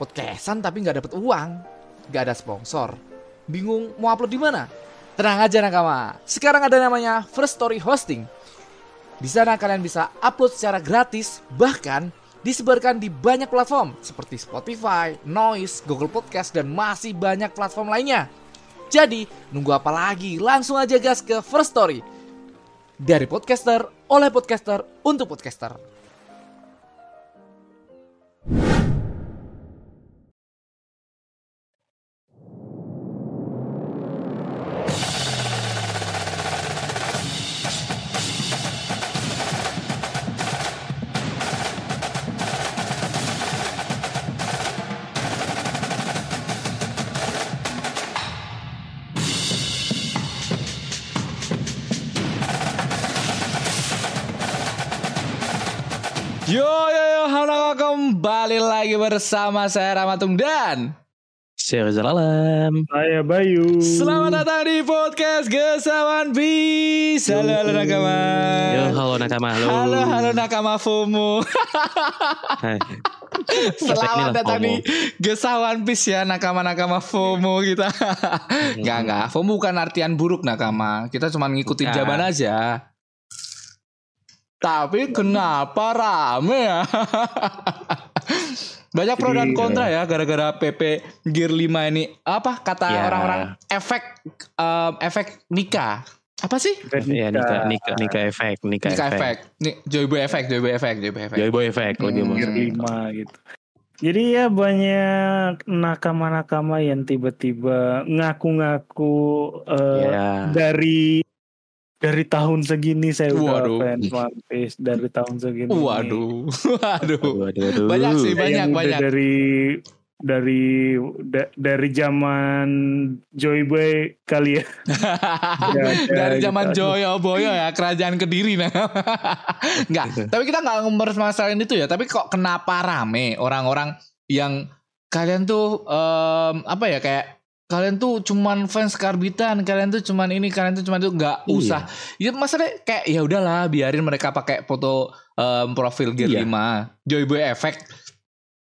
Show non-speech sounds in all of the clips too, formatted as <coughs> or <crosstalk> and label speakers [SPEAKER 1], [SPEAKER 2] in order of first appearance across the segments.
[SPEAKER 1] podcastan tapi nggak dapet uang, nggak ada sponsor. Bingung mau upload di mana? Tenang aja nakama. Sekarang ada namanya First Story Hosting. Di sana kalian bisa upload secara gratis, bahkan disebarkan di banyak platform seperti Spotify, Noise, Google Podcast, dan masih banyak platform lainnya. Jadi, nunggu apa lagi? Langsung aja gas ke First Story. Dari podcaster, oleh podcaster, untuk podcaster. Bersama saya Ramatung dan
[SPEAKER 2] Share Alam.
[SPEAKER 3] Saya Bayu.
[SPEAKER 1] selamat datang di podcast Gesawan Bis. Halo halo nakama.
[SPEAKER 2] Yo, halo nakama. Halo.
[SPEAKER 1] Halo halo nakama FOMO.
[SPEAKER 2] Hai. <laughs>
[SPEAKER 1] Selamat datang
[SPEAKER 2] FOMO.
[SPEAKER 1] di Gesawan Bis ya nakama-nakama FOMO kita. <laughs> Enggak enggak, FOMO bukan artian buruk nakama. Kita cuma ngikutin
[SPEAKER 2] Bukan.
[SPEAKER 1] zaman aja. Tapi kenapa rame ya? <laughs> Banyak pro dan
[SPEAKER 3] Jadi,
[SPEAKER 1] kontra ya gara-gara PP Gear 5 ini. Apa kata
[SPEAKER 2] Ya.
[SPEAKER 1] orang-orang efek em, efek nikah. Apa sih?
[SPEAKER 2] Ya nikah nikah nikah efek nikah,
[SPEAKER 1] Nikah
[SPEAKER 2] efek.
[SPEAKER 1] efek. Nih, Joyboy efek, Joyboy efek, Joyboy efek.
[SPEAKER 2] Joyboy efek lebih
[SPEAKER 1] Hmm.
[SPEAKER 2] maksud.
[SPEAKER 3] lima gitu. Jadi ya banyak nakama-nakama yang tiba-tiba ngaku-ngaku eh,
[SPEAKER 2] Ya.
[SPEAKER 3] dari dari tahun segini saya udah
[SPEAKER 1] Waduh.
[SPEAKER 3] fans One Piece dari tahun segini.
[SPEAKER 1] Waduh. <laughs> Waduh.
[SPEAKER 2] Waduh, waduh.
[SPEAKER 1] Banyak sih, banyak
[SPEAKER 3] yang udah
[SPEAKER 1] banyak.
[SPEAKER 3] dari dari da- dari zaman Joy Boy kali ya. Ya, <laughs> ya,
[SPEAKER 1] Dari
[SPEAKER 3] gitu
[SPEAKER 1] zaman
[SPEAKER 3] aja.
[SPEAKER 1] Joyo Boyo ya kerajaan Kediri nah. <laughs> Enggak, tapi kita nggak mempermasalahin itu ya, tapi kok kenapa rame orang-orang yang kalian tuh em, apa ya kayak kalian tuh cuman fans karbitan, kalian tuh cuman ini, kalian tuh cuman itu nggak
[SPEAKER 2] Iya.
[SPEAKER 1] usah. Ya masalahnya kayak ya udahlah biarin mereka pakai foto em, profil Gear
[SPEAKER 2] Iya.
[SPEAKER 1] 5, Joyboy Effect.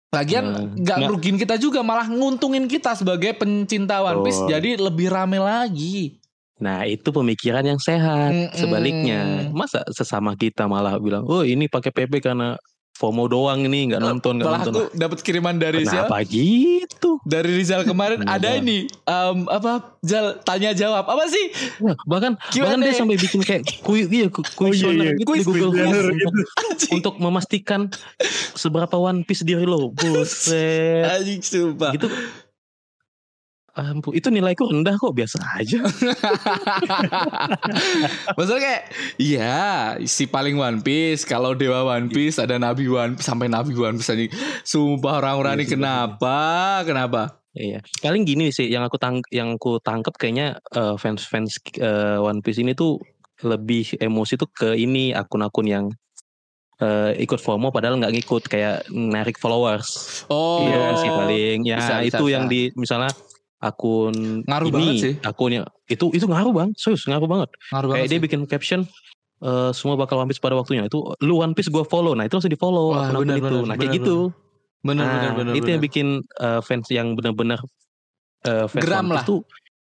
[SPEAKER 1] Lagian
[SPEAKER 2] Hmm.
[SPEAKER 1] nggak
[SPEAKER 2] Nggak.
[SPEAKER 1] ngerugin kita juga malah nguntungin kita sebagai pencinta One Piece
[SPEAKER 2] Betul.
[SPEAKER 1] jadi lebih rame lagi.
[SPEAKER 2] Nah itu pemikiran yang sehat.
[SPEAKER 1] Mm-mm.
[SPEAKER 2] Sebaliknya, masa sesama kita malah bilang, oh ini pakai PP karena FOMO doang ini nggak nonton nggak nonton.
[SPEAKER 1] aku dapat kiriman dari Rizal.
[SPEAKER 2] Kenapa gitu?
[SPEAKER 1] Dari Rizal kemarin ada ini em, apa Zal tanya jawab apa sih?
[SPEAKER 2] Nah, bahkan
[SPEAKER 1] Q&A.
[SPEAKER 2] bahkan dia sampai bikin kayak <laughs> kuis iya ku-
[SPEAKER 3] Oh, iya, iya.
[SPEAKER 2] gitu
[SPEAKER 1] Kuis
[SPEAKER 2] di Google Form
[SPEAKER 3] gitu.
[SPEAKER 2] untuk, untuk memastikan seberapa One Piece diri lo. <laughs> Buset.
[SPEAKER 1] anjing sumpah.
[SPEAKER 2] gitu ampun itu nilaiku rendah kok biasa aja <laughs>
[SPEAKER 1] Maksudnya kayak iya si paling One Piece kalau dewa One Piece ada nabi One sampai nabi One Piece anjing. Sumpah orang-orang ini
[SPEAKER 2] Iya,
[SPEAKER 1] kenapa? Kenapa?
[SPEAKER 2] iya paling gini sih yang aku tang yang aku tangkep kayaknya eh, fans-fans eh, One Piece ini tuh lebih emosi tuh ke ini akun-akun yang eh, ikut FOMO padahal nggak ngikut kayak narik followers
[SPEAKER 1] Oh,
[SPEAKER 2] Iya sih paling ya
[SPEAKER 1] Bisa, bisa,
[SPEAKER 2] itu
[SPEAKER 1] bisa.
[SPEAKER 2] yang di misalnya akun
[SPEAKER 1] Ngaruh
[SPEAKER 2] ini
[SPEAKER 1] banget sih.
[SPEAKER 2] akunnya itu itu ngaruh bang serius ngaruh banget
[SPEAKER 1] ngaruh
[SPEAKER 2] kayak
[SPEAKER 1] banget
[SPEAKER 2] dia
[SPEAKER 1] sih.
[SPEAKER 2] bikin caption eh, semua bakal One Piece pada waktunya itu lu One Piece gue follow nah itu langsung di follow
[SPEAKER 1] Wah,
[SPEAKER 2] akun-akun
[SPEAKER 1] benar,
[SPEAKER 2] itu
[SPEAKER 1] benar,
[SPEAKER 2] nah kayak
[SPEAKER 1] benar,
[SPEAKER 2] gitu
[SPEAKER 1] Bener
[SPEAKER 2] nah,
[SPEAKER 1] bener bener.
[SPEAKER 2] itu
[SPEAKER 1] bener.
[SPEAKER 2] yang bikin eh, fans yang benar-benar eh, fans
[SPEAKER 1] Geram
[SPEAKER 2] One Piece
[SPEAKER 1] lah.
[SPEAKER 2] tuh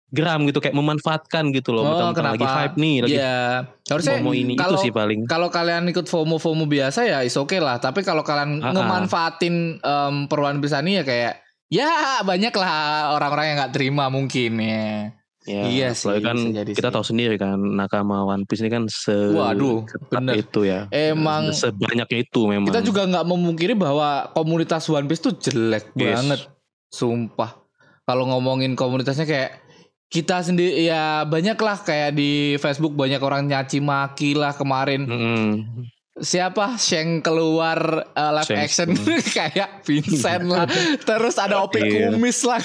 [SPEAKER 2] geram gitu kayak memanfaatkan gitu loh
[SPEAKER 1] Oh,
[SPEAKER 2] mentang-mentang lagi
[SPEAKER 1] kenapa?
[SPEAKER 2] hype nih lagi
[SPEAKER 1] Iya, harusnya
[SPEAKER 2] FOMO ini
[SPEAKER 1] kalau
[SPEAKER 2] itu sih paling
[SPEAKER 1] kalau kalian ikut FOMO FOMO biasa ya is oke lah. Tapi kalau kalian
[SPEAKER 2] Ah, ah.
[SPEAKER 1] ngemanfaatin em, peruan bisa nih ya kayak ya banyak lah orang-orang yang nggak terima mungkin ya.
[SPEAKER 2] ya,
[SPEAKER 1] iya sih,
[SPEAKER 2] kan
[SPEAKER 1] jadi
[SPEAKER 2] kita
[SPEAKER 1] sih.
[SPEAKER 2] tahu sendiri kan nakama One Piece ini kan se
[SPEAKER 1] Waduh, bener.
[SPEAKER 2] itu ya
[SPEAKER 1] Emang
[SPEAKER 2] sebanyaknya itu memang
[SPEAKER 1] kita juga nggak memungkiri bahwa komunitas One Piece tuh jelek
[SPEAKER 2] Yes.
[SPEAKER 1] banget, sumpah. Kalau ngomongin komunitasnya kayak kita sendiri ya banyak lah kayak di Facebook banyak orang nyaci maki lah kemarin
[SPEAKER 2] Mm-mm.
[SPEAKER 1] Siapa? Sheng keluar uh, live
[SPEAKER 2] Sheng.
[SPEAKER 1] action. <laughs> Kayak Vincent lah. Terus ada Opi
[SPEAKER 2] Iya.
[SPEAKER 1] Kumis lah.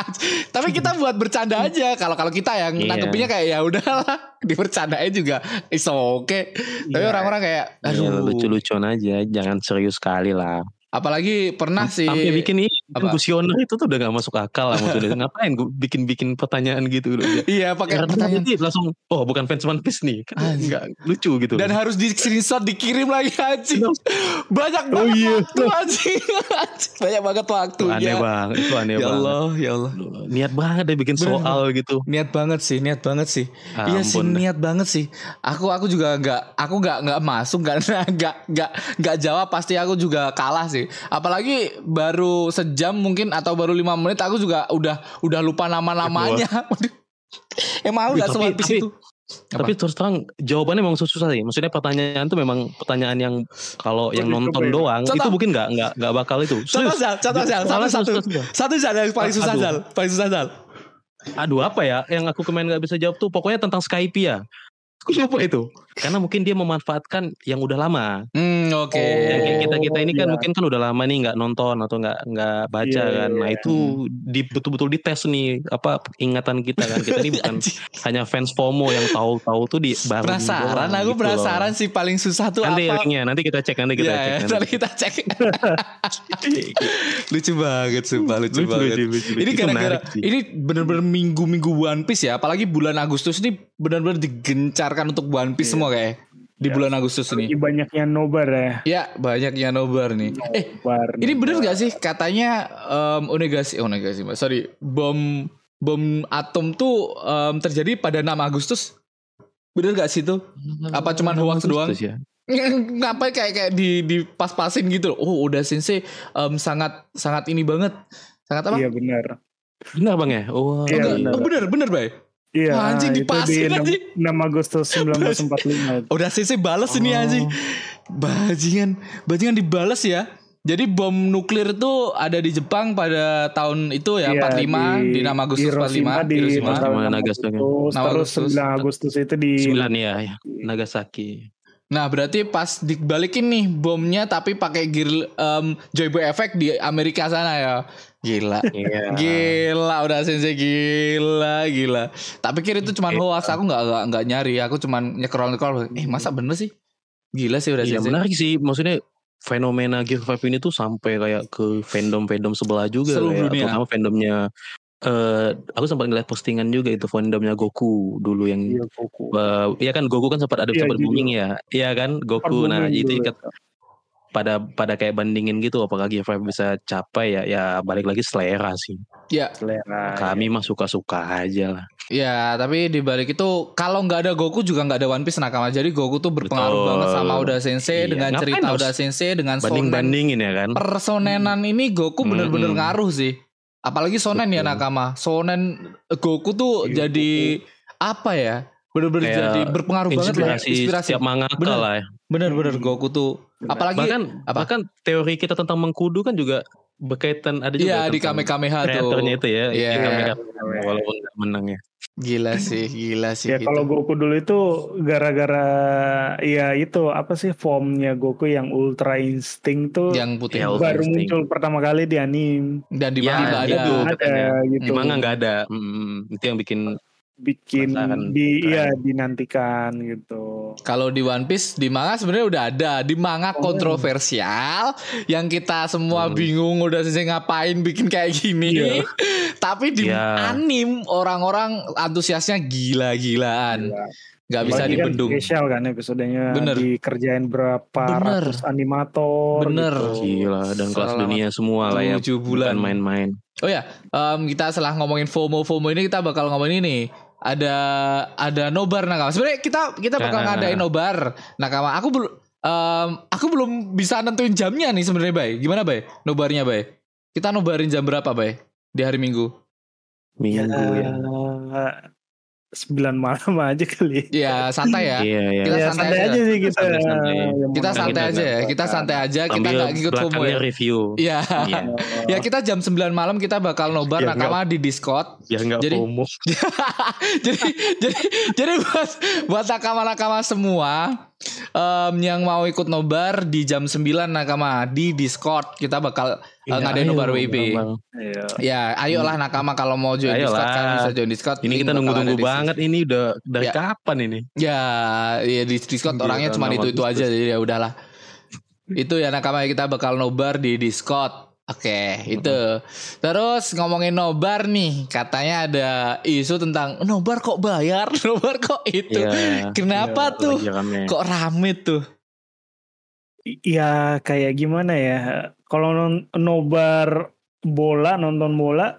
[SPEAKER 1] <laughs> Tapi kita buat bercanda aja. Kalau kalau kita yang
[SPEAKER 2] Iya.
[SPEAKER 1] nanggepinnya kayak ya udahlah. <laughs> Dibercandain juga is oke tapi
[SPEAKER 3] Iya.
[SPEAKER 1] orang-orang kayak
[SPEAKER 2] Ya,
[SPEAKER 1] aduh.
[SPEAKER 2] lucu-lucuan aja, jangan serius sekali lah.
[SPEAKER 1] Apalagi pernah sih
[SPEAKER 2] Sampai bikin ini
[SPEAKER 1] Apa?
[SPEAKER 2] kuesioner itu tuh udah gak masuk akal lah maksudnya. <laughs> Ngapain gue bikin-bikin pertanyaan gitu udah.
[SPEAKER 1] Iya pakai pertanyaan
[SPEAKER 2] nanti langsung oh bukan fans One Piece nih. Kan enggak lucu gitu.
[SPEAKER 1] dan harus di screenshot dikirim lagi anjing. Banyak
[SPEAKER 3] Oh
[SPEAKER 1] banget
[SPEAKER 3] iya.
[SPEAKER 1] waktu anjing. Anjing, <laughs> Banyak banget
[SPEAKER 2] Itu
[SPEAKER 1] waktunya.
[SPEAKER 2] aneh banget, itu aneh
[SPEAKER 1] Ya
[SPEAKER 2] banget.
[SPEAKER 1] Allah, ya Allah.
[SPEAKER 2] Niat banget deh bikin
[SPEAKER 1] Bener.
[SPEAKER 2] soal gitu.
[SPEAKER 1] Niat banget sih, niat banget sih. iya sih,
[SPEAKER 2] Ampun dah.
[SPEAKER 1] niat banget sih. Aku aku juga nggak, aku nggak nggak masuk karena <laughs> nggak nggak nggak jawab pasti aku juga kalah sih. Apalagi baru sejam mungkin atau baru lima menit aku juga udah udah lupa nama-namanya. Waduh. Emang aku
[SPEAKER 2] Tapi-
[SPEAKER 1] semua di situ. Apa?
[SPEAKER 2] Tapi terus terang jawabannya memang susah sih. Maksudnya pertanyaan tuh memang pertanyaan yang kalau yang nonton
[SPEAKER 3] ya.
[SPEAKER 2] doang
[SPEAKER 1] Contoh.
[SPEAKER 2] itu mungkin nggak nggak nggak bakal itu.
[SPEAKER 1] Contoh. Zal, contoh Zal, satu satu satu Zal yang paling susah
[SPEAKER 2] Aduh.
[SPEAKER 1] Zal, paling susah Zal.
[SPEAKER 2] Aduh apa ya yang aku kemarin nggak bisa jawab tuh pokoknya tentang Skype ya. Aku lupa itu. Karena mungkin dia memanfaatkan yang udah lama.
[SPEAKER 1] Hmm, oke.
[SPEAKER 2] Yang kayak kita kita ini kan
[SPEAKER 3] iya.
[SPEAKER 2] mungkin kan udah lama nih nggak nonton atau nggak nggak baca
[SPEAKER 3] Iya,
[SPEAKER 2] kan. Nah
[SPEAKER 3] iya.
[SPEAKER 2] itu di betul-betul dites nih apa ingatan kita kan. Kita ini <laughs> bukan hanya fans FOMO yang tahu-tahu tuh di baru
[SPEAKER 1] Penasaran, aku penasaran sih paling susah tuh
[SPEAKER 2] Nanti
[SPEAKER 1] apa.
[SPEAKER 2] linknya nanti kita cek nanti kita
[SPEAKER 1] Iya,
[SPEAKER 2] cek.
[SPEAKER 1] ya,
[SPEAKER 2] nanti.
[SPEAKER 1] kita cek. <laughs> lucu banget sumpah, lucu,
[SPEAKER 2] Lucu,
[SPEAKER 1] banget.
[SPEAKER 2] lucu, lucu, lucu.
[SPEAKER 1] Ini gara-gara
[SPEAKER 2] sih.
[SPEAKER 1] ini bener-bener minggu-minggu One Piece ya, apalagi bulan Agustus ini benar-benar digencarkan untuk One Piece
[SPEAKER 3] Iya.
[SPEAKER 1] semua kayak di
[SPEAKER 3] Ya.
[SPEAKER 1] bulan Agustus ini.
[SPEAKER 3] banyaknya nobar ya.
[SPEAKER 1] Ya, banyak yang nobar nih. Eh,
[SPEAKER 3] Nobar.
[SPEAKER 1] ini bener
[SPEAKER 3] nobar.
[SPEAKER 1] gak sih katanya um, onegasi, oh, onegasi, Mas. sorry, bom bom atom tuh em, terjadi pada 6 Agustus? Bener gak sih tuh? Apa cuman hoax doang?
[SPEAKER 2] Agustus ya? <laughs>
[SPEAKER 1] ngapain kayak kayak di di pas-pasin gitu loh. Oh, udah sensei em, sangat sangat ini banget. Sangat apa?
[SPEAKER 3] Iya benar.
[SPEAKER 2] Benar bang ya? Oh,
[SPEAKER 3] Iya,
[SPEAKER 1] Enggak.
[SPEAKER 3] benar.
[SPEAKER 1] Oh, bener, bener, Bay.
[SPEAKER 3] Iya.
[SPEAKER 1] Wah, anjing,
[SPEAKER 3] itu
[SPEAKER 1] dipasin,
[SPEAKER 3] di
[SPEAKER 1] anjing.
[SPEAKER 3] 6 Agustus <laughs> 1945.
[SPEAKER 1] Udah sensei balas ini
[SPEAKER 2] Oh.
[SPEAKER 1] anjing. Bajingan, bajingan dibalas ya. Jadi bom nuklir itu ada di Jepang pada tahun itu ya,
[SPEAKER 3] Iya,
[SPEAKER 1] 45 di, 6 Agustus
[SPEAKER 3] Hiroshima
[SPEAKER 1] 45
[SPEAKER 3] di
[SPEAKER 1] Hiroshima.
[SPEAKER 2] Hiroshima,
[SPEAKER 3] 6
[SPEAKER 2] Nagasaki.
[SPEAKER 3] Agustus,
[SPEAKER 1] 6
[SPEAKER 3] terus
[SPEAKER 1] Agustus.
[SPEAKER 3] 9 Agustus itu di
[SPEAKER 2] Sembilan ya, ya. Nagasaki.
[SPEAKER 1] Nah, berarti pas dibalikin nih bomnya tapi pakai gear em, Joyboy Effect di Amerika sana ya. Gila.
[SPEAKER 2] Iya.
[SPEAKER 1] Gila udah sensei gila gila. Tak pikir itu cuman hoax aku nggak nggak nggak nyari. Aku cuman nyekrol nyekrol. Eh masa bener sih? Gila sih udah
[SPEAKER 2] Iya
[SPEAKER 1] sensei.
[SPEAKER 2] menarik sih. Maksudnya fenomena Gear 5 ini tuh sampai kayak ke fandom-fandom sebelah juga.
[SPEAKER 1] Seluruh
[SPEAKER 2] kayak,
[SPEAKER 1] dunia.
[SPEAKER 2] Terutama fandomnya. eh aku sempat ngeliat postingan juga itu fandomnya Goku dulu yang
[SPEAKER 3] Iya, Goku.
[SPEAKER 2] eh, Iya kan Goku kan sempat ada
[SPEAKER 3] Iya,
[SPEAKER 2] sempat booming ya. Iya kan Goku. Nah itu ikat pada pada kayak bandingin gitu apakah Gear 5 bisa capai ya ya balik lagi selera sih.
[SPEAKER 1] Ya
[SPEAKER 3] selera.
[SPEAKER 2] Kami mah suka-suka aja lah.
[SPEAKER 1] ya tapi di balik itu kalau nggak ada Goku juga nggak ada One Piece nakama. Jadi Goku tuh berpengaruh
[SPEAKER 2] Betul.
[SPEAKER 1] banget sama Uda Sensei
[SPEAKER 2] Iya,
[SPEAKER 1] dengan
[SPEAKER 2] ngapain
[SPEAKER 1] cerita Uda Sensei dengan sonen
[SPEAKER 2] Banding-bandingin ya kan.
[SPEAKER 1] personenan ini Goku bener-bener
[SPEAKER 2] Mm-mm.
[SPEAKER 1] ngaruh sih. Apalagi sonen ya nakama. Sonen Goku tuh
[SPEAKER 3] Iya,
[SPEAKER 1] jadi apa ya? Bener-bener jadi berpengaruh banget lah.
[SPEAKER 2] Inspirasi,
[SPEAKER 1] Inspirasi.
[SPEAKER 2] setiap mangaka
[SPEAKER 1] Bener.
[SPEAKER 2] lah ya.
[SPEAKER 1] Bener-bener Goku tuh.
[SPEAKER 3] Bener.
[SPEAKER 1] Apalagi
[SPEAKER 2] bahkan
[SPEAKER 1] apa?
[SPEAKER 2] bahkan teori kita tentang mengkudu kan juga berkaitan ada juga
[SPEAKER 1] Iya di Kamehameha tuh.
[SPEAKER 2] kreatornya itu ya
[SPEAKER 1] Iya.
[SPEAKER 2] di Kamehameha, walaupun nggak menang ya
[SPEAKER 1] Gila sih, gila sih
[SPEAKER 3] Ya
[SPEAKER 1] gitu.
[SPEAKER 3] kalau Goku dulu itu gara-gara ya itu apa sih formnya Goku yang Ultra Instinct tuh
[SPEAKER 1] Yang putih
[SPEAKER 2] Ya, Ultra
[SPEAKER 3] baru
[SPEAKER 2] Instinct.
[SPEAKER 3] muncul pertama kali di anime.
[SPEAKER 1] dan di
[SPEAKER 2] Ya,
[SPEAKER 1] mana nggak ada.
[SPEAKER 2] itu.
[SPEAKER 3] ada
[SPEAKER 2] katanya.
[SPEAKER 3] gitu.
[SPEAKER 2] di manga nggak ada Hmm, itu yang bikin
[SPEAKER 3] bikin
[SPEAKER 2] Penasaran.
[SPEAKER 3] di
[SPEAKER 2] Keren.
[SPEAKER 3] iya dinantikan gitu.
[SPEAKER 1] Kalau di One Piece di manga sebenarnya udah ada. Di manga
[SPEAKER 3] Oh.
[SPEAKER 1] kontroversial yang kita semua
[SPEAKER 2] Hmm.
[SPEAKER 1] bingung udah sih ngapain bikin kayak gini.
[SPEAKER 3] Iya.
[SPEAKER 1] Tapi di
[SPEAKER 2] Iya.
[SPEAKER 1] anim orang-orang antusiasnya gila-gilaan.
[SPEAKER 3] Iya.
[SPEAKER 1] Nggak bisa
[SPEAKER 3] Apalagi kan
[SPEAKER 1] dibendung.
[SPEAKER 3] spesial kan episodenya
[SPEAKER 1] Bener.
[SPEAKER 3] dikerjain berapa
[SPEAKER 1] Bener.
[SPEAKER 3] ratus animator
[SPEAKER 1] Bener.
[SPEAKER 3] gitu.
[SPEAKER 2] gila dan kelas
[SPEAKER 1] Selamat
[SPEAKER 2] dunia semua lah ya
[SPEAKER 1] bulan.
[SPEAKER 2] bukan main-main
[SPEAKER 1] Oh ya, em, kita setelah ngomongin FOMO FOMO ini kita bakal ngomongin ini. Ada ada nobar nakama. Sebenarnya kita kita bakal
[SPEAKER 2] Nah.
[SPEAKER 1] ngadain nobar nakama. Aku belum em, aku belum bisa nentuin jamnya nih sebenarnya, Bay. Gimana, Bay? Nobarnya, Bay? Kita nobarin jam berapa, Bay? Di hari Minggu.
[SPEAKER 3] Ya,
[SPEAKER 2] minggu ya,
[SPEAKER 3] sembilan malam aja kali.
[SPEAKER 1] Ya, santai ya.
[SPEAKER 2] iya iya
[SPEAKER 1] Kita
[SPEAKER 3] ya
[SPEAKER 1] santai
[SPEAKER 3] santai
[SPEAKER 1] aja.
[SPEAKER 3] aja sih kita.
[SPEAKER 2] Santai-santai.
[SPEAKER 3] Ya,
[SPEAKER 1] Kita santai aja ya. Kita santai aja, kita nggak ikut FOMO ya.
[SPEAKER 2] review
[SPEAKER 1] Iya.
[SPEAKER 2] iya
[SPEAKER 1] Ya, kita jam 9 malam kita bakal nobar
[SPEAKER 3] Ya,
[SPEAKER 1] nakama di Discord.
[SPEAKER 2] biar nggak
[SPEAKER 1] Jadi-
[SPEAKER 2] FOMO <laughs>
[SPEAKER 1] jadi jadi jadi buat buat nakama-nakama semua em, yang mau ikut nobar di jam 9 nakama di Discord kita bakal
[SPEAKER 2] Iya,
[SPEAKER 1] ngadain
[SPEAKER 2] ayo,
[SPEAKER 1] nobar WIB.
[SPEAKER 2] Bang.
[SPEAKER 3] Iya.
[SPEAKER 1] Ya, ayolah nakama kalau mau join
[SPEAKER 2] Ayolah.
[SPEAKER 1] Discord kan bisa join Discord.
[SPEAKER 2] ini kita nunggu-nunggu banget ini udah dari
[SPEAKER 1] Ya.
[SPEAKER 2] kapan ini
[SPEAKER 1] Ya, ya di Discord
[SPEAKER 2] Gila,
[SPEAKER 1] orangnya cuma itu-itu aja jadi ya udahlah. Itu ya nakama kita bakal nobar di Discord. Oke, itu. Terus ngomongin nobar nih, katanya ada isu tentang nobar kok bayar, <laughs> nobar kok itu.
[SPEAKER 2] Iya.
[SPEAKER 1] Kenapa tuh?
[SPEAKER 2] Lagi rame.
[SPEAKER 1] Kok rame tuh?
[SPEAKER 3] Ya kayak gimana ya? Kalau nobar bola, nonton bola,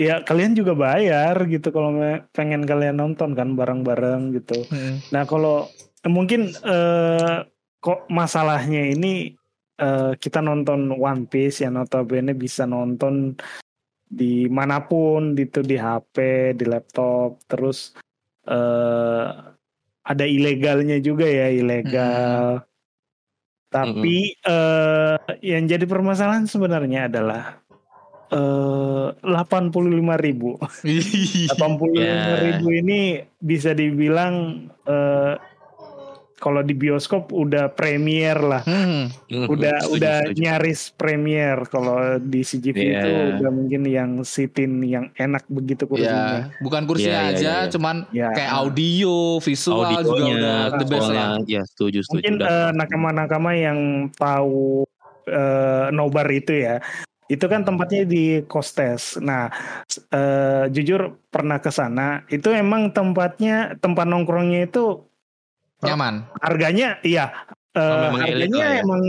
[SPEAKER 3] ya kalian juga bayar gitu kalau pengen kalian nonton kan bareng-bareng gitu.
[SPEAKER 1] Hmm.
[SPEAKER 3] Nah kalau mungkin eh, kok masalahnya ini eh, kita nonton One Piece yang notabene bisa nonton di mana pun gitu di HP, di laptop, terus eh, ada ilegalnya juga ya ilegal. Tapi eh, yang jadi permasalahan sebenarnya adalah eh 85.000 ribu. <laughs> 85.000 ribu ini bisa dibilang eh, kalau di bioskop udah premier lah.
[SPEAKER 1] Hmm.
[SPEAKER 3] Udah
[SPEAKER 2] setuju,
[SPEAKER 3] udah
[SPEAKER 2] setuju.
[SPEAKER 3] nyaris premier kalau di CGV
[SPEAKER 2] Iya.
[SPEAKER 3] itu udah mungkin yang sitin yang enak begitu kursinya.
[SPEAKER 1] Ya, bukan kursinya
[SPEAKER 2] Iya, iya,
[SPEAKER 1] aja,
[SPEAKER 2] iya, iya.
[SPEAKER 1] cuman
[SPEAKER 3] Ya.
[SPEAKER 1] kayak audio, visual juga
[SPEAKER 2] Audionya,
[SPEAKER 1] udah the best lah.
[SPEAKER 2] ya setuju setuju.
[SPEAKER 3] Mungkin eh, nakama-nakama yang tahu eh, nobar itu ya. Itu kan tempatnya di Kostes. Nah, eh, jujur pernah ke sana. Itu emang tempatnya tempat nongkrongnya itu
[SPEAKER 1] Nyaman.
[SPEAKER 3] harganya iya
[SPEAKER 2] memang elit
[SPEAKER 3] harganya
[SPEAKER 2] ya.
[SPEAKER 3] emang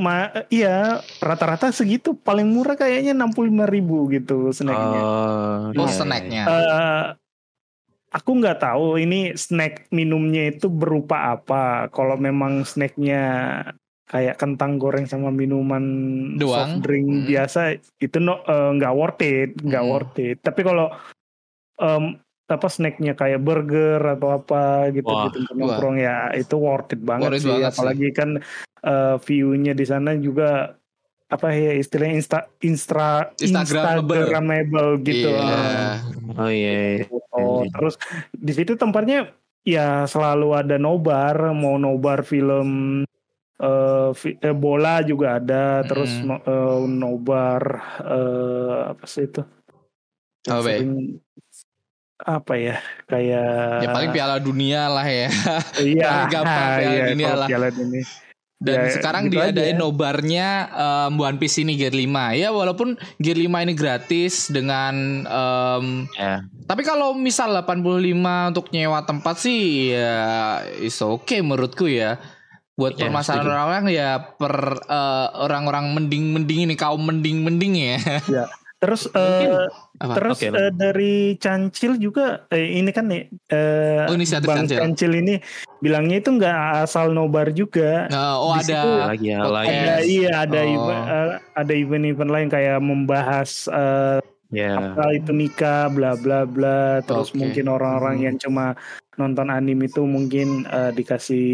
[SPEAKER 3] ma- iya rata-rata segitu paling murah kayaknya 65.000 ribu gitu snacknya.
[SPEAKER 2] Oh,
[SPEAKER 1] Oh,
[SPEAKER 2] iya,
[SPEAKER 1] snacknya.
[SPEAKER 3] Eh, aku nggak tahu ini snack minumnya itu berupa apa. Kalau memang snacknya kayak kentang goreng sama minuman
[SPEAKER 1] Doang?
[SPEAKER 3] soft drink
[SPEAKER 1] Hmm.
[SPEAKER 3] biasa itu no eh, nggak worth it, nggak
[SPEAKER 1] Hmm.
[SPEAKER 3] worth it. Tapi kalau em, apa snacknya kayak burger atau apa gitu
[SPEAKER 2] Wah.
[SPEAKER 3] gitu nongkrong ya itu worth it banget
[SPEAKER 1] Worth it
[SPEAKER 3] sih.
[SPEAKER 1] banget sih.
[SPEAKER 3] Apalagi kan eh, view-nya di sana juga apa ya istilahnya insta, instra,
[SPEAKER 1] Instagramable.
[SPEAKER 3] Instagramable gitu.
[SPEAKER 1] Iya.
[SPEAKER 3] Eh,
[SPEAKER 2] Oh iya. iya.
[SPEAKER 3] Oh, terus di situ tempatnya ya selalu ada nobar, mau nobar film eh, fi- eh, bola juga ada, terus no- eh, nobar eh, apa sih itu? Sering- apa ya? Kayak
[SPEAKER 1] Ya paling Piala Dunia lah ya. <laughs>
[SPEAKER 3] iya,
[SPEAKER 1] paling gampang Piala
[SPEAKER 3] iya,
[SPEAKER 1] Dunia lah.
[SPEAKER 3] Piala Dunia.
[SPEAKER 1] Dan
[SPEAKER 3] Ya,
[SPEAKER 1] sekarang
[SPEAKER 3] gitu
[SPEAKER 1] diadain
[SPEAKER 3] aja.
[SPEAKER 1] nobarnya um, One Piece ini Gear 5. Ya walaupun Gear 5 ini gratis dengan um,
[SPEAKER 2] Ya.
[SPEAKER 1] tapi kalau misal 85 untuk nyewa tempat sih ya is okay menurutku ya. Buat
[SPEAKER 2] Ya,
[SPEAKER 1] permasalahan orang-orang ya per uh, orang-orang mending-mending ini kaum mending-mending ya.
[SPEAKER 3] Terus
[SPEAKER 2] Mungkin.
[SPEAKER 3] eh,
[SPEAKER 1] Apa?
[SPEAKER 3] terus
[SPEAKER 2] Oke,
[SPEAKER 3] eh, dari Cancil juga eh, ini kan nih eh,
[SPEAKER 1] Oh, inisiatif
[SPEAKER 3] Bang
[SPEAKER 1] Cancil.
[SPEAKER 3] Cancil ini bilangnya itu nggak asal nobar juga.
[SPEAKER 1] Oh
[SPEAKER 3] Di
[SPEAKER 1] ada
[SPEAKER 3] situ
[SPEAKER 2] Lagi ya,
[SPEAKER 3] ada iya ada
[SPEAKER 1] Oh.
[SPEAKER 3] event eh, ada event-event lain kayak membahas eh,
[SPEAKER 2] Ya.
[SPEAKER 3] apa itu nikah bla bla bla terus
[SPEAKER 1] Oke.
[SPEAKER 3] mungkin orang-orang
[SPEAKER 1] Hmm.
[SPEAKER 3] yang cuma nonton anime itu mungkin eh, dikasih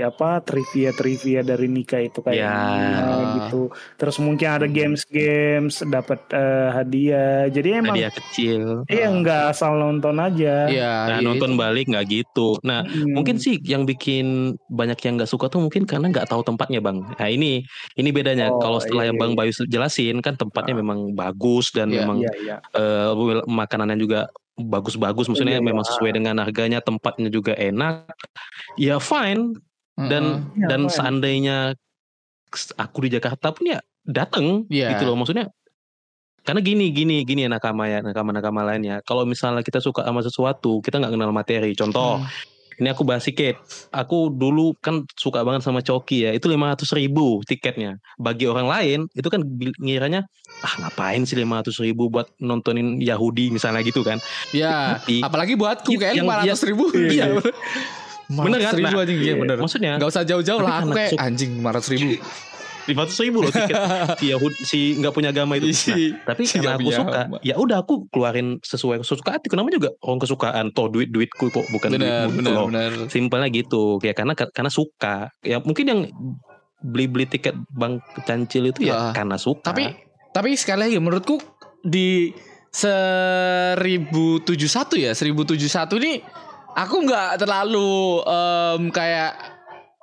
[SPEAKER 3] apa trivia trivia dari nikah itu kayak
[SPEAKER 2] Ya.
[SPEAKER 3] gimana gitu terus mungkin ada
[SPEAKER 1] Hmm.
[SPEAKER 3] games games dapat eh, hadiah jadi emang
[SPEAKER 2] Hadiah kecil.
[SPEAKER 3] iya nggak asal nonton aja
[SPEAKER 1] Iya,
[SPEAKER 2] Nah,
[SPEAKER 1] iya,
[SPEAKER 2] nonton
[SPEAKER 1] itu.
[SPEAKER 2] balik nggak gitu. Nah,
[SPEAKER 3] Hmm.
[SPEAKER 2] mungkin sih yang bikin banyak yang nggak suka tuh mungkin karena nggak tahu tempatnya bang. Nah ini ini bedanya.
[SPEAKER 3] Oh,
[SPEAKER 2] Kalau setelah
[SPEAKER 3] iya,
[SPEAKER 2] yang
[SPEAKER 3] iya,
[SPEAKER 2] bang
[SPEAKER 3] iya.
[SPEAKER 2] Bayu jelasin kan tempatnya
[SPEAKER 3] Ah.
[SPEAKER 2] memang bagus dan
[SPEAKER 1] Iya,
[SPEAKER 2] memang
[SPEAKER 3] iya iya
[SPEAKER 2] eh, makanannya juga bagus-bagus. Maksudnya
[SPEAKER 3] Iya, iya.
[SPEAKER 2] memang sesuai dengan harganya. Tempatnya juga enak. Ya fine. Dan.
[SPEAKER 3] Iya,
[SPEAKER 2] dan
[SPEAKER 3] fine.
[SPEAKER 2] seandainya aku di Jakarta pun ya dateng
[SPEAKER 1] Iya.
[SPEAKER 2] gitu loh. Maksudnya karena gini gini gini ya nakama ya nakama nakama lainnya. Kalau misalnya kita suka sama sesuatu kita nggak kenal materi. Contoh.
[SPEAKER 1] Hmm.
[SPEAKER 2] Ini aku bahas tiket. Aku dulu kan suka banget sama Coki ya. Itu 500 ribu tiketnya. Bagi orang lain itu kan ngiranya ah ngapain sih 500 ribu buat nontonin Yahudi misalnya gitu kan.
[SPEAKER 1] Ya,
[SPEAKER 2] Tapi
[SPEAKER 1] apalagi buatku
[SPEAKER 2] Yang-
[SPEAKER 1] kayak
[SPEAKER 2] yang-
[SPEAKER 1] lima ratus ribu.
[SPEAKER 2] Iya. Bener kan?
[SPEAKER 1] ribu
[SPEAKER 2] Nah,
[SPEAKER 1] anjing iya
[SPEAKER 3] iya.
[SPEAKER 1] bener.
[SPEAKER 2] maksudnya
[SPEAKER 1] Gak usah jauh-jauh lah. Aku kayak anjing lima ratus ribu.
[SPEAKER 2] 500 ribu loh tiket <laughs> si Yahudi si nggak punya agama itu. Nah, tapi
[SPEAKER 1] Si
[SPEAKER 2] karena aku suka, ya udah aku keluarin sesuai kesukaan. Namanya juga orang kesukaan. Toh duit duitku kok bukan
[SPEAKER 1] Bener,
[SPEAKER 2] duitmu gitu
[SPEAKER 1] bener,
[SPEAKER 2] loh.
[SPEAKER 1] bener.
[SPEAKER 2] Simpelnya gitu. Kayak karena karena suka. Ya mungkin yang beli-beli tiket Bang Cancil itu ya
[SPEAKER 1] Ah.
[SPEAKER 2] karena suka.
[SPEAKER 1] Tapi tapi sekali lagi menurutku di 1071 ya 1071 ini aku nggak terlalu em, kayak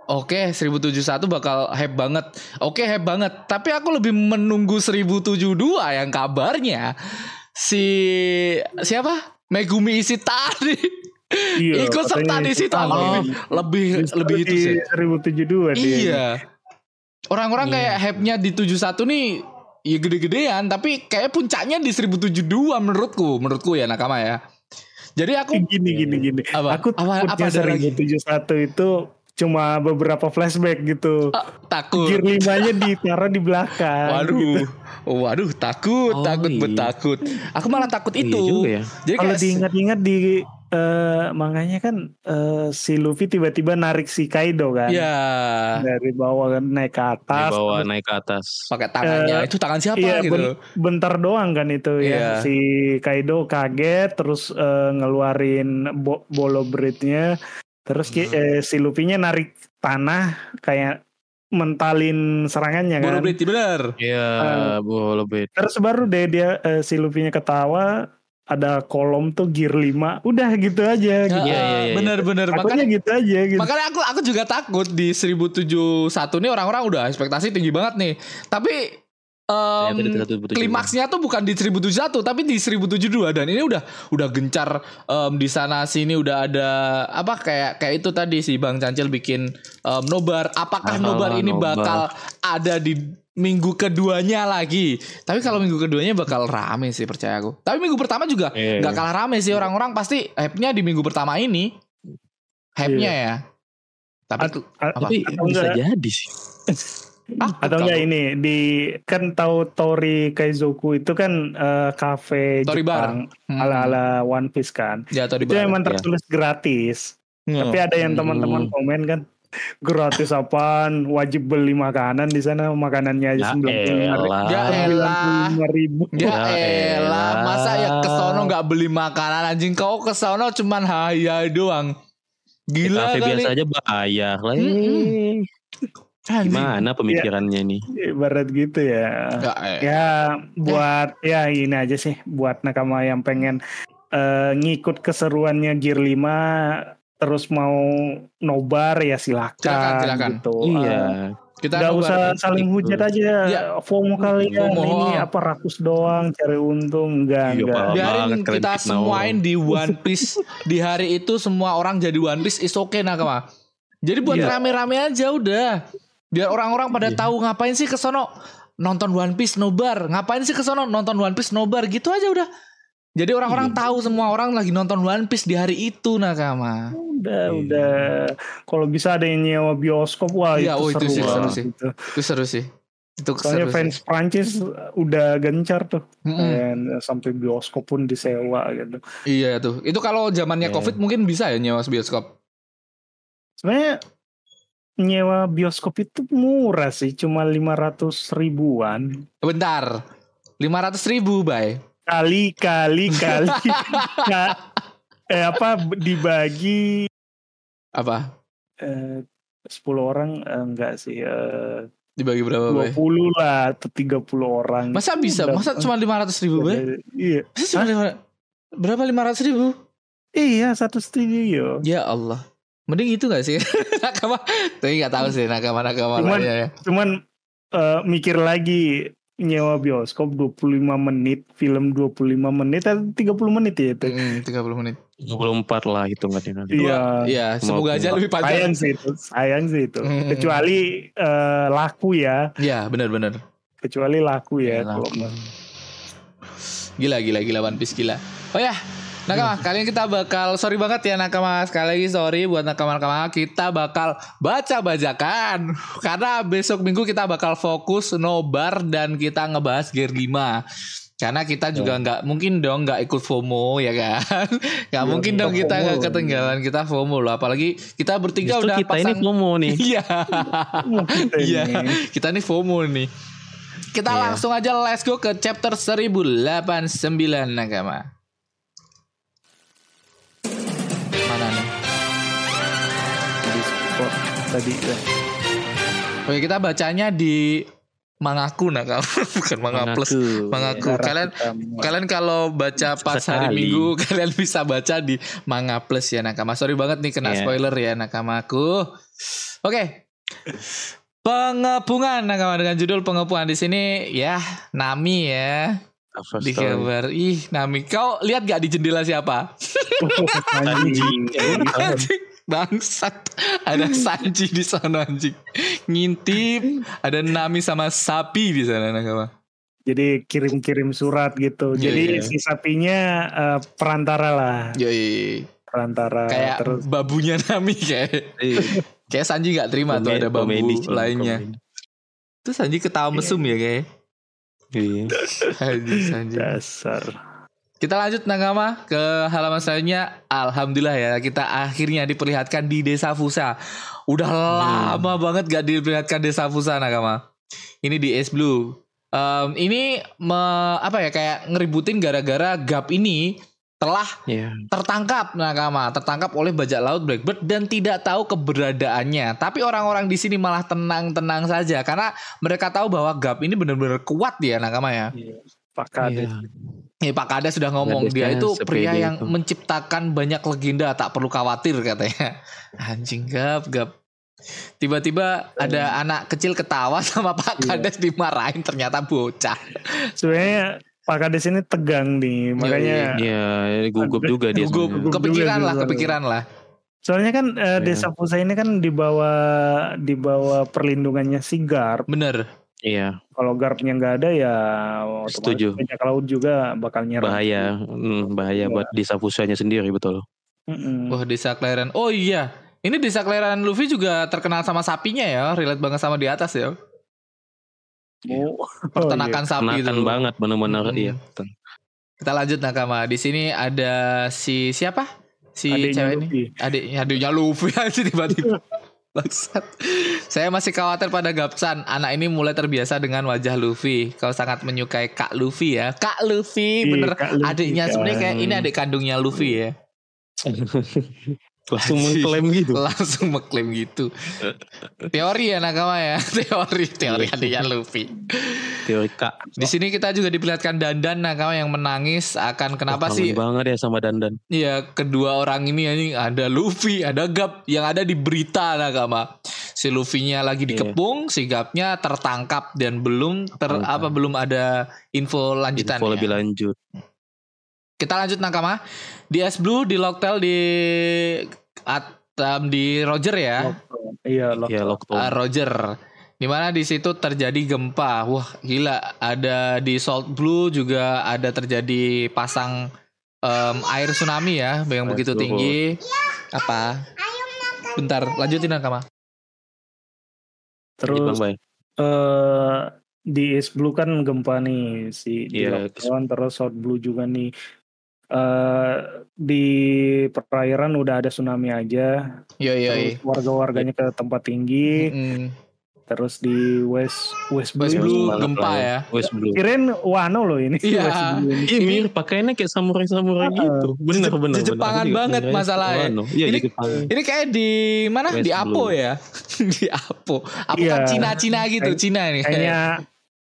[SPEAKER 1] Oke 1071 bakal hype banget Oke hype banget Tapi aku lebih menunggu 1072 yang kabarnya Si Siapa? Megumi Ishitani
[SPEAKER 3] Iya,
[SPEAKER 1] Ikut serta di situ aku lebih lebih lebih itu sih
[SPEAKER 3] 1072 dia
[SPEAKER 1] Iya Orang-orang
[SPEAKER 2] Iya.
[SPEAKER 1] kayak hype-nya di 71 nih ya gede-gedean tapi kayak puncaknya di 1072 menurutku, menurutku ya Nakama ya. Jadi aku
[SPEAKER 3] gini gini gini.
[SPEAKER 1] Apa?
[SPEAKER 3] Aku
[SPEAKER 1] Apa- apa
[SPEAKER 3] takutnya
[SPEAKER 1] ada lagi?
[SPEAKER 3] 1071 itu cuma beberapa flashback gitu.
[SPEAKER 1] ah, takut.
[SPEAKER 3] Gear limanya ditaruh di belakang.
[SPEAKER 1] Waduh.
[SPEAKER 3] gitu.
[SPEAKER 1] Waduh, takut,
[SPEAKER 2] Oh,
[SPEAKER 1] takut,
[SPEAKER 2] iya.
[SPEAKER 1] betakut. Aku malah takut
[SPEAKER 2] Iya
[SPEAKER 1] itu.
[SPEAKER 2] juga ya.
[SPEAKER 1] Jadi
[SPEAKER 3] Kalau
[SPEAKER 1] kayak
[SPEAKER 3] diingat-ingat di eh, makanya kan eh, si Luffy tiba-tiba narik si Kaido kan
[SPEAKER 1] ya
[SPEAKER 3] dari bawah kan naik ke atas.
[SPEAKER 2] bawah
[SPEAKER 3] terus-
[SPEAKER 2] naik ke atas.
[SPEAKER 1] pakai tangannya
[SPEAKER 3] Eh,
[SPEAKER 1] itu tangan siapa
[SPEAKER 3] Iya,
[SPEAKER 1] gitu.
[SPEAKER 3] ben- bentar doang kan itu
[SPEAKER 1] Iya.
[SPEAKER 3] ya. Si Kaido kaget terus eh, ngeluarin bo bolo breednya. Terus ki- eh, si Luffy-nya narik tanah kayak mentalin serangannya
[SPEAKER 1] Buru
[SPEAKER 3] kan.
[SPEAKER 1] berarti bener.
[SPEAKER 2] Iya, boleh bet.
[SPEAKER 3] Terus baru deh dia eh, si Luffy-nya ketawa ada kolom tuh gear 5 udah gitu aja gitu.
[SPEAKER 2] Iya, iya, iya.
[SPEAKER 1] Bener-bener
[SPEAKER 3] Takutnya
[SPEAKER 1] makanya
[SPEAKER 3] gitu aja gitu.
[SPEAKER 1] makanya aku aku juga takut di 1071 nih orang-orang udah ekspektasi tinggi banget nih. Tapi
[SPEAKER 2] 1071.
[SPEAKER 1] klimaksnya tuh bukan di 1071 tapi di 1072 dan ini udah udah gencar em, di sana sini udah ada apa kayak kayak itu tadi si Bang Cancil bikin em, nobar apakah
[SPEAKER 2] Alah,
[SPEAKER 1] nobar ini
[SPEAKER 2] nobar.
[SPEAKER 1] bakal ada di minggu keduanya lagi tapi kalau minggu keduanya bakal rame sih percaya aku tapi minggu pertama juga
[SPEAKER 2] Iya.
[SPEAKER 1] nggak kalah rame sih orang-orang pasti hype-nya di minggu pertama ini hype-nya ya tapi
[SPEAKER 3] At- a-
[SPEAKER 1] apa?
[SPEAKER 2] Tapi bisa jadi sih.
[SPEAKER 1] Ah,
[SPEAKER 3] atau enggak ini di kan tahu Tori Kaizoku itu kan eh, cafe
[SPEAKER 1] Tori Bar.
[SPEAKER 3] Jepang
[SPEAKER 1] Hmm.
[SPEAKER 3] ala-ala One Piece kan.
[SPEAKER 1] ya tadi
[SPEAKER 3] Itu emang
[SPEAKER 2] ya.
[SPEAKER 3] tertulis gratis.
[SPEAKER 1] Hmm.
[SPEAKER 3] Tapi ada yang
[SPEAKER 2] Hmm.
[SPEAKER 3] teman-teman komen kan gratis apaan wajib beli makanan di sana makanannya aja
[SPEAKER 2] Ya
[SPEAKER 3] sembilan.
[SPEAKER 1] Ya elah.
[SPEAKER 3] ribu
[SPEAKER 1] Ya,
[SPEAKER 2] Ya
[SPEAKER 1] elah,
[SPEAKER 2] elah.
[SPEAKER 1] masa ya ke sono nggak beli makanan anjing kau ke sono cuman hayal doang. Gila
[SPEAKER 2] Kafe
[SPEAKER 1] kali.
[SPEAKER 2] biasa aja bayar lah. Eh. Gimana pemikirannya nih?
[SPEAKER 3] ibarat gitu ya.
[SPEAKER 1] Ya, eh.
[SPEAKER 3] Ya buat ya ini aja sih buat nakama yang pengen eh, ngikut keseruannya Gear 5 terus mau nobar ya silakan,
[SPEAKER 1] Silakan, silakan.
[SPEAKER 3] gitu.
[SPEAKER 2] Iya.
[SPEAKER 1] Kita
[SPEAKER 3] Gak
[SPEAKER 1] nobar.
[SPEAKER 3] usah saling
[SPEAKER 2] Gitu.
[SPEAKER 3] hujat aja
[SPEAKER 1] Ya.
[SPEAKER 3] FOMO kalian
[SPEAKER 1] FOMO.
[SPEAKER 3] ini apa rakus doang cari untung enggak
[SPEAKER 2] Iya,
[SPEAKER 3] enggak.
[SPEAKER 1] Biarin kita semuain di One Piece di hari itu semua orang jadi One Piece is okay nakama. Jadi buat
[SPEAKER 3] Iya.
[SPEAKER 1] rame-rame aja udah. Biar orang-orang pada
[SPEAKER 2] Iya.
[SPEAKER 1] tahu ngapain sih ke sono nonton One Piece nobar. Ngapain sih ke sono nonton One Piece nobar gitu aja udah. Jadi orang-orang
[SPEAKER 2] Iya.
[SPEAKER 1] tahu semua orang lagi nonton One Piece di hari itu nakama.
[SPEAKER 3] Udah,
[SPEAKER 2] Iya.
[SPEAKER 3] udah. Kalau bisa ada yang nyewa bioskop, wah
[SPEAKER 1] Iya,
[SPEAKER 3] itu
[SPEAKER 1] oh, itu
[SPEAKER 3] seru
[SPEAKER 1] sih, seru sih.
[SPEAKER 3] gitu.
[SPEAKER 1] Itu seru sih. Itu
[SPEAKER 3] Soalnya
[SPEAKER 1] seru
[SPEAKER 3] fans
[SPEAKER 1] sih.
[SPEAKER 3] Prancis udah gencar tuh,
[SPEAKER 1] Mm-mm.
[SPEAKER 3] Dan sampai bioskop pun disewa gitu.
[SPEAKER 1] Iya tuh. Itu kalau zamannya
[SPEAKER 2] Iya.
[SPEAKER 1] Covid mungkin bisa ya nyewa bioskop.
[SPEAKER 3] Sebenarnya nyewa bioskop itu murah sih, cuma 500 ribuan.
[SPEAKER 1] Bentar. 500 ribu, bay.
[SPEAKER 3] Kali, kali, kali. <laughs> Ka- eh, apa dibagi
[SPEAKER 1] Apa?
[SPEAKER 3] eh, 10 orang eh, enggak sih eh,
[SPEAKER 1] Dibagi berapa, bay?
[SPEAKER 3] 20 lah atau 30 orang.
[SPEAKER 1] Masa bisa? Masa cuma 500 ribu, bay?
[SPEAKER 3] Iya.
[SPEAKER 1] Masa cuma lima- berapa 500 ribu?
[SPEAKER 3] Iya, satu studio.
[SPEAKER 1] Ya Allah. Mending itu gak <laughs> sih? nakama. Tapi gak tahu sih nakama-nakama
[SPEAKER 3] Cuman-
[SPEAKER 1] lainnya ya.
[SPEAKER 3] Cuman eh, mikir lagi nyewa bioskop 25 menit, film 25 menit atau 30 menit ya itu.
[SPEAKER 1] Mm, 30 menit.
[SPEAKER 2] 24 lah hitungannya nanti.
[SPEAKER 3] Iya.
[SPEAKER 1] Iya, semoga aja lebih
[SPEAKER 3] Sayang
[SPEAKER 1] panjang.
[SPEAKER 3] sih itu, sayang sih itu.
[SPEAKER 1] Hmm.
[SPEAKER 3] Kecuali eh, laku ya,
[SPEAKER 1] Iya, benar-benar.
[SPEAKER 3] kecuali laku ya. Kalau
[SPEAKER 1] laku.
[SPEAKER 3] nggak.
[SPEAKER 1] Gila, gila, gila One Piece gila. Oh ya, Nakama, kalian kita bakal sorry banget ya Nakama sekali lagi sorry buat Nakama-nakama kita bakal baca bajakan karena besok minggu kita bakal fokus nobar dan kita ngebahas gear 5 karena kita juga nggak mungkin dong nggak ikut FOMO ya kan <laughs> nggak
[SPEAKER 3] Iya,
[SPEAKER 1] mungkin dong
[SPEAKER 3] kita
[SPEAKER 1] nggak ketinggalan kita FOMO loh apalagi kita bertiga
[SPEAKER 2] Justru
[SPEAKER 1] udah
[SPEAKER 2] kita ini
[SPEAKER 1] pasang
[SPEAKER 2] FOMO nih. <laughs>
[SPEAKER 1] iya
[SPEAKER 3] kita
[SPEAKER 1] Iya,
[SPEAKER 3] ini.
[SPEAKER 1] kita nih FOMO nih. Kita
[SPEAKER 2] Iya.
[SPEAKER 1] langsung aja let's go ke chapter 1089 Nakama.
[SPEAKER 3] Tadi ya.
[SPEAKER 1] Oke, kita bacanya di Mangaku Nakama, <laughs> bukan Manga Plus. Mangaku.
[SPEAKER 3] Darah
[SPEAKER 1] Kalian
[SPEAKER 3] hitam.
[SPEAKER 1] kalian kalau baca pas hari
[SPEAKER 2] Sekali.
[SPEAKER 1] Minggu <laughs> kalian bisa baca di Manga Plus ya Nakama. Sorry banget nih kena
[SPEAKER 2] Iya.
[SPEAKER 1] spoiler ya Nakamaku. Oke. Pengepungan Nakama dengan judul pengepungan di sini ya Nami ya di gambar. Ih Nami kau lihat gak di jendela siapa? <laughs>
[SPEAKER 3] Anjing.
[SPEAKER 2] Anjing.
[SPEAKER 1] Bangsat. Ada Sanji di sana anjing. Ngintip. Ada Nami sama sapi di sana nakama.
[SPEAKER 3] Jadi kirim-kirim surat gitu.
[SPEAKER 1] Iya,
[SPEAKER 3] Jadi
[SPEAKER 1] iya.
[SPEAKER 3] si sapinya eh, perantara lah,
[SPEAKER 1] Yoi.
[SPEAKER 3] perantara
[SPEAKER 1] Kayak
[SPEAKER 3] terus
[SPEAKER 1] babunya Nami kayak.
[SPEAKER 2] Iya.
[SPEAKER 1] Kayak Sanji nggak terima tuh ada babu
[SPEAKER 2] Komedi
[SPEAKER 1] lainnya.
[SPEAKER 2] komedi.
[SPEAKER 1] Terus Sanji ketawa mesum ya kayak.
[SPEAKER 2] Iya.
[SPEAKER 1] Sanji, Sanji.
[SPEAKER 3] dasar.
[SPEAKER 1] Kita lanjut Nakama ke halaman selanjutnya. Alhamdulillah ya kita akhirnya diperlihatkan di Desa Fusa. Udah lama banget gak diperlihatkan Desa Fusa Nakama. Ini di Ace Blue. Em, ini me- apa ya kayak ngeributin gara-gara Gap ini telah
[SPEAKER 2] Iya.
[SPEAKER 1] tertangkap Nakama, tertangkap oleh bajak laut Blackbird dan tidak tahu keberadaannya. Tapi orang-orang di sini malah tenang-tenang saja karena mereka tahu bahwa Gap ini benar-benar kuat ya Nakama ya.
[SPEAKER 3] Pak Kades.
[SPEAKER 2] Iya.
[SPEAKER 1] Ya, Pak Kada sudah ngomong dia itu pria yang
[SPEAKER 2] itu.
[SPEAKER 1] menciptakan banyak legenda tak perlu khawatir katanya. <laughs> Anjing gap gap. Tiba-tiba ada anak kecil ketawa <laughs> sama Pak
[SPEAKER 3] Iya.
[SPEAKER 1] Kades dimarahin ternyata bocah.
[SPEAKER 3] Sebenarnya Pak Kades ini tegang nih, makanya
[SPEAKER 2] Iya, gugup juga dia.
[SPEAKER 1] Gugup, kepikiran
[SPEAKER 3] juga
[SPEAKER 1] lah,
[SPEAKER 3] dia.
[SPEAKER 1] kepikiran lah.
[SPEAKER 3] soalnya kan eh,
[SPEAKER 2] Iya.
[SPEAKER 3] Desa Pusa ini kan di bawah di bawah perlindungannya si Garp.
[SPEAKER 1] Bener.
[SPEAKER 2] Iya,
[SPEAKER 3] Kalau Garpnya nggak ada ya otomatis
[SPEAKER 2] Setuju.
[SPEAKER 3] bajak laut juga bakal nyerang.
[SPEAKER 2] bahaya, Hmm, bahaya
[SPEAKER 3] Iya.
[SPEAKER 2] buat desa Fusanya sendiri betul.
[SPEAKER 3] Mm-mm.
[SPEAKER 1] Wah desa Kleren. Oh iya. Ini desa Kleren Luffy juga terkenal sama sapinya ya. Relate banget sama di atas ya.
[SPEAKER 3] Oh, <laughs>
[SPEAKER 1] Peternakan sapi itu.
[SPEAKER 2] Kenakan banget benar-benar
[SPEAKER 1] Mm-mm.
[SPEAKER 2] iya.
[SPEAKER 1] Kita lanjut nakama. Di sini ada si siapa? Si
[SPEAKER 3] Adiknya
[SPEAKER 1] cewek ini.
[SPEAKER 3] Luffy.
[SPEAKER 1] Adik adiknya Luffy <laughs> aja tiba-tiba. Bangsat. Saya masih khawatir pada Gapsan. Anak ini mulai terbiasa dengan wajah Luffy. Kau sangat menyukai Kak Luffy ya. Kak Luffy, bener.
[SPEAKER 3] Kak Luffy,
[SPEAKER 1] Adiknya
[SPEAKER 3] kan.
[SPEAKER 1] sebenarnya kayak ini adik kandungnya Luffy ya. <laughs>
[SPEAKER 2] Langsung mengklaim gitu.
[SPEAKER 1] Langsung mengklaim gitu. Teori ya nakama ya. <laughs> Teori, teori adiknya Luffy.
[SPEAKER 2] Teori kak.
[SPEAKER 1] Di sini kita juga diperlihatkan Dandan nakama yang menangis akan kenapa
[SPEAKER 2] Wah,
[SPEAKER 1] sih
[SPEAKER 2] banget ya sama Dandan.
[SPEAKER 1] Iya, kedua orang ini anjing ada Luffy, ada Gap yang ada di berita nakama. Si Luffy-nya lagi
[SPEAKER 2] Iya.
[SPEAKER 1] dikepung, si Gap-nya tertangkap dan belum ter apa belum ada info lanjutan.
[SPEAKER 2] Info lebih lanjut.
[SPEAKER 1] Kita lanjut nakama. Di S Blue di Locktail di at, um, di Roger ya.
[SPEAKER 3] Iya loh.
[SPEAKER 2] Ya Lockdown.
[SPEAKER 1] Uh, Roger. Di mana di situ terjadi gempa. Wah gila. Ada di Salt Blue juga ada terjadi pasang em, air tsunami ya, yang
[SPEAKER 2] Air
[SPEAKER 1] begitu tinggi. Apa? Bentar, lanjutin Nakama.
[SPEAKER 3] Terus
[SPEAKER 2] Bang
[SPEAKER 3] eh di East Blue kan gempa nih si di
[SPEAKER 2] Iya,
[SPEAKER 3] Lockdown, terus South Blue juga nih. Eh di perairan udah ada tsunami aja.
[SPEAKER 1] Yo yo.
[SPEAKER 3] Terus warga-warganya ke tempat tinggi.
[SPEAKER 1] Mm.
[SPEAKER 3] Terus di West West Blue.
[SPEAKER 1] West Blue gempa ya.
[SPEAKER 2] West Blue.
[SPEAKER 3] Kirain Wano loh ini.
[SPEAKER 1] Iya.
[SPEAKER 3] Ini.
[SPEAKER 2] Iya pakainya kayak samurai-samurai
[SPEAKER 3] Ah,
[SPEAKER 2] gitu. Bener bener.
[SPEAKER 1] Jepangan
[SPEAKER 2] bener.
[SPEAKER 1] banget
[SPEAKER 2] Iya,
[SPEAKER 1] masalahnya.
[SPEAKER 2] Wano. Iya
[SPEAKER 1] Ini-. Ini kayak di mana?
[SPEAKER 2] West
[SPEAKER 1] di Apo
[SPEAKER 2] Blue.
[SPEAKER 1] ya. <laughs> di Apo. Apo
[SPEAKER 3] Iya.
[SPEAKER 1] kan Cina-Cina gitu,
[SPEAKER 3] Kayak-
[SPEAKER 1] Cina ini.
[SPEAKER 3] Kayaknya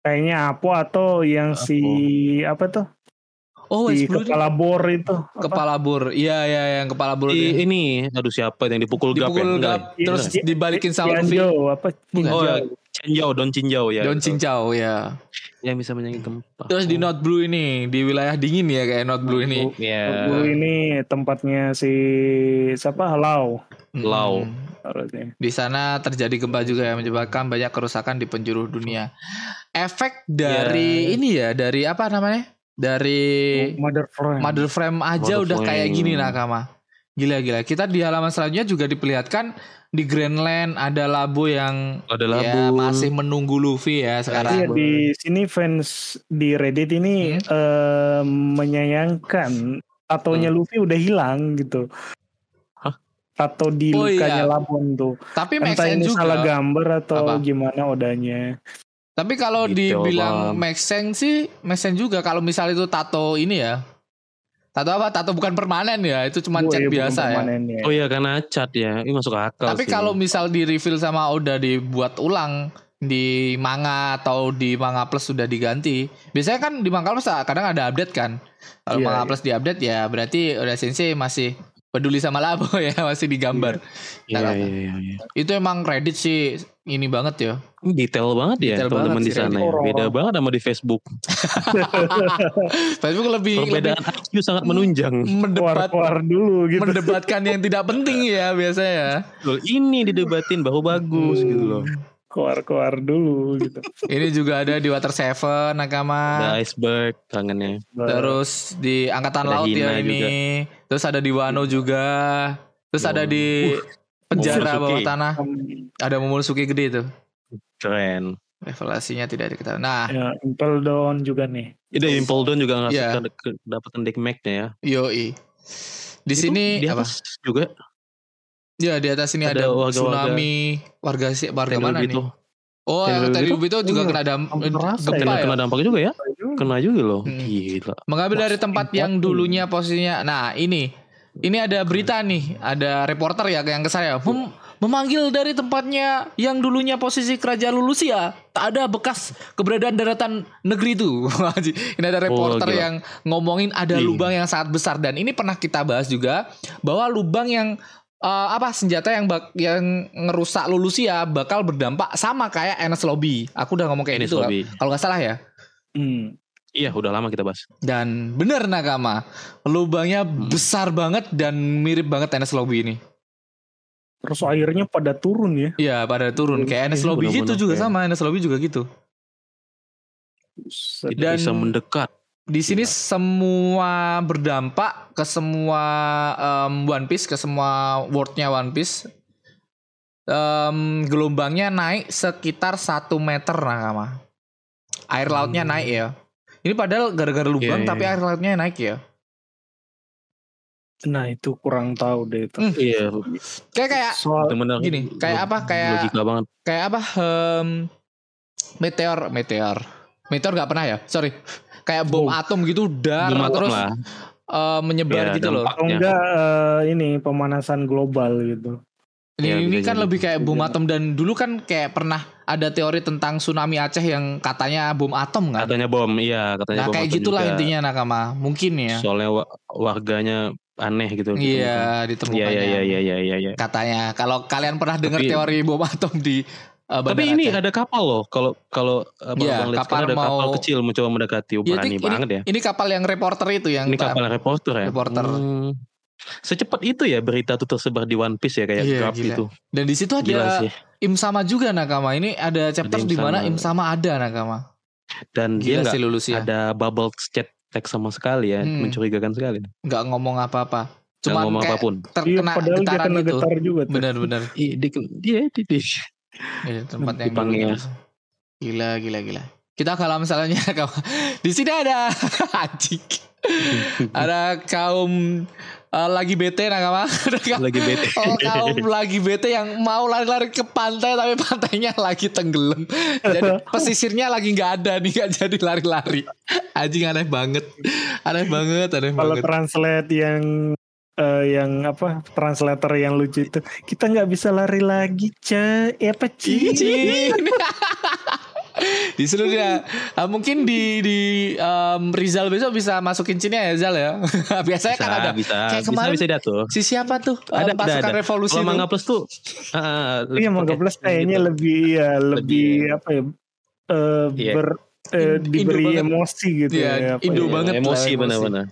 [SPEAKER 3] kayaknya Apo atau yang si apa tuh?
[SPEAKER 1] Oh,
[SPEAKER 3] di
[SPEAKER 1] West Blue ini
[SPEAKER 3] kepala bor itu. Apa?
[SPEAKER 1] kepala bur. Iya, iya, yang kepala bur.
[SPEAKER 2] Di,
[SPEAKER 1] dia.
[SPEAKER 2] ini aduh siapa yang dipukul gap ya?
[SPEAKER 1] dipukul
[SPEAKER 2] Enggak.
[SPEAKER 1] gap terus
[SPEAKER 3] Iya.
[SPEAKER 1] dibalikin sama Luffy.
[SPEAKER 3] Apa?
[SPEAKER 2] Oh,
[SPEAKER 3] Cianjau.
[SPEAKER 2] Cinjau, Don Cinjau ya.
[SPEAKER 1] Don. Cincau ya.
[SPEAKER 2] Yang bisa menyanyi gempa.
[SPEAKER 1] Terus di North Blue ini di wilayah dingin ya kayak North Blue ini.
[SPEAKER 2] Iya.
[SPEAKER 3] Dulu ini tempatnya si siapa? Lau.
[SPEAKER 2] Lau.
[SPEAKER 1] Hmm.
[SPEAKER 3] harusnya.
[SPEAKER 1] Di sana terjadi gempa juga yang menyebabkan banyak kerusakan di penjuru dunia. Efek dari
[SPEAKER 2] Ya.
[SPEAKER 1] ini ya, dari apa namanya? Dari
[SPEAKER 3] Mother Frame.
[SPEAKER 1] mother frame aja
[SPEAKER 2] Mother
[SPEAKER 1] udah kayak gini nakama. Gila-gila. Kita di halaman selanjutnya juga diperlihatkan di Greenland ada labu yang
[SPEAKER 2] Ada
[SPEAKER 1] ya,
[SPEAKER 2] labu.
[SPEAKER 1] masih menunggu Luffy ya
[SPEAKER 3] Iya
[SPEAKER 1] sekarang.
[SPEAKER 3] di sini fans di Reddit ini
[SPEAKER 1] Hmm.
[SPEAKER 3] eh, menyayangkan tatonya Luffy udah hilang gitu.
[SPEAKER 2] Hah?
[SPEAKER 3] Tato di
[SPEAKER 1] Oh,
[SPEAKER 3] lukanya
[SPEAKER 1] iya.
[SPEAKER 3] Labuan tuh.
[SPEAKER 1] Tapi
[SPEAKER 3] Entah ini
[SPEAKER 1] juga.
[SPEAKER 3] salah gambar atau
[SPEAKER 1] Apa?
[SPEAKER 3] gimana odanya.
[SPEAKER 1] Tapi kalau
[SPEAKER 2] Detail
[SPEAKER 1] dibilang make sense sih, make sense juga kalau misal itu tato ini ya. Tato apa? Tato bukan permanen ya, itu cuma
[SPEAKER 3] Oh,
[SPEAKER 1] cat
[SPEAKER 3] iya,
[SPEAKER 1] biasa ya.
[SPEAKER 3] ya.
[SPEAKER 2] Oh iya karena cat ya. Ini masuk akal
[SPEAKER 1] Tapi kalau misal di reveal sama Oda dibuat ulang di manga atau di manga plus sudah diganti. Biasanya kan di manga plus kadang ada update kan. Kalau
[SPEAKER 3] Iya,
[SPEAKER 1] manga
[SPEAKER 3] iya.
[SPEAKER 1] plus diupdate ya berarti Oda Sensei masih peduli sama labo <laughs> ya masih digambar.
[SPEAKER 2] Iya
[SPEAKER 1] Nggak
[SPEAKER 2] iya iya. iya.
[SPEAKER 1] Itu emang Reddit sih ini banget ya.
[SPEAKER 2] Detail banget ya
[SPEAKER 1] Detail
[SPEAKER 2] teman-teman
[SPEAKER 1] banget
[SPEAKER 2] di
[SPEAKER 1] sih
[SPEAKER 2] sana. Ya. Beda banget sama di Facebook. <laughs>
[SPEAKER 1] Facebook lebih lebih
[SPEAKER 2] Perbedaan IQ sangat menunjang.
[SPEAKER 1] mendebat
[SPEAKER 3] Keluar-keluar dulu gitu.
[SPEAKER 1] mendebatkan yang tidak penting ya biasanya.
[SPEAKER 2] Loh, ini didebatin baru bagus gitu loh.
[SPEAKER 3] Keluar-keluar dulu gitu. <laughs>
[SPEAKER 1] Ini juga ada di Water Seven Nakama.
[SPEAKER 2] Ada iceberg kangennya.
[SPEAKER 1] Terus di Angkatan
[SPEAKER 2] Ada
[SPEAKER 1] Laut ya
[SPEAKER 2] Hina
[SPEAKER 1] ini. Terus ada di Wano juga. Terus ada di penjara
[SPEAKER 2] Momonosuke.
[SPEAKER 1] bawah tanah. Ada Momonosuke gede itu.
[SPEAKER 2] Keren.
[SPEAKER 1] Evaluasinya tidak diketahui. Nah,
[SPEAKER 3] Ya, Impel Down juga nih.
[SPEAKER 2] Itu Impel Down juga ngasih
[SPEAKER 1] Iya.
[SPEAKER 2] ke- kedapatan deck Mac-nya ya.
[SPEAKER 1] yoi. Di
[SPEAKER 2] Itu
[SPEAKER 1] sini
[SPEAKER 2] di
[SPEAKER 1] apa?
[SPEAKER 2] juga
[SPEAKER 1] Ya di atas ini ada,
[SPEAKER 2] Ada warga-warga-
[SPEAKER 1] tsunami warga si warga
[SPEAKER 2] Tenryubito.
[SPEAKER 1] mana nih? Oh,
[SPEAKER 2] Tenryubito?
[SPEAKER 1] Tenryubito juga
[SPEAKER 3] Iya,
[SPEAKER 1] kena dam
[SPEAKER 3] hampir rasa
[SPEAKER 1] gempa
[SPEAKER 2] kena,
[SPEAKER 1] ya.
[SPEAKER 2] kena dampak juga ya. Kena juga loh.
[SPEAKER 1] Hmm.
[SPEAKER 2] Gila.
[SPEAKER 1] Mengambil dari tempat yang dulunya posisinya. Nah, ini. Ini ada berita nih, ada reporter ya yang ke saya. Mem- memanggil dari tempatnya yang dulunya posisi kerajaan Lulusia, tak ada bekas keberadaan daratan negeri itu. <laughs> ini ada reporter
[SPEAKER 2] gila.
[SPEAKER 1] yang ngomongin ada
[SPEAKER 2] Ih.
[SPEAKER 1] lubang yang sangat besar dan ini pernah kita bahas juga bahwa lubang yang eh, apa senjata yang bak- yang ngerusak Lulusia bakal berdampak sama kayak Enes Lobby. Aku udah ngomong kayak
[SPEAKER 2] Enes
[SPEAKER 1] gitu
[SPEAKER 2] Lobby.
[SPEAKER 1] kalau nggak salah ya.
[SPEAKER 3] Hmm.
[SPEAKER 2] Iya, udah lama kita bahas.
[SPEAKER 1] Dan bener nakama, lubangnya
[SPEAKER 2] Hmm.
[SPEAKER 1] besar banget dan mirip banget NS Lobby ini.
[SPEAKER 3] Terus airnya pada turun ya.
[SPEAKER 1] Iya pada turun kayak NS
[SPEAKER 2] Iya,
[SPEAKER 1] Lobby gitu juga
[SPEAKER 2] kayak-
[SPEAKER 1] sama NS Lobby juga gitu.
[SPEAKER 2] Tidak
[SPEAKER 1] Dan-
[SPEAKER 2] bisa mendekat.
[SPEAKER 1] Di sini semua berdampak ke semua em, One Piece, ke semua worldnya One Piece. Em, gelombangnya naik sekitar satu meter nakama. Air lautnya naik ya. Ini padahal gara-gara lubang
[SPEAKER 2] Iya, iya,
[SPEAKER 1] tapi
[SPEAKER 2] iya.
[SPEAKER 1] air lautnya naik ya.
[SPEAKER 3] Nah itu kurang tahu deh itu.
[SPEAKER 1] Hmm.
[SPEAKER 2] Iya,
[SPEAKER 1] Kayak kayak
[SPEAKER 3] Soal
[SPEAKER 1] gini, kayak apa? Kayak
[SPEAKER 2] banget.
[SPEAKER 1] kayak apa em, meteor meteor meteor nggak pernah ya sorry kayak bom
[SPEAKER 3] Bom.
[SPEAKER 1] atom gitu dar
[SPEAKER 2] Belum
[SPEAKER 1] terus
[SPEAKER 2] lah.
[SPEAKER 1] eh, menyebar
[SPEAKER 2] Ya,
[SPEAKER 1] gitu loh
[SPEAKER 3] atau
[SPEAKER 2] dampaknya.
[SPEAKER 3] enggak eh, ini pemanasan global gitu.
[SPEAKER 1] ini,
[SPEAKER 2] Ya,
[SPEAKER 1] ini kan
[SPEAKER 2] jadi.
[SPEAKER 1] lebih kayak bom atom dan dulu kan kayak pernah ada teori tentang tsunami Aceh yang katanya bom atom kan
[SPEAKER 2] Katanya bom, iya katanya
[SPEAKER 1] nah
[SPEAKER 2] bom
[SPEAKER 1] kayak
[SPEAKER 2] atom
[SPEAKER 1] gitulah
[SPEAKER 2] juga.
[SPEAKER 1] intinya nakama mungkin ya
[SPEAKER 2] Soalnya wa- warganya aneh gitu.
[SPEAKER 1] iya
[SPEAKER 2] ditemukan.
[SPEAKER 1] ditemukannya
[SPEAKER 2] Iya, iya, iya, iya, iya, iya.
[SPEAKER 1] katanya kalau kalian pernah dengar teori bom atom di eh,
[SPEAKER 2] Tapi ini
[SPEAKER 1] Aceh.
[SPEAKER 2] ada kapal loh. Kalau kalau uh, Bang
[SPEAKER 1] Iya,
[SPEAKER 2] Bang lihat
[SPEAKER 1] kapal
[SPEAKER 2] ada kapal
[SPEAKER 1] mau-
[SPEAKER 2] kecil mencoba mendekati. Oh,
[SPEAKER 1] Ya,
[SPEAKER 2] berani
[SPEAKER 1] ini-
[SPEAKER 2] banget ya.
[SPEAKER 1] ini kapal yang reporter itu yang
[SPEAKER 2] Ini kapal reporter ya.
[SPEAKER 1] Reporter.
[SPEAKER 2] Hmm. Secepat itu ya berita tuh tersebar di One Piece ya kayak
[SPEAKER 1] Iya,
[SPEAKER 2] Grab itu.
[SPEAKER 1] dan di situ
[SPEAKER 2] Gila
[SPEAKER 1] ada
[SPEAKER 2] sih.
[SPEAKER 1] Im sama juga nakama. Ini ada chapter di mana
[SPEAKER 2] sama.
[SPEAKER 1] Im sama ada nakama.
[SPEAKER 2] Dan
[SPEAKER 1] Gila
[SPEAKER 2] dia nggak
[SPEAKER 1] sih lulus ya.
[SPEAKER 2] ada bubble chat text sama sekali ya,
[SPEAKER 1] Hmm.
[SPEAKER 2] mencurigakan sekali.
[SPEAKER 1] Nggak ngomong apa-apa. Cuman
[SPEAKER 2] ngomong
[SPEAKER 1] kayak
[SPEAKER 2] apa pun.
[SPEAKER 3] Iya
[SPEAKER 1] terkena
[SPEAKER 3] dia
[SPEAKER 1] getaran
[SPEAKER 3] kena getar juga tuh.
[SPEAKER 1] Bener-bener.
[SPEAKER 2] Iya, dia, dia, dia, dia.
[SPEAKER 1] Iya, tempat yang
[SPEAKER 2] Dipanggil.
[SPEAKER 1] dulu. Gila, gila, gila. Kita kalau misalnya <laughs> di sini ada <laughs> anjing. ada kaum eh, lagi bete nakama. <laughs> Ada kaum-
[SPEAKER 2] lagi bete.
[SPEAKER 1] Oh kaum lagi bete yang mau lari-lari ke pantai tapi pantainya lagi tenggelam. Jadi pesisirnya lagi nggak ada nih nggak jadi lari-lari. Anjing aneh banget, aneh banget, aneh
[SPEAKER 3] Kalau
[SPEAKER 1] banget.
[SPEAKER 3] translate yang eh, yang apa translator yang lucu itu kita nggak bisa lari lagi ce eh, apa ci
[SPEAKER 1] Cing. <laughs> di seluruh dia Ah, mungkin di di em, Rizal besok bisa masukin cinnya ya Zal ya <laughs> biasanya
[SPEAKER 2] bisa,
[SPEAKER 1] kan ada
[SPEAKER 2] bisa,
[SPEAKER 1] kayak
[SPEAKER 2] bisa,
[SPEAKER 1] kemarin
[SPEAKER 2] bisa diatur.
[SPEAKER 1] si siapa tuh
[SPEAKER 2] Ada, ada,
[SPEAKER 1] pasukan
[SPEAKER 2] ada.
[SPEAKER 1] revolusi
[SPEAKER 2] Kalau
[SPEAKER 1] tuh.
[SPEAKER 2] Manga Plus tuh, lebih
[SPEAKER 3] iya Mangga Plus kayaknya
[SPEAKER 2] gitu.
[SPEAKER 3] lebih ya lebih apa ya eh,
[SPEAKER 2] Iya.
[SPEAKER 3] ber eh,
[SPEAKER 1] Indo
[SPEAKER 3] diberi
[SPEAKER 1] banget.
[SPEAKER 3] emosi gitu
[SPEAKER 1] Iya,
[SPEAKER 3] ya apa
[SPEAKER 1] Indo
[SPEAKER 3] ya.
[SPEAKER 1] banget
[SPEAKER 2] emosi benar-benar.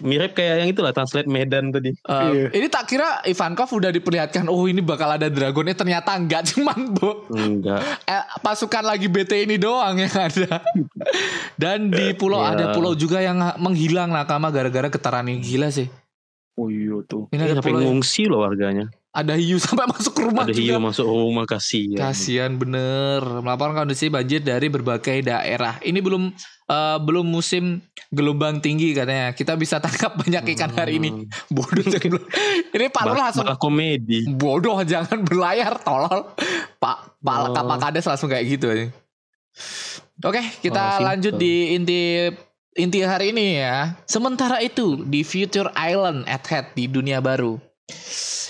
[SPEAKER 2] Mirip kayak yang itulah translate Medan tadi.
[SPEAKER 1] Em,
[SPEAKER 3] Iya.
[SPEAKER 1] Ini tak kira Ivankov udah diperlihatkan Oh ini bakal ada dragonnya Ternyata enggak <laughs> Cuman bu,
[SPEAKER 2] Enggak.
[SPEAKER 1] eh, pasukan lagi BT ini doang yang ada <laughs> Dan di pulau
[SPEAKER 2] Iya.
[SPEAKER 1] Ada pulau juga yang menghilang nakama Gara-gara getaran ini Gila sih
[SPEAKER 3] oh iya tuh
[SPEAKER 1] Ini ada
[SPEAKER 2] Sampai ngungsi loh warganya.
[SPEAKER 1] Ada hiu <laughs> sampai masuk ke rumah
[SPEAKER 2] Ada
[SPEAKER 1] juga
[SPEAKER 2] hiu masuk rumah kasih.
[SPEAKER 1] Kasihan bener melaporkan kondisi banjir dari berbagai daerah. Ini belum eh, belum musim gelombang tinggi katanya. Kita bisa tangkap <laughs> banyak ikan hari ini. Bodoh <laughs> jangan bel- Ini Pak Lur langsung
[SPEAKER 2] komedi.
[SPEAKER 1] bodoh jangan berlayar tolol. Pak Pak
[SPEAKER 2] Oh.
[SPEAKER 1] Pak Kades langsung kayak gitu aja. Oke, kita
[SPEAKER 2] Oh,
[SPEAKER 1] lanjut di inti inti hari ini ya. Sementara itu di Future Island at Head di dunia baru.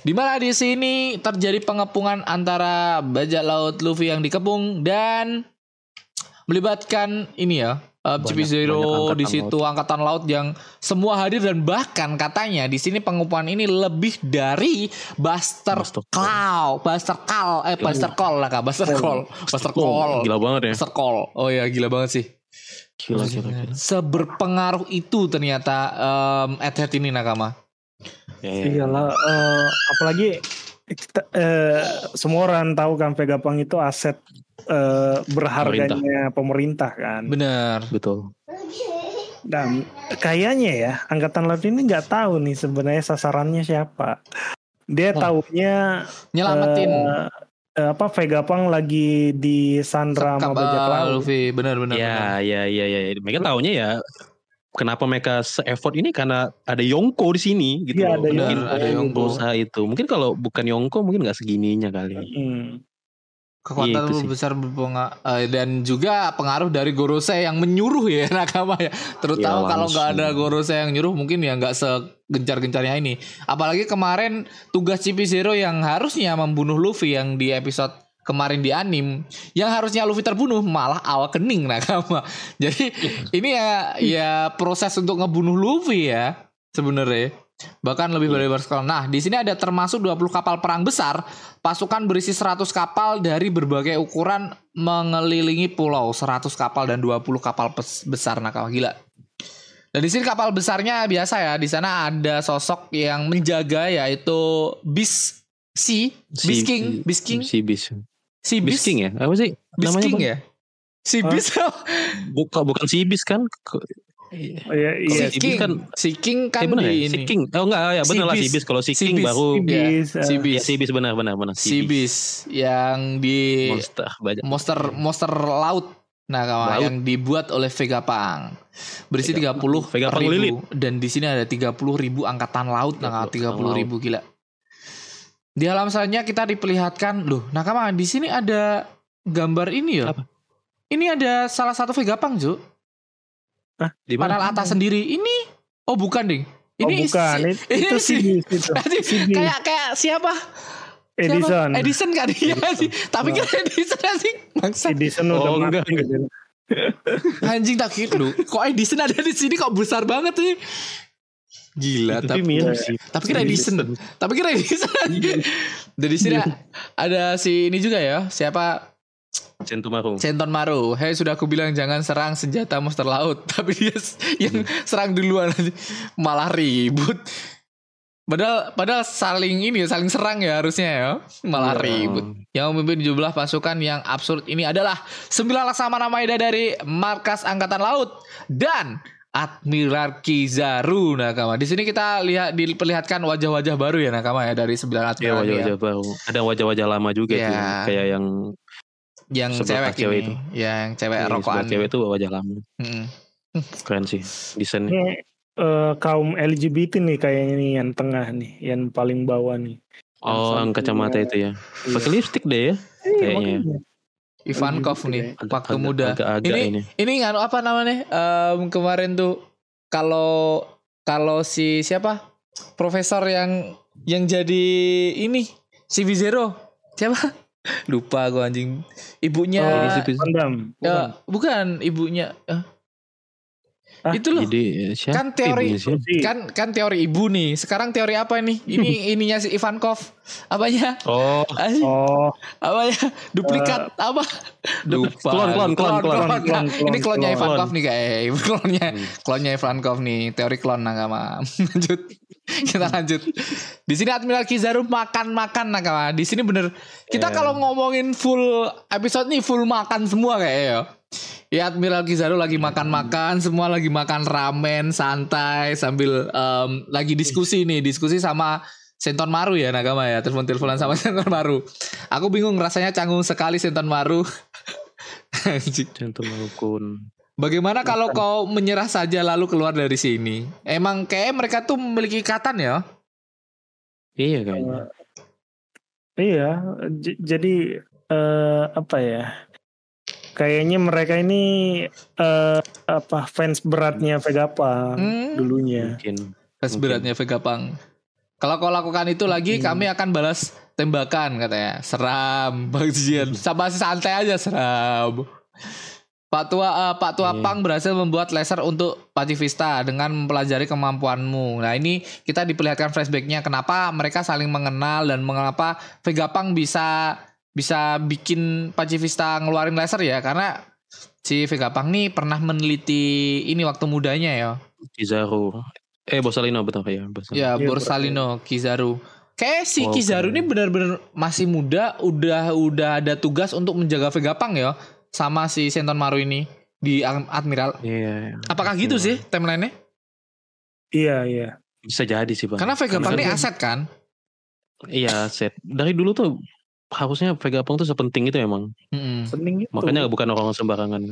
[SPEAKER 1] Di mana di sini terjadi pengepungan antara bajak laut Luffy yang dikepung dan melibatkan ini ya uh, CP Zero di situ angkatan laut yang semua hadir dan bahkan katanya di sini pengupahan ini lebih dari Buster
[SPEAKER 2] Buster
[SPEAKER 1] Call, Buster Call, eh Buster Call lah kak, Buster Call, Buster Call,
[SPEAKER 2] Gila banget ya.
[SPEAKER 1] Buster Call. Oh ya gila banget sih.
[SPEAKER 2] Gila, gila, gila.
[SPEAKER 1] Seberpengaruh itu ternyata um, Earthead ini nakama.
[SPEAKER 2] Ya, ya.
[SPEAKER 3] Iyalah, eh, apalagi kita, eh, semua orang tahu kan Vegapunk itu aset eh, berharganya pemerintah, kan.
[SPEAKER 1] Bener.
[SPEAKER 2] Betul.
[SPEAKER 3] Dan kayaknya ya angkatan laut ini nggak tahu nih sebenarnya sasarannya siapa. Dia
[SPEAKER 1] Hmm.
[SPEAKER 3] taunya
[SPEAKER 1] Nyelamatin.
[SPEAKER 3] eh, eh, apa Vegapunk lagi di Sandra sama bajak
[SPEAKER 1] uh,
[SPEAKER 3] laut.
[SPEAKER 1] Luffy, bener. bener.
[SPEAKER 2] Ya, ya, ya, ya. Mereka taunya ya kenapa mereka se-effort ini karena ada Yongko di sini gitu.
[SPEAKER 3] Iya,
[SPEAKER 2] loh.
[SPEAKER 3] ada
[SPEAKER 2] Mungkin
[SPEAKER 1] Yongko. Ada Yongko.
[SPEAKER 2] berusaha itu. Mungkin kalau bukan Yongko mungkin nggak segininya kali.
[SPEAKER 3] Hmm.
[SPEAKER 1] kekuatan
[SPEAKER 2] Iya, itu sih.
[SPEAKER 1] besar berpenga- eh, dan juga pengaruh dari Gorosei yang menyuruh ya <laughs> nakama ya terutama
[SPEAKER 2] Iya,
[SPEAKER 1] kalau nggak ada Gorosei yang nyuruh mungkin ya nggak segencar-gencarnya ini apalagi kemarin tugas CP Zero yang harusnya membunuh Luffy yang di episode kemarin di anim yang harusnya Luffy terbunuh malah awakening nakama <laughs> jadi ini ya ya proses untuk ngebunuh Luffy ya sebenarnya. Bahkan lebih dari berskala. Nah, di sini ada termasuk 20 kapal perang besar, pasukan berisi 100 kapal dari berbagai ukuran mengelilingi pulau, 100 kapal dan 20 kapal besar nakal gila. Dan di sini kapal besarnya biasa ya, di sana ada sosok yang menjaga yaitu Bis Si, Bis King, Bis King,
[SPEAKER 2] Si Bis.
[SPEAKER 1] Si
[SPEAKER 2] Bis King ya? Apa sih?
[SPEAKER 1] Bis
[SPEAKER 2] namanya,
[SPEAKER 1] King
[SPEAKER 2] Bang?
[SPEAKER 1] ya. Si? Bis
[SPEAKER 2] Bukan bukan si Bis kan? Ke-
[SPEAKER 3] Oh, iya,
[SPEAKER 1] si
[SPEAKER 3] iya.
[SPEAKER 2] Si Bis
[SPEAKER 1] King,
[SPEAKER 2] kan-
[SPEAKER 1] si King kan
[SPEAKER 2] eh, bener
[SPEAKER 1] di
[SPEAKER 2] ya? Si
[SPEAKER 1] ini.
[SPEAKER 2] King. Oh enggak ya
[SPEAKER 1] Si
[SPEAKER 2] bener lah si
[SPEAKER 1] Bis.
[SPEAKER 2] Kalau si
[SPEAKER 1] Si
[SPEAKER 2] King baru
[SPEAKER 3] Si
[SPEAKER 1] Ya,
[SPEAKER 3] Bis,
[SPEAKER 1] si
[SPEAKER 3] eh,
[SPEAKER 1] Bis.
[SPEAKER 2] Ya, si Bis benar benar benar.
[SPEAKER 1] si bis yang di
[SPEAKER 2] Monster banyak.
[SPEAKER 1] monster monster laut nah kawan
[SPEAKER 2] Laut.
[SPEAKER 1] yang dibuat oleh Vegapunk berisi
[SPEAKER 2] Vegapunk.
[SPEAKER 1] 30
[SPEAKER 2] Vegapunk
[SPEAKER 1] ribu
[SPEAKER 2] Lilit.
[SPEAKER 1] dan di sini ada 30 ribu angkatan laut nah
[SPEAKER 2] 30
[SPEAKER 1] 30 ribu gila di halaman selanjutnya kita diperlihatkan loh nah kawan di sini ada gambar ini ya
[SPEAKER 2] Apa?
[SPEAKER 1] ini ada salah satu Vegapunk Ju
[SPEAKER 2] Di mana?
[SPEAKER 1] panel atas sendiri ini oh bukan ding
[SPEAKER 3] Oh,
[SPEAKER 1] ini
[SPEAKER 3] bukan,
[SPEAKER 1] si-
[SPEAKER 3] itu, <laughs> itu si itu.
[SPEAKER 1] Kayak kayak siapa
[SPEAKER 3] Edison.
[SPEAKER 1] Siapa? Edison kan dia sih tapi kan Edison sih bangsa
[SPEAKER 3] Edison udah
[SPEAKER 2] Oh,
[SPEAKER 3] mati.
[SPEAKER 2] enggak, enggak.
[SPEAKER 1] Anjing tak kira lu kok Edison ada di sini kok besar banget sih. Gila,
[SPEAKER 2] Itu
[SPEAKER 1] tapi,
[SPEAKER 2] sih mirip sih.
[SPEAKER 1] tapi kira Edison. <laughs> Tapi kira Edison. Dan di sini ada si ini juga ya, siapa?
[SPEAKER 2] Centumaru.
[SPEAKER 1] Centon Maru. Hei, sudah aku bilang jangan serang senjata monster laut, <laughs> tapi dia yang serang duluan malah ribut. Padahal padahal saling ini ya, saling serang ya harusnya ya. Malah
[SPEAKER 2] Iya.
[SPEAKER 1] ribut. Yang memimpin jumlah pasukan yang absurd ini adalah sembilan laksamana Maeda dari markas angkatan laut dan Admiral Kizaru Nakama. Di sini kita lihat diperlihatkan wajah-wajah baru ya Nakama ya dari sembilan
[SPEAKER 2] Ya
[SPEAKER 1] admiral ini ya.
[SPEAKER 2] wajah-wajah baru. Ada wajah-wajah lama juga
[SPEAKER 1] Iya.
[SPEAKER 2] tuh. Kayak yang
[SPEAKER 1] Yang cewek,
[SPEAKER 2] cewek
[SPEAKER 1] ini.
[SPEAKER 2] itu.
[SPEAKER 1] Ya, yang cewek
[SPEAKER 2] yang
[SPEAKER 1] rokokan.
[SPEAKER 2] cewek itu wajah lama.
[SPEAKER 1] Mm-mm. <laughs>
[SPEAKER 2] Keren sih desainnya.
[SPEAKER 3] Ini eh, kaum LGBT nih kayaknya nih yang tengah nih, yang paling bawah nih.
[SPEAKER 2] Oh, yang kacamata itu ya. Pakai lipstick deh ya.
[SPEAKER 3] Iya,
[SPEAKER 2] Kayaknya.
[SPEAKER 3] makanya.
[SPEAKER 1] Ivankov nih,
[SPEAKER 2] Agak-
[SPEAKER 1] waktu
[SPEAKER 2] agak-
[SPEAKER 1] muda.
[SPEAKER 2] Agak-agak
[SPEAKER 1] ini
[SPEAKER 2] ini.
[SPEAKER 1] ini nganu apa namanya? Em, kemarin tuh kalau kalau si siapa? Profesor yang yang jadi ini si Zero siapa? <laughs> Lupa gua anjing. Ibunya
[SPEAKER 2] Jadi si Bis-
[SPEAKER 3] Kondam.
[SPEAKER 1] ya, bukan ibunya. eh,
[SPEAKER 3] Ah,
[SPEAKER 1] itu loh.
[SPEAKER 2] Jadi siapa
[SPEAKER 1] Kan teori-. Kan kan teori ibu nih. Sekarang teori apa nih? Ini <laughs> ininya si Ivankov. Apanya?
[SPEAKER 2] Oh,
[SPEAKER 1] Anjing,
[SPEAKER 3] Oh,
[SPEAKER 1] apa ya? Duplikat apa? Lupa.
[SPEAKER 2] Klon, klon, klon, klon,
[SPEAKER 1] Nah,
[SPEAKER 3] klon, klon,
[SPEAKER 1] Ini klonnya
[SPEAKER 3] klon.
[SPEAKER 1] Ivankov nih kayak <laughs> klonnya
[SPEAKER 2] Hmm.
[SPEAKER 1] klonnya Ivankov nih, teori klon nakama. <laughs> lanjut. Kita lanjut. Di sini Admiral Kizaru makan-makan nakama. Di sini bener kita
[SPEAKER 2] Iya.
[SPEAKER 1] kalau ngomongin full episode nih full makan semua kayak ya. Admiral Kizaru lagi makan-makan, semua lagi makan ramen santai sambil em, lagi diskusi nih, diskusi sama Senton Maru ya Nakama ya, telepon-teleponan sama <laughs> Senton Maru. Aku bingung rasanya canggung sekali Senton Maru. <laughs> Anjing.
[SPEAKER 2] Centumaru Kun.
[SPEAKER 1] Bagaimana kalau kau menyerah saja lalu keluar dari sini? Emang kayak mereka tuh memiliki ikatan ya?
[SPEAKER 2] Iya kayaknya.
[SPEAKER 3] iya. J- jadi eh, apa ya? Kayaknya mereka ini eh, apa fans beratnya Vegapunk
[SPEAKER 1] Hmm.
[SPEAKER 3] dulunya.
[SPEAKER 2] Mungkin.
[SPEAKER 1] Pas
[SPEAKER 2] Mungkin.
[SPEAKER 1] beratnya Vegapunk. Kalau kau lakukan itu lagi, kami akan balas tembakan katanya. Seram, <laughs> bagian. Sama santai aja seram. Pak Tua eh, Pak Tua
[SPEAKER 2] Iya.
[SPEAKER 1] Pang berhasil membuat laser untuk pacifista dengan mempelajari kemampuanmu. Nah ini kita diperlihatkan flashbacknya kenapa mereka saling mengenal dan mengapa Vega Pang bisa bisa bikin pacifista ngeluarin laser ya karena si Vega Pang nih pernah meneliti ini waktu mudanya ya.
[SPEAKER 2] Kizaru. Eh Borsalino betul ya. Borsalino.
[SPEAKER 1] Ya
[SPEAKER 3] Iya,
[SPEAKER 1] Borsalino Kizaru. Kayak si
[SPEAKER 2] Wow,
[SPEAKER 1] Kizaru ini benar-benar masih muda, udah udah ada tugas untuk menjaga Vega Pang ya sama si Senton Maru ini di Admiral.
[SPEAKER 2] Iya.
[SPEAKER 1] Apakah gitu sih timeline-nya?
[SPEAKER 3] Iya iya.
[SPEAKER 2] Bisa jadi sih bang.
[SPEAKER 1] Karena Vega Pang ini aset kan?
[SPEAKER 2] Iya set. Dari dulu tuh harusnya Vega Pang tuh sepenting itu emang.
[SPEAKER 1] Mm-mm.
[SPEAKER 3] Penting itu.
[SPEAKER 2] Makanya bukan orang sembarangan.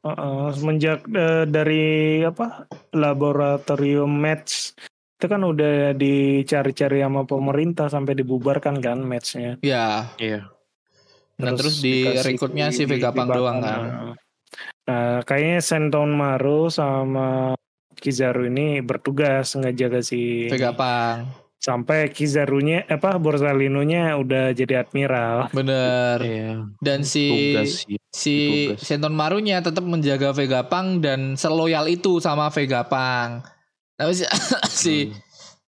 [SPEAKER 3] Heeh, semenjak eh, dari apa laboratorium match itu kan udah dicari-cari sama pemerintah sampai dibubarkan kan matchnya.
[SPEAKER 1] Ya.
[SPEAKER 2] Iya.
[SPEAKER 1] Nah, terus di
[SPEAKER 3] dikasih
[SPEAKER 1] rekrutnya si
[SPEAKER 3] di-
[SPEAKER 1] Vega Pang
[SPEAKER 3] di
[SPEAKER 1] doang kan?
[SPEAKER 3] Nah, kayaknya Senton Maru sama Kizaru ini bertugas ngejaga si
[SPEAKER 1] Vega Pang.
[SPEAKER 3] Sampai Kizarunya apa Borsalinonya udah jadi admiral.
[SPEAKER 1] Bener.
[SPEAKER 2] Iya.
[SPEAKER 1] Dan si
[SPEAKER 2] Tugas sih.
[SPEAKER 1] si
[SPEAKER 2] tugas.
[SPEAKER 1] Senton Marunya tetap menjaga Vega Pang dan seloyal itu sama Vega Pang. Tapi si, <coughs> si
[SPEAKER 2] Hmm.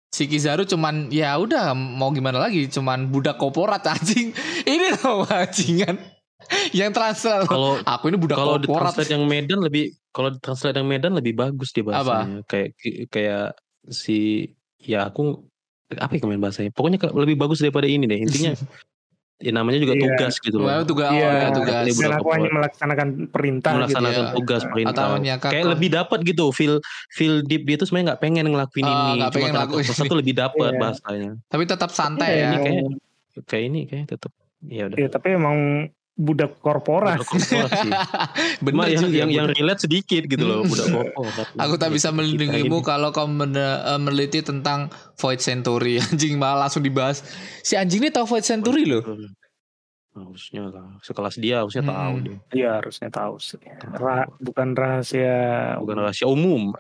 [SPEAKER 1] si Kizaru cuman ya udah mau gimana lagi cuman budak korporat <laughs> anjing. Ini loh anjingan. Yang transfer
[SPEAKER 2] Kalau
[SPEAKER 1] aku ini budak
[SPEAKER 2] kalau di
[SPEAKER 1] korporat.
[SPEAKER 2] translate yang Medan lebih kalau di translate yang Medan lebih bagus dia bahasanya. Kayak kayak si ya aku apa ya kemarin bahasanya. Pokoknya lebih bagus daripada ini deh. Intinya <laughs> ya namanya juga
[SPEAKER 3] Iya.
[SPEAKER 2] tugas gitu loh.
[SPEAKER 1] Wah, tugas, oh, ya, tugas.
[SPEAKER 3] Dan aku hanya melaksanakan perintah
[SPEAKER 2] melaksanakan
[SPEAKER 3] gitu.
[SPEAKER 1] ya.
[SPEAKER 2] tugas perintah.
[SPEAKER 1] Atau
[SPEAKER 2] Kayak lebih dapat gitu feel feel deep dia tuh sebenarnya nggak pengen ngelakuin
[SPEAKER 1] Ah,
[SPEAKER 2] ini.
[SPEAKER 1] nggak
[SPEAKER 2] Cuma
[SPEAKER 1] ngelakuin
[SPEAKER 2] tuh lebih dapat
[SPEAKER 3] Iya.
[SPEAKER 2] bahasanya.
[SPEAKER 1] Tapi tetap santai
[SPEAKER 3] Iya,
[SPEAKER 1] ya.
[SPEAKER 2] Ini kayak kayak ini kayak tetap ya udah.
[SPEAKER 3] Iya, tapi emang budak korporat.
[SPEAKER 2] Budak korporasi. <laughs>
[SPEAKER 1] Bener
[SPEAKER 2] yang
[SPEAKER 1] juga,
[SPEAKER 2] yang, yang relate sedikit gitu loh
[SPEAKER 1] Hmm.
[SPEAKER 2] budak <laughs> korporat.
[SPEAKER 1] Aku tak bisa melindungimu kalau kau men- eh, meneliti tentang Void Century. <laughs> Anjing malah langsung dibahas. Si anjing ini tahu Void Century loh.
[SPEAKER 2] Harusnya lah. Sekelas dia harusnya
[SPEAKER 1] Mm-mm.
[SPEAKER 2] tahu deh.
[SPEAKER 3] Iya harusnya tahu. Ra- bukan rahasia.
[SPEAKER 2] Bukan rahasia umum.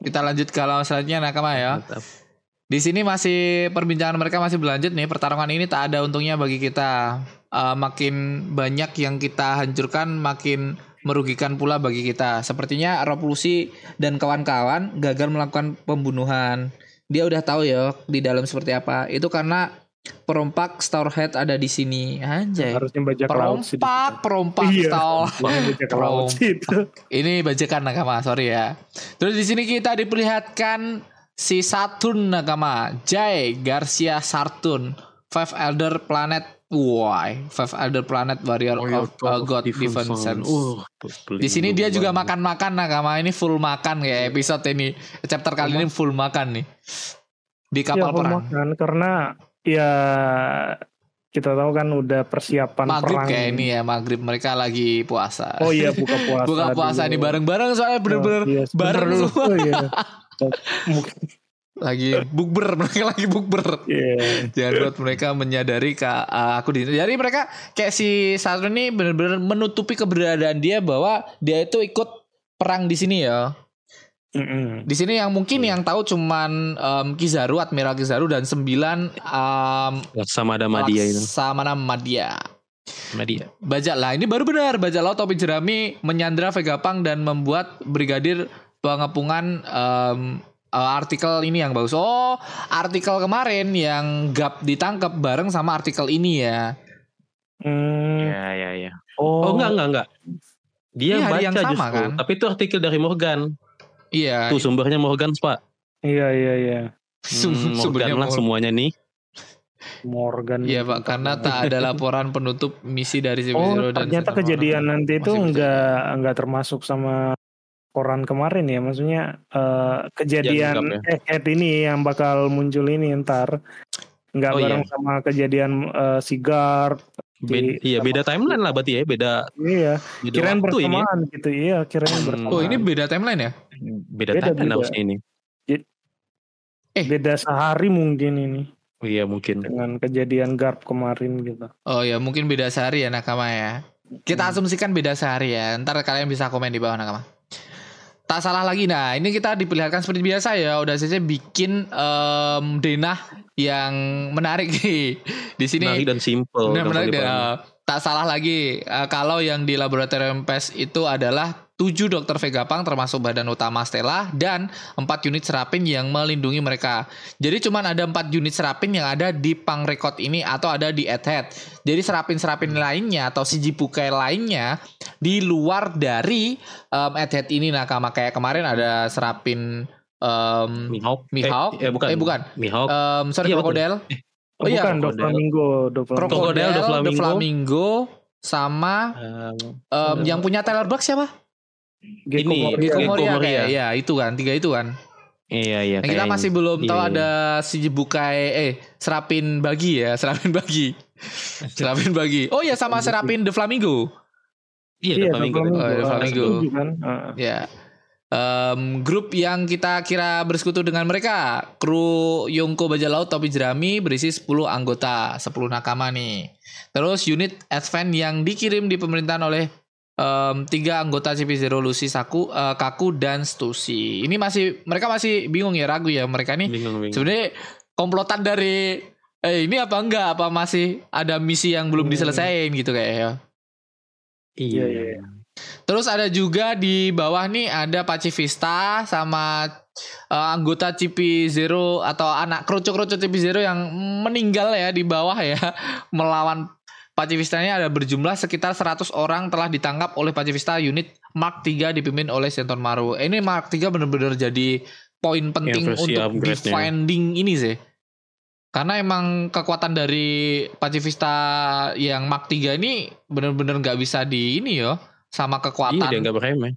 [SPEAKER 1] Kita lanjut ke lawan selanjutnya Nakama ya.
[SPEAKER 2] Mantap.
[SPEAKER 1] Di sini masih perbincangan mereka masih berlanjut nih. Pertarungan ini tak ada untungnya bagi kita. Eh, makin banyak yang kita hancurkan, makin merugikan pula bagi kita. Sepertinya Revolusi dan kawan-kawan gagal melakukan pembunuhan. Dia udah tahu ya di dalam seperti apa. Itu karena perompak Starhead ada di sini. Anjay.
[SPEAKER 3] Harusnya bajak laut sih.
[SPEAKER 1] Perompak, perompak
[SPEAKER 3] Iya.
[SPEAKER 1] Starhead.
[SPEAKER 3] Harusnya <laughs> bajak laut sih itu. <laughs>
[SPEAKER 1] Ini bajakan nakama, sorry ya. Terus di sini kita diperlihatkan si Saturn nakama, Jai Garcia Saturn, Five Elder Planet. Why? Five Elder Planet Warrior
[SPEAKER 2] Oh, iya,
[SPEAKER 1] of uh, God Defense Sense.
[SPEAKER 2] Uh,
[SPEAKER 1] Di sini dia juga makan-makan nakama. Ini full makan kayak episode ini. Chapter kali ini full makan nih. Di kapal
[SPEAKER 3] ya,
[SPEAKER 1] perang.
[SPEAKER 3] pemakan, karena ya kita tahu kan udah persiapan
[SPEAKER 1] Maghrib
[SPEAKER 3] perang.
[SPEAKER 1] kayak ini ya, maghrib mereka lagi puasa.
[SPEAKER 3] Oh iya buka <laughs> puasa.
[SPEAKER 1] Buka puasa
[SPEAKER 3] dulu.
[SPEAKER 1] nih bareng-bareng soalnya bener-bener
[SPEAKER 3] Oh, iya,
[SPEAKER 1] bareng
[SPEAKER 3] bener.
[SPEAKER 1] semua.
[SPEAKER 3] Oh, iya. <laughs> Mungkin
[SPEAKER 1] lagi bukber <laughs> mereka lagi bukber.
[SPEAKER 3] iya.
[SPEAKER 1] Jangan buat mereka menyadari ke uh, aku di Jadi mereka kayak si Saturn ini benar-benar menutupi keberadaan dia bahwa dia itu ikut perang di sini ya.
[SPEAKER 3] Mm-mm.
[SPEAKER 1] Di sini yang mungkin yang tahu cuman um, Kizaru, Admiral Kizaru dan sembilan um,
[SPEAKER 2] sama ada Madia itu.
[SPEAKER 1] Laksamana Madya.
[SPEAKER 2] Madia.
[SPEAKER 1] Bajak lah ini baru benar bajak laut topi jerami menyandra Vegapunk dan membuat brigadir pengepungan um, uh, artikel ini yang bagus. Oh, artikel kemarin yang Gap ditangkap bareng sama artikel ini ya.
[SPEAKER 3] Hmm.
[SPEAKER 2] Ya ya ya.
[SPEAKER 3] Oh,
[SPEAKER 2] Oh enggak enggak enggak. Dia
[SPEAKER 1] Ini hari
[SPEAKER 2] baca
[SPEAKER 1] yang sama,
[SPEAKER 2] justru.
[SPEAKER 1] kan?
[SPEAKER 2] Tapi itu artikel dari Morgan.
[SPEAKER 1] Iya.
[SPEAKER 2] Tuh sumbernya Morgan, Pak.
[SPEAKER 3] Iya iya iya.
[SPEAKER 2] Hmm,
[SPEAKER 1] sumbernya
[SPEAKER 2] Morgan lah
[SPEAKER 1] Morgan.
[SPEAKER 2] semuanya nih.
[SPEAKER 3] Morgan.
[SPEAKER 1] Iya pak, karena tak ada laporan penutup misi dari si
[SPEAKER 3] Oh
[SPEAKER 1] Zero dan
[SPEAKER 3] ternyata kejadian nanti itu enggak enggak termasuk sama koran kemarin ya. Maksudnya eh, kejadian
[SPEAKER 2] Yang
[SPEAKER 3] eh ini yang bakal muncul ini ntar nggak
[SPEAKER 2] Oh, iya.
[SPEAKER 3] bareng sama kejadian eh, si Guard.
[SPEAKER 2] Be-
[SPEAKER 3] Di-
[SPEAKER 2] iya beda timeline lah berarti ya, beda
[SPEAKER 3] Iya.
[SPEAKER 2] beda
[SPEAKER 3] Kirain
[SPEAKER 2] waktu ini. ya.
[SPEAKER 3] gitu. Iya kirain
[SPEAKER 2] Hmm.
[SPEAKER 3] bersamaan.
[SPEAKER 1] Oh ini beda timeline ya?
[SPEAKER 2] Beda,
[SPEAKER 3] Beda,
[SPEAKER 2] timeline
[SPEAKER 3] beda.
[SPEAKER 2] harusnya ini.
[SPEAKER 1] Eh.
[SPEAKER 3] Beda sehari mungkin ini
[SPEAKER 2] Oh, iya mungkin.
[SPEAKER 3] dengan kejadian Garp kemarin gitu.
[SPEAKER 1] Oh ya mungkin beda sehari ya nakama ya. Kita
[SPEAKER 3] Hmm.
[SPEAKER 1] asumsikan beda sehari ya. Ntar kalian bisa komen di bawah nakama. Tak salah lagi. Nah ini kita diperlihatkan seperti biasa ya. Udah saja bikin em, denah yang menarik <laughs> nih. Di sini
[SPEAKER 2] Menarik dan simple.
[SPEAKER 1] Menarik dan uh, tak salah lagi. Eh, kalau yang di laboratorium PES itu adalah 7 dokter Vegapunk termasuk badan utama Stella dan 4 unit serapin yang melindungi mereka. Jadi cuman ada 4 unit serapin yang ada di pang record ini atau ada di Earthead. Jadi serapin-serapin lainnya atau Shijibukai lainnya di luar dari um, Earthead ini nakama kayak kemarin ada serapin um,
[SPEAKER 2] Mihawk.
[SPEAKER 1] Mihawk.
[SPEAKER 2] Eh, eh, bukan.
[SPEAKER 1] Eh, bukan.
[SPEAKER 2] Mihawk.
[SPEAKER 1] um, sorry
[SPEAKER 2] Iya, betul.
[SPEAKER 1] Crocodile.
[SPEAKER 3] Oh,
[SPEAKER 1] Oh iya,
[SPEAKER 3] bukan Do
[SPEAKER 2] Crocodile.
[SPEAKER 3] Flamingo, Do Flamingo.
[SPEAKER 1] Crocodile,
[SPEAKER 2] The
[SPEAKER 1] The
[SPEAKER 2] Flamingo.
[SPEAKER 1] Flamingo, sama
[SPEAKER 2] Um,
[SPEAKER 1] um, yang punya Tyler Buck siapa?
[SPEAKER 3] Gecko
[SPEAKER 2] Ini.
[SPEAKER 1] Gecko
[SPEAKER 2] Gecko
[SPEAKER 1] Moria
[SPEAKER 2] Moria.
[SPEAKER 1] kayak ya itu kan tiga itu kan.
[SPEAKER 2] iya iya.
[SPEAKER 1] Nah, kita masih belum tahu
[SPEAKER 2] Iya, iya.
[SPEAKER 1] ada si Bukai eh serapin bagi ya, <laughs> serapin bagi. serapin bagi. Oh ya sama serapin The Flamingo.
[SPEAKER 2] Iya,
[SPEAKER 3] Iya,
[SPEAKER 2] The
[SPEAKER 3] Do
[SPEAKER 2] Flamingo.
[SPEAKER 3] Flamingo.
[SPEAKER 1] Oh,
[SPEAKER 3] Ah,
[SPEAKER 1] Flamingo.
[SPEAKER 3] kan? Ah.
[SPEAKER 1] Ya. Em, grup yang kita kira bersekutu dengan mereka kru Yongko Bajak Laut Topi Jerami berisi 10 anggota 10 nakama nih terus unit Advent yang dikirim di pemerintahan oleh em, tiga anggota CP0 Lucy Saku eh, Kaku dan Stussy ini masih mereka masih bingung ya ragu ya mereka nih
[SPEAKER 2] Bingung, bingung.
[SPEAKER 1] sebenarnya komplotan dari eh ini apa enggak apa masih ada misi yang belum
[SPEAKER 3] Hmm.
[SPEAKER 1] diselesain gitu kayak ya
[SPEAKER 3] Iya, iya.
[SPEAKER 1] Terus ada juga di bawah nih ada Pacifista sama eh, anggota CP Zero atau anak kerucut-kerucut CP Zero yang meninggal ya di bawah ya <laughs> melawan Pacifista ini ada berjumlah sekitar 100 orang telah ditangkap oleh Pacifista unit Mark 3 dipimpin oleh Senton Maru. Ini Mark 3 benar-benar jadi poin penting untuk defending ini sih. Karena emang kekuatan dari Pacifista yang Mark 3 ini benar-benar nggak bisa di ini yo sama
[SPEAKER 2] Iya,
[SPEAKER 1] kekuatan.
[SPEAKER 2] dia nggak beremeh.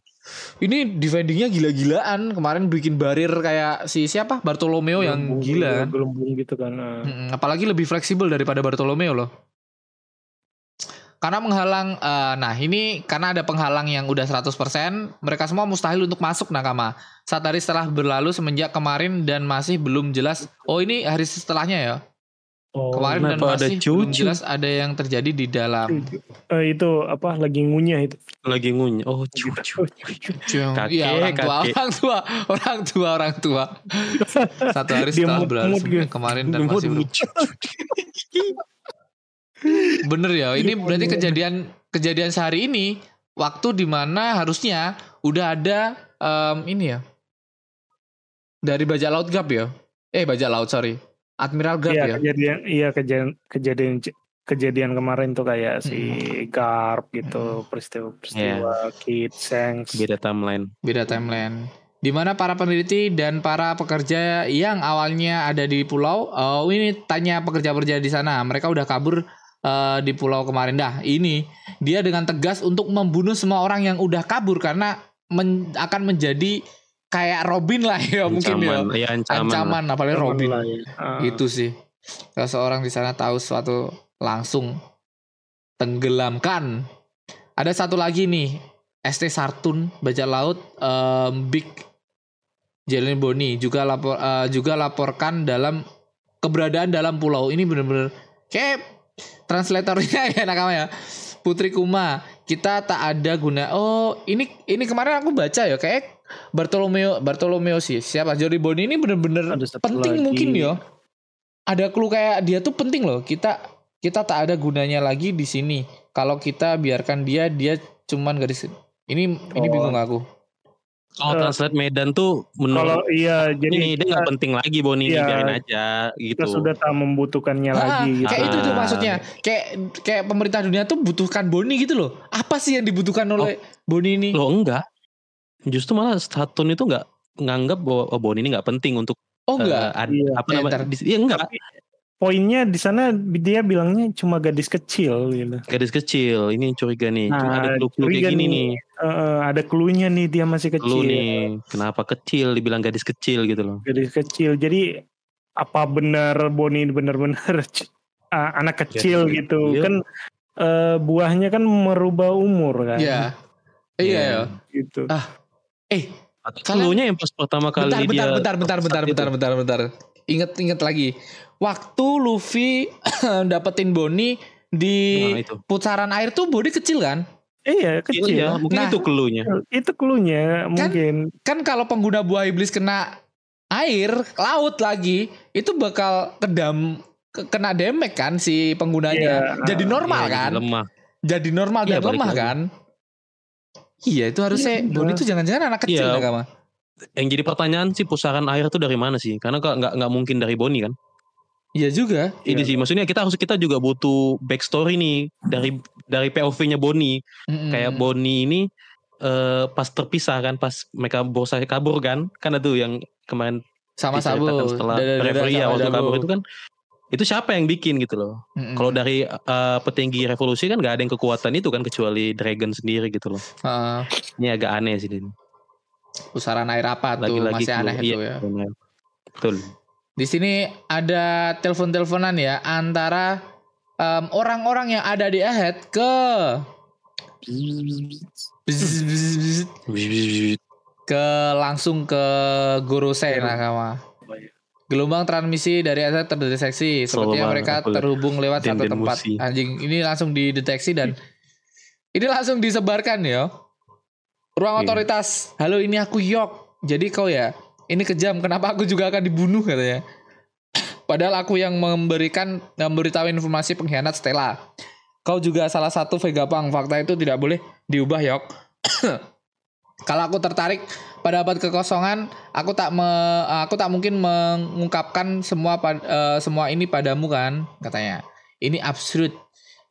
[SPEAKER 1] Ini defendingnya gila-gilaan. Kemarin bikin barir kayak si siapa Bartolomeo yang
[SPEAKER 3] Gelembung
[SPEAKER 1] gila.
[SPEAKER 3] gitu,
[SPEAKER 1] kan.
[SPEAKER 3] Gitu kan. ah.
[SPEAKER 1] Mm-mm, apalagi lebih fleksibel daripada Bartolomeo loh. Karena menghalang, eh, nah ini karena ada penghalang yang udah 100%, mereka semua mustahil untuk masuk nakama. Saat hari setelah berlalu semenjak kemarin dan masih belum jelas. Oh ini hari setelahnya ya.
[SPEAKER 3] Oh,
[SPEAKER 1] Kemarin dan
[SPEAKER 2] kenapa ada
[SPEAKER 1] masih belum
[SPEAKER 2] cucu?
[SPEAKER 1] jelas ada yang terjadi di dalam.
[SPEAKER 3] eh, itu apa lagi ngunyah itu.
[SPEAKER 2] Lagi ngunyah. Oh, cucu.
[SPEAKER 1] Cung.
[SPEAKER 2] Kakek,
[SPEAKER 1] Iya orang tua,
[SPEAKER 2] kakek.
[SPEAKER 1] orang tua, orang tua, orang tua. <laughs> Satu hari setelah berlalu kemarin dan masih belum. <laughs> Bener ya, ini
[SPEAKER 3] Iya,
[SPEAKER 1] berarti
[SPEAKER 3] bener.
[SPEAKER 1] kejadian kejadian sehari ini waktu di mana harusnya udah ada em, ini ya dari bajak laut gap ya, eh bajak laut sorry, admiral gap
[SPEAKER 3] Iya
[SPEAKER 1] ya.
[SPEAKER 3] kejadian iya kejadian kejadian kejadian kemarin tuh kayak si Garp gitu peristiwa-peristiwa Kid Shanks.
[SPEAKER 2] Beda timeline.
[SPEAKER 1] beda timeline. Di mana para peneliti dan para pekerja yang awalnya ada di pulau, oh ini tanya pekerja-pekerja di sana, mereka udah kabur eh, di pulau kemarin. Dah, ini dia dengan tegas untuk membunuh semua orang yang udah kabur karena men- akan menjadi kayak Robin lah ya mungkin ya.
[SPEAKER 2] Ancaman. Iya, ancaman.
[SPEAKER 1] Ancaman apalagi Robin.
[SPEAKER 3] Lah, ya. Ah.
[SPEAKER 1] Itu sih. Kalau seorang di sana tahu sesuatu langsung tenggelamkan. Ada satu lagi nih, ST Sartun bajak laut em, Big Jalen Boni juga lapor eh, juga laporkan dalam keberadaan dalam pulau ini bener-bener kayak translatornya <laughs> ya nakama ya. Putri Kuma, kita tak ada guna. Oh, ini ini kemarin aku baca ya kayak Bartolomeo Bartolomeo sih. Siapa Jordi Boni ini bener-bener penting
[SPEAKER 3] lagi.
[SPEAKER 1] mungkin ya. Ada clue kayak dia tuh penting loh. Kita kita tak ada gunanya lagi di sini. Kalau kita biarkan dia, dia cuman gadis. Ini ini
[SPEAKER 3] Oh.
[SPEAKER 1] bingung aku.
[SPEAKER 2] Kalau
[SPEAKER 3] Eh,
[SPEAKER 2] translate Medan tuh
[SPEAKER 3] Kalau
[SPEAKER 2] menurut
[SPEAKER 3] iya jadi
[SPEAKER 2] ini dia nggak penting lagi Boni ini
[SPEAKER 3] Iya.
[SPEAKER 2] biarin aja gitu.
[SPEAKER 3] kita sudah tak membutuhkannya
[SPEAKER 1] Ah,
[SPEAKER 3] lagi gitu.
[SPEAKER 1] kayak itu tuh
[SPEAKER 2] Ah.
[SPEAKER 1] maksudnya. Kayak kayak pemerintah dunia tuh butuhkan Boni gitu loh. Apa sih yang dibutuhkan oleh Boni ini?
[SPEAKER 2] Loh enggak. Justru malah Satun itu nggak nganggap bahwa oh, Boni ini nggak penting untuk
[SPEAKER 1] Oh
[SPEAKER 2] eh,
[SPEAKER 1] enggak.
[SPEAKER 2] ad-
[SPEAKER 3] Iya.
[SPEAKER 2] apa
[SPEAKER 1] Eh,
[SPEAKER 2] namanya? Iya enggak.
[SPEAKER 3] Poinnya di sana dia bilangnya cuma gadis kecil gitu.
[SPEAKER 2] Gadis kecil ini curiga nih. Cuma
[SPEAKER 3] Nah,
[SPEAKER 2] ada clue-clue
[SPEAKER 3] curiga
[SPEAKER 2] kayak gini
[SPEAKER 3] nih.
[SPEAKER 2] nih.
[SPEAKER 3] Eh, eh, ada clue-nya nih dia masih kecil.
[SPEAKER 2] nih kenapa kecil dibilang gadis kecil gitu loh.
[SPEAKER 3] Gadis kecil. Jadi apa benar Boni benar-benar <laughs> ah, anak kecil
[SPEAKER 2] Iya.
[SPEAKER 3] gitu
[SPEAKER 2] Iya.
[SPEAKER 3] kan eh, buahnya kan merubah umur kan.
[SPEAKER 1] Iya. Iya ya.
[SPEAKER 3] Gitu.
[SPEAKER 1] Eh,
[SPEAKER 2] Atau
[SPEAKER 1] Kalian-
[SPEAKER 2] clue-nya yang pas pertama kali
[SPEAKER 1] bentar, bentar,
[SPEAKER 2] dia
[SPEAKER 1] bentar, bentar, bentar,
[SPEAKER 2] saat
[SPEAKER 1] bentar, bentar, bentar. Ingat, ingat lagi. Waktu Luffy <coughs> dapetin Boni di
[SPEAKER 2] Nah, itu.
[SPEAKER 1] putaran air tuh Boni kecil kan?
[SPEAKER 3] Iya
[SPEAKER 2] Kecil
[SPEAKER 3] kecil.
[SPEAKER 2] ya, mungkin
[SPEAKER 1] Nah.
[SPEAKER 2] itu clue-nya.
[SPEAKER 3] Itu clue-nya mungkin.
[SPEAKER 1] Kan kalau pengguna buah iblis kena air, laut lagi, itu bakal kedam ke- kena damage kan si penggunanya.
[SPEAKER 3] Iya.
[SPEAKER 1] Jadi normal
[SPEAKER 2] Iya,
[SPEAKER 1] kan?
[SPEAKER 2] jadi Lemah.
[SPEAKER 1] jadi normal
[SPEAKER 2] Iya,
[SPEAKER 1] dan
[SPEAKER 2] balik
[SPEAKER 1] lemah
[SPEAKER 2] lagi.
[SPEAKER 1] kan? Iya itu harusnya
[SPEAKER 3] Iya.
[SPEAKER 1] Boni itu jangan-jangan anak kecil
[SPEAKER 2] Iya.
[SPEAKER 1] Nakama.
[SPEAKER 2] Yang jadi pertanyaan sih pusaran air tuh dari mana sih? Karena kok nggak nggak mungkin dari Boni kan?
[SPEAKER 1] Iya juga.
[SPEAKER 2] Ini
[SPEAKER 3] Iya.
[SPEAKER 2] sih maksudnya kita harus kita juga butuh backstory nih dari dari POV-nya Boni.
[SPEAKER 1] Mm-mm.
[SPEAKER 2] Kayak Boni ini eh, pas terpisah kan, pas mereka berusaha kabur kan, kan itu yang kemarin
[SPEAKER 1] sama Sabu.
[SPEAKER 2] setelah ya
[SPEAKER 1] sama
[SPEAKER 2] waktu kabur itu kan itu siapa yang bikin gitu loh.
[SPEAKER 1] Mm-mm.
[SPEAKER 2] Kalau dari eh, petinggi revolusi kan nggak ada yang kekuatan itu kan kecuali Dragon sendiri gitu loh.
[SPEAKER 1] Heeh.
[SPEAKER 2] Ini agak aneh sih ini.
[SPEAKER 1] pusaran air apa tuh
[SPEAKER 2] Lagi-lagi
[SPEAKER 1] masih aneh itu
[SPEAKER 2] iya,
[SPEAKER 1] ya.
[SPEAKER 2] benar. Betul.
[SPEAKER 1] Di sini ada telepon-teleponan ya antara em, orang-orang yang ada di Ahead ke ke langsung ke Gorosei Nakama. Gelombang transmisi dari Ahead terdeteksi. Sepertinya mereka terhubung lewat satu tempat. Anjing, ini langsung dideteksi dan ini langsung disebarkan ya. Ruang otoritas. Halo, ini aku Yok. Jadi kau ya, ini kejam. Kenapa aku juga akan dibunuh katanya. Padahal aku yang memberikan memberitahu informasi pengkhianat Stella. Kau juga salah satu Vegapunk. Fakta itu tidak boleh diubah, Yok. <coughs> Kalau aku tertarik pada abad kekosongan, aku tak me- aku tak mungkin mengungkapkan semua pad- eh, semua ini padamu kan, katanya. Ini absurd.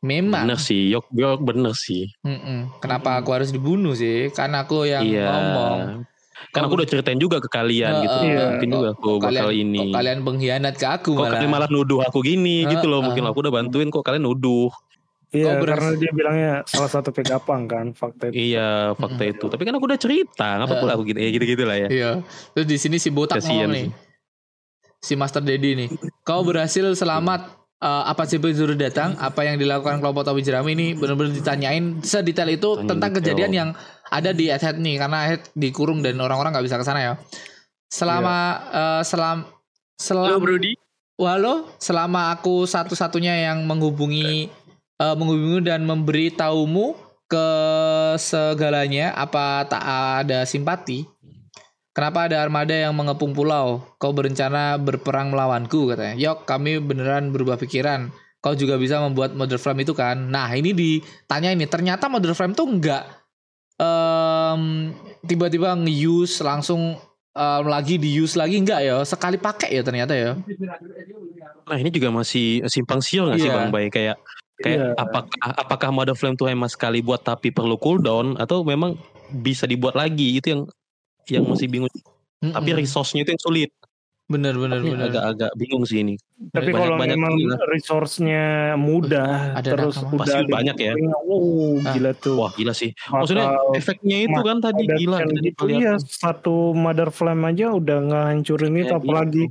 [SPEAKER 1] Memang.
[SPEAKER 2] Bener sih, Yok Yok bener sih.
[SPEAKER 1] Mm-mm. Kenapa aku harus dibunuh sih? Karena aku yang
[SPEAKER 2] iya.
[SPEAKER 1] ngomong.
[SPEAKER 2] Kan aku udah ceritain juga ke kalian gitu.
[SPEAKER 1] Heeh.
[SPEAKER 2] Mungkin juga aku
[SPEAKER 1] Kok
[SPEAKER 2] bakal
[SPEAKER 1] kalian,
[SPEAKER 2] ini.
[SPEAKER 1] kok kalian pengkhianat ke aku
[SPEAKER 2] Kok
[SPEAKER 1] malah.
[SPEAKER 2] kalian malah nuduh aku gini gitu loh. Mungkin aku udah bantuin kok kalian nuduh.
[SPEAKER 3] Iya,
[SPEAKER 1] Kau beras-
[SPEAKER 3] karena dia bilangnya salah satu Pegapang kan fakta itu.
[SPEAKER 2] Iya fakta itu. Tapi kan aku udah cerita. Ngapa pula aku gini? Ya gitu-gitu lah ya.
[SPEAKER 1] Iya. Terus di sini si botak
[SPEAKER 2] Kasian
[SPEAKER 1] ngomong nih. Si Master Dedi nih. Kau berhasil selamat eh, apa sih Zuru datang? Apa yang dilakukan kelompok Tobi Jerami ini benar-benar ditanyain sedetail itu
[SPEAKER 2] Tanya
[SPEAKER 1] tentang
[SPEAKER 2] detail.
[SPEAKER 1] kejadian yang ada di Head nih karena Head dikurung dan orang-orang nggak bisa ke sana ya. Selama eh, selam selam
[SPEAKER 2] Brody.
[SPEAKER 1] Halo, selama aku satu-satunya yang menghubungi eh, menghubungi dan memberi taumu ke segalanya, apa tak ada simpati? Kenapa ada armada yang mengepung pulau? Kau berencana berperang melawanku katanya. Yok, kami beneran berubah pikiran. Kau juga bisa membuat model frame itu kan? Nah, ini ditanya ini. Ternyata model frame tuh enggak em, tiba-tiba nge-use langsung em, lagi di-use lagi enggak ya? Sekali pakai ya ternyata ya.
[SPEAKER 2] Nah ini juga masih simpang siur nggak sih
[SPEAKER 1] Iya.
[SPEAKER 2] Bang Bay? Kayak kayak
[SPEAKER 3] Iya.
[SPEAKER 2] apakah apakah Mother Flame tuh emang sekali buat tapi perlu cooldown atau memang bisa dibuat lagi itu yang yang masih bingung. Tapi
[SPEAKER 1] Mm-mm.
[SPEAKER 2] resource-nya itu yang sulit.
[SPEAKER 1] Bener bener
[SPEAKER 2] Ini
[SPEAKER 1] bener.
[SPEAKER 2] agak-agak bingung sih ini.
[SPEAKER 3] Tapi
[SPEAKER 2] Banyak-
[SPEAKER 3] kalau
[SPEAKER 2] banyak
[SPEAKER 3] memang resource-nya mudah,
[SPEAKER 1] Ada
[SPEAKER 3] terus
[SPEAKER 1] nakama.
[SPEAKER 3] udah
[SPEAKER 2] Pasti
[SPEAKER 3] ada
[SPEAKER 2] banyak ya.
[SPEAKER 3] Wow,
[SPEAKER 1] Ah.
[SPEAKER 3] gila tuh.
[SPEAKER 2] Wah gila sih. Maksudnya efeknya itu kan tadi gila.
[SPEAKER 3] gitu, iya, satu mother flame aja udah ngehancurin itu
[SPEAKER 2] Kayak
[SPEAKER 3] apalagi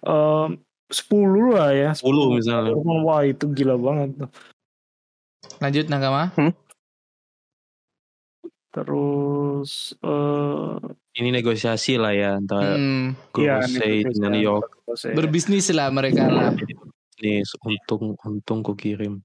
[SPEAKER 3] em, 10 lah ya
[SPEAKER 2] 10 misalnya.
[SPEAKER 3] wah itu gila banget tuh.
[SPEAKER 1] Lanjut Nakama.
[SPEAKER 3] terus eh
[SPEAKER 2] Ini negosiasi lah ya antara
[SPEAKER 1] Hmm,
[SPEAKER 3] iya,
[SPEAKER 2] Gorosei
[SPEAKER 3] nih,
[SPEAKER 2] dengan York.
[SPEAKER 3] Gorosei.
[SPEAKER 1] berbisnis lah mereka lah.
[SPEAKER 2] Nih untung untung ku kirim.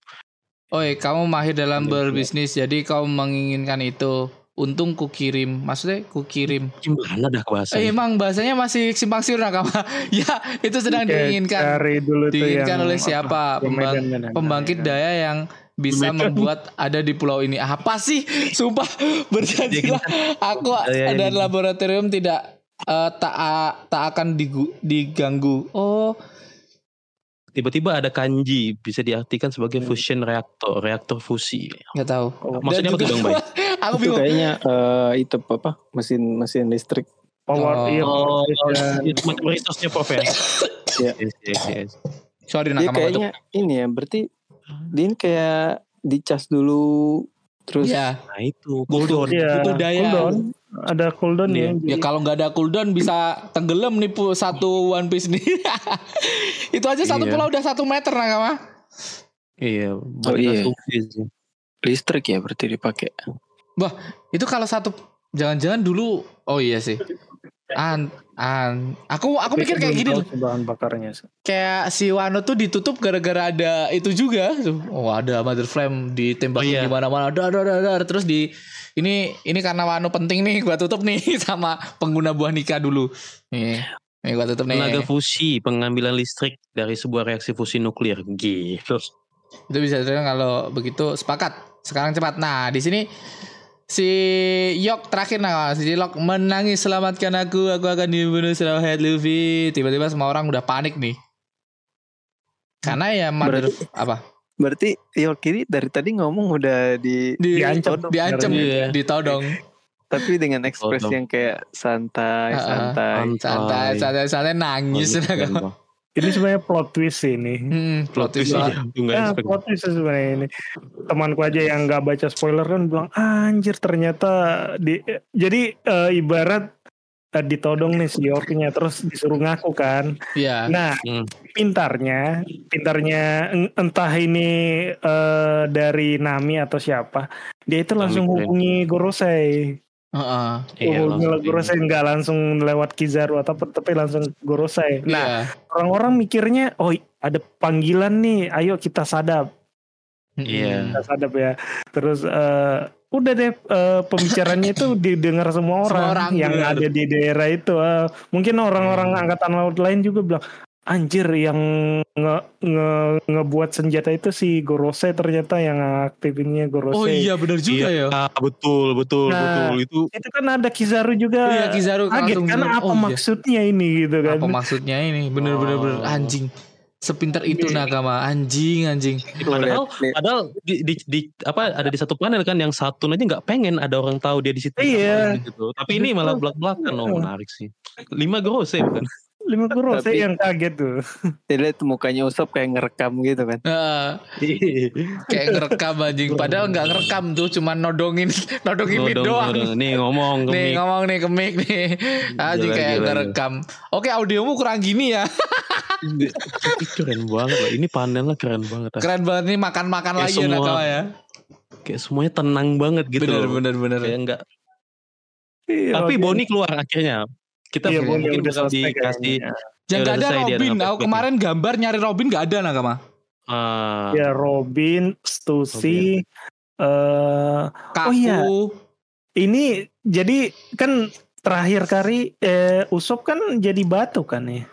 [SPEAKER 1] Oi, kamu mahir dalam
[SPEAKER 2] Iya,
[SPEAKER 1] berbisnis, jadi kau menginginkan itu. Untung ku kirim, maksudnya ku kirim.
[SPEAKER 2] Gimana dah bahasa?
[SPEAKER 1] Eh, emang bahasanya masih simpang siur Nakama. <laughs> ya, itu sedang
[SPEAKER 3] Kayak
[SPEAKER 1] diinginkan.
[SPEAKER 3] cari dulu tuh
[SPEAKER 1] Diinginkan
[SPEAKER 3] yang
[SPEAKER 1] oleh
[SPEAKER 3] apa,
[SPEAKER 1] siapa? Pembang-. Pembangkit
[SPEAKER 3] Nah,
[SPEAKER 1] daya yang bisa membuat ada di pulau ini. Apa sih? Sumpah <laughs> berjanjilah aku
[SPEAKER 2] ini.
[SPEAKER 1] laboratorium tidak eh, tak tak akan digu- diganggu. Oh,
[SPEAKER 2] Tiba-tiba ada kanji bisa diartikan sebagai fusion reaktor, reaktor fusi.
[SPEAKER 1] nggak tahu.
[SPEAKER 3] Oh,
[SPEAKER 2] Maksudnya apa tuh Bang Bay? <laughs>
[SPEAKER 1] aku
[SPEAKER 4] itu
[SPEAKER 1] bingung.
[SPEAKER 4] kayaknya eh, itu apa mesin mesin listrik
[SPEAKER 3] Power,
[SPEAKER 1] Oh.
[SPEAKER 3] iya,
[SPEAKER 2] Oh,
[SPEAKER 3] power station.
[SPEAKER 2] itu macam resource-nya Prof ya? <laughs>
[SPEAKER 4] Iya.
[SPEAKER 2] Yes, yes, yes.
[SPEAKER 1] Sorry Nakama.
[SPEAKER 4] kayaknya ini ya berarti dia ini kayak dicas dulu terus
[SPEAKER 1] Ya,
[SPEAKER 2] Nah itu cooldown.
[SPEAKER 3] Iya,
[SPEAKER 1] Butuh daya.
[SPEAKER 3] cooldown. Ada cooldown
[SPEAKER 2] Iya.
[SPEAKER 3] ya.
[SPEAKER 1] ya kalau nggak ada cooldown bisa tenggelam nih pu satu One Piece nih. <laughs> Itu aja satu
[SPEAKER 2] Iya.
[SPEAKER 1] pulau udah satu meter Nakama.
[SPEAKER 2] Iya,
[SPEAKER 4] Oh, iya. listrik ya berarti dipakai
[SPEAKER 1] Itu kalau satu jangan-jangan dulu oh iya sih. An an aku aku
[SPEAKER 3] Tapi
[SPEAKER 1] mikir kayak gini loh.
[SPEAKER 3] sih bahan bakarnya.
[SPEAKER 1] Kayak si Wano tuh ditutup gara-gara ada itu juga. Tuh, Oh, ada Mother Flame ditembakin
[SPEAKER 2] Oh, iya.
[SPEAKER 1] di mana-mana. Dar, dar, dar, dar. Terus di ini ini karena Wano penting nih gua tutup nih <laughs> sama pengguna buah nikah dulu. Nih. Nih gua tutup nih.
[SPEAKER 2] Tenaga fusi, pengambilan listrik dari sebuah reaksi fusi nuklir. Gitu.
[SPEAKER 1] Itu bisa kalau begitu sepakat. Sekarang cepat. Nah, di sini si Yok terakhir nah si Yok menangis selamatkan aku aku akan dibunuh Hat Luffy tiba-tiba semua orang udah panik nih karena ya mother
[SPEAKER 4] Berarti-
[SPEAKER 1] apa
[SPEAKER 4] Berarti York ini dari tadi ngomong udah di,
[SPEAKER 1] di
[SPEAKER 3] Diancam.
[SPEAKER 1] diancam
[SPEAKER 2] Iya.
[SPEAKER 1] ditodong
[SPEAKER 4] tapi dengan ekspresi yang kayak santai,
[SPEAKER 1] ah.
[SPEAKER 4] santai.
[SPEAKER 1] santai santai santai nangis
[SPEAKER 2] Oh, <laughs>
[SPEAKER 3] Ini sebenarnya plot twist ini.
[SPEAKER 1] hmm, plot twist
[SPEAKER 2] Iya, nggak
[SPEAKER 3] Ya, plot twist sebenarnya ini. Temanku aja yang nggak baca spoiler kan bilang anjir ternyata di jadi eh, ibarat eh, ditodong nih si Yorknya terus disuruh ngaku kan.
[SPEAKER 1] Iya
[SPEAKER 3] Nah,
[SPEAKER 2] Hmm.
[SPEAKER 3] pintarnya, pintarnya en- entah ini eh, dari Nami atau siapa, dia itu langsung
[SPEAKER 2] Nami,
[SPEAKER 3] hubungi Gorosei.
[SPEAKER 1] Heeh.
[SPEAKER 2] Iya, langsung
[SPEAKER 3] Gorosei nggak langsung lewat Kizaru atau apa, tapi langsung Gorosei. Nah,
[SPEAKER 1] Iya.
[SPEAKER 3] orang-orang mikirnya, oh ada panggilan nih, ayo kita sadap.
[SPEAKER 2] Iya.
[SPEAKER 3] Kita sadap ya. Terus eh, udah deh eh, pembicaranya itu <laughs> didengar semua orang,
[SPEAKER 1] Semua orang,
[SPEAKER 3] yang ada di daerah itu. Eh, mungkin orang-orang
[SPEAKER 2] Hmm.
[SPEAKER 3] angkatan laut lain juga bilang, anjir yang nge, nge- ngebuat senjata itu si Gorosei ternyata yang aktifinnya Gorosei.
[SPEAKER 1] Oh iya benar juga
[SPEAKER 2] Iya,
[SPEAKER 1] ya.
[SPEAKER 2] betul, betul,
[SPEAKER 3] Nah,
[SPEAKER 2] betul. Itu
[SPEAKER 3] Itu kan ada Kizaru juga.
[SPEAKER 1] Iya Kizaru
[SPEAKER 3] Kaget kan apa
[SPEAKER 1] "Oh, iya.
[SPEAKER 3] maksudnya ini gitu kan.
[SPEAKER 1] Apa maksudnya ini? Bener bener bener
[SPEAKER 2] Oh.
[SPEAKER 1] anjing. Sepinter itu
[SPEAKER 3] Iya.
[SPEAKER 1] nakama anjing anjing.
[SPEAKER 2] padahal padahal di, di, di apa ada di satu panel kan yang satu aja nggak pengen ada orang tahu dia di situ
[SPEAKER 3] Iya.
[SPEAKER 2] gitu. Tapi ini malah belak belakan oh menarik sih. Lima grose bukan?
[SPEAKER 3] Lima Gorosei
[SPEAKER 4] Tapi-
[SPEAKER 3] yang kaget tuh.
[SPEAKER 4] Lihat mukanya Usop kayak ngerekam gitu kan.
[SPEAKER 1] Heeh. kayak ngerekam anjing padahal nggak ngerekam tuh cuma nodongin <laughs> nodongin mic
[SPEAKER 2] Nodong,
[SPEAKER 1] doang.
[SPEAKER 2] nodong. Nih ngomong ke
[SPEAKER 1] Nih ngomong nih ke mic nih. <laughs> Anjing
[SPEAKER 2] Gila,
[SPEAKER 1] kayak
[SPEAKER 2] gila,
[SPEAKER 1] ngerekam. Oke audiomu kurang gini ya.
[SPEAKER 2] Ini keren banget loh. Ini panelnya keren banget.
[SPEAKER 1] Keren banget nih makan-makan
[SPEAKER 2] Kayak
[SPEAKER 1] lagi ya
[SPEAKER 2] semua-
[SPEAKER 1] nakama ya.
[SPEAKER 2] Kayak semuanya tenang banget gitu
[SPEAKER 1] Bener
[SPEAKER 2] loh.
[SPEAKER 1] bener bener.
[SPEAKER 2] Kayak enggak.
[SPEAKER 3] Iya,
[SPEAKER 2] Tapi. Boni keluar akhirnya. Kita
[SPEAKER 3] Iya, Boni
[SPEAKER 2] mungkin
[SPEAKER 3] udah
[SPEAKER 2] bakal dikasih
[SPEAKER 3] kayaknya.
[SPEAKER 1] Yang
[SPEAKER 2] Ya,
[SPEAKER 1] ada Robin.
[SPEAKER 2] dengan
[SPEAKER 1] Aku kemarin gambar nyari Robin gak ada nakama.
[SPEAKER 2] ah,
[SPEAKER 3] Ya Robin, Stussy, eh
[SPEAKER 1] Kaku.
[SPEAKER 3] Oh, iya. ini jadi kan terakhir kali eh, Usop kan jadi batu kan ya.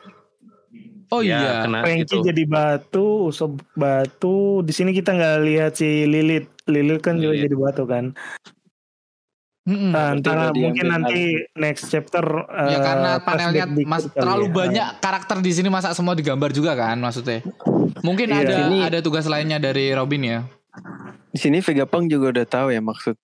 [SPEAKER 1] Oh
[SPEAKER 2] ya,
[SPEAKER 1] iya.
[SPEAKER 2] kena
[SPEAKER 3] Franky
[SPEAKER 2] gitu.
[SPEAKER 3] jadi batu, Usop batu. Di sini kita nggak lihat si Lilith. Lilith kan juga
[SPEAKER 2] Lilith.
[SPEAKER 3] jadi batu kan.
[SPEAKER 1] Mm-mm.
[SPEAKER 3] Nah, mungkin nanti next chapter.
[SPEAKER 1] Ya
[SPEAKER 3] eh,
[SPEAKER 1] karena panelnya mas, terlalu
[SPEAKER 3] ya.
[SPEAKER 1] banyak karakter di sini masa semua digambar juga kan maksudnya. Mungkin
[SPEAKER 3] Iya.
[SPEAKER 1] ada
[SPEAKER 4] Ini-
[SPEAKER 1] ada tugas lainnya dari Robin ya.
[SPEAKER 4] Di sini Vegapunk juga udah tahu ya maksud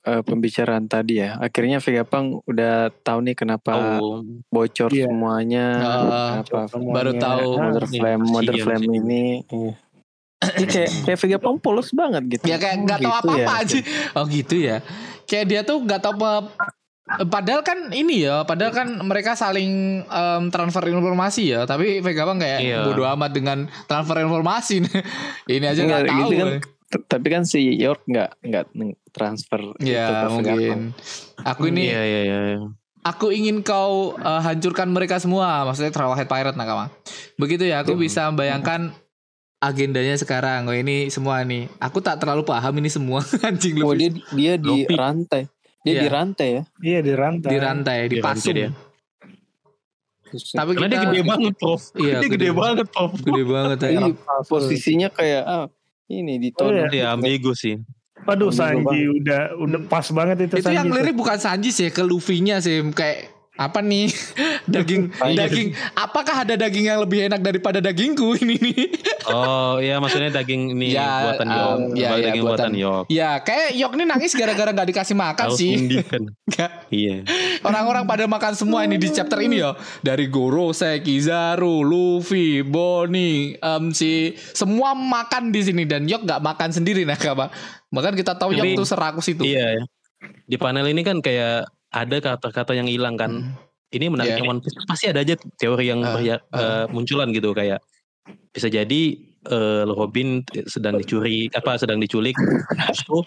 [SPEAKER 4] eh, pembicaraan tadi ya. Akhirnya Vegapunk udah tahu nih kenapa
[SPEAKER 2] Tahu.
[SPEAKER 4] bocor
[SPEAKER 3] Iya.
[SPEAKER 4] semuanya.
[SPEAKER 1] Ah,
[SPEAKER 4] kenapa
[SPEAKER 3] Semuanya.
[SPEAKER 1] baru tahu.
[SPEAKER 3] Ah,
[SPEAKER 4] Mother Flame, Mother
[SPEAKER 2] kasihan
[SPEAKER 4] Flame ini. Ini kayak kayak Vegapunk polos banget gitu.
[SPEAKER 1] Ya kayak
[SPEAKER 4] Oh,
[SPEAKER 1] nggak tahu
[SPEAKER 4] gitu
[SPEAKER 1] apa-apa
[SPEAKER 4] ya.
[SPEAKER 1] aja. Oh gitu ya. Kayak dia tuh nggak tahu apa- Padahal kan ini ya, padahal kan mereka saling em, transfer informasi ya, tapi Vegapunk kayak
[SPEAKER 2] Iya.
[SPEAKER 1] bodoh amat dengan transfer informasi. <laughs> ini aja nggak
[SPEAKER 4] Enggak,
[SPEAKER 1] tahu.
[SPEAKER 4] gitu kan. T- Tapi kan si York nggak nggak transfer
[SPEAKER 1] Ya mungkin. Aku ini
[SPEAKER 2] Iya iya iya.
[SPEAKER 1] Aku ingin kau uh, hancurkan mereka semua, maksudnya Trailhead Pirate nakama. Begitu ya, aku
[SPEAKER 2] Hmm.
[SPEAKER 1] bisa membayangkan agendanya sekarang. Oh ini semua nih. Aku tak terlalu paham ini semua <laughs> anjing
[SPEAKER 4] Oh
[SPEAKER 1] lu
[SPEAKER 4] dia dia di
[SPEAKER 2] Lopi.
[SPEAKER 4] rantai. Dia
[SPEAKER 1] Iya.
[SPEAKER 4] di rantai ya.
[SPEAKER 3] Iya di rantai.
[SPEAKER 1] di rantai, di
[SPEAKER 2] Di rantai
[SPEAKER 1] pasung.
[SPEAKER 2] dia.
[SPEAKER 1] Tapi
[SPEAKER 2] Karena
[SPEAKER 1] kita
[SPEAKER 2] dia gede banget, Prof.
[SPEAKER 1] Iya,
[SPEAKER 2] dia
[SPEAKER 1] gede
[SPEAKER 2] gede, banget, Prof.
[SPEAKER 1] Gede banget ya.
[SPEAKER 4] Ini posisinya kayak ah, ini di
[SPEAKER 3] Oh, iya.
[SPEAKER 2] Iya, ambigu sih.
[SPEAKER 3] Waduh Sanji udah udah pas banget itu,
[SPEAKER 1] Itu
[SPEAKER 3] Sanji.
[SPEAKER 1] yang lirik bukan Sanji sih, ke Luffy-nya sih kayak apa nih <laughs> daging daging apakah ada daging yang lebih enak daripada dagingku <laughs> ini nih
[SPEAKER 2] Oh, iya maksudnya daging ini
[SPEAKER 1] Ya,
[SPEAKER 2] buatan
[SPEAKER 1] um,
[SPEAKER 2] Yok.
[SPEAKER 1] ya, ya,
[SPEAKER 2] daging
[SPEAKER 1] buatan-
[SPEAKER 2] buatan Yok.
[SPEAKER 1] ya kayak Yok nih nangis gara-gara nggak dikasih makan sih. <laughs> Nggak.
[SPEAKER 2] Iya.
[SPEAKER 1] Orang-orang pada makan semua ini di chapter ini ya. Dari Goro, Kizaru, Luffy, Bonnie, em, si semua makan di sini dan Yok nggak makan sendiri nah apa. Bahkan kita tahu
[SPEAKER 2] Tapi-
[SPEAKER 1] Yok tuh serakus itu.
[SPEAKER 2] Iya. ya. Di panel ini kan kayak ada kata-kata yang hilang kan.
[SPEAKER 1] Hmm.
[SPEAKER 2] Ini menariknya
[SPEAKER 1] Iya.
[SPEAKER 2] One Piece pasti ada aja teori yang
[SPEAKER 1] ah.
[SPEAKER 2] eh, munculan gitu kayak bisa jadi eh, Robin sedang dicuri apa sedang diculik terus tuh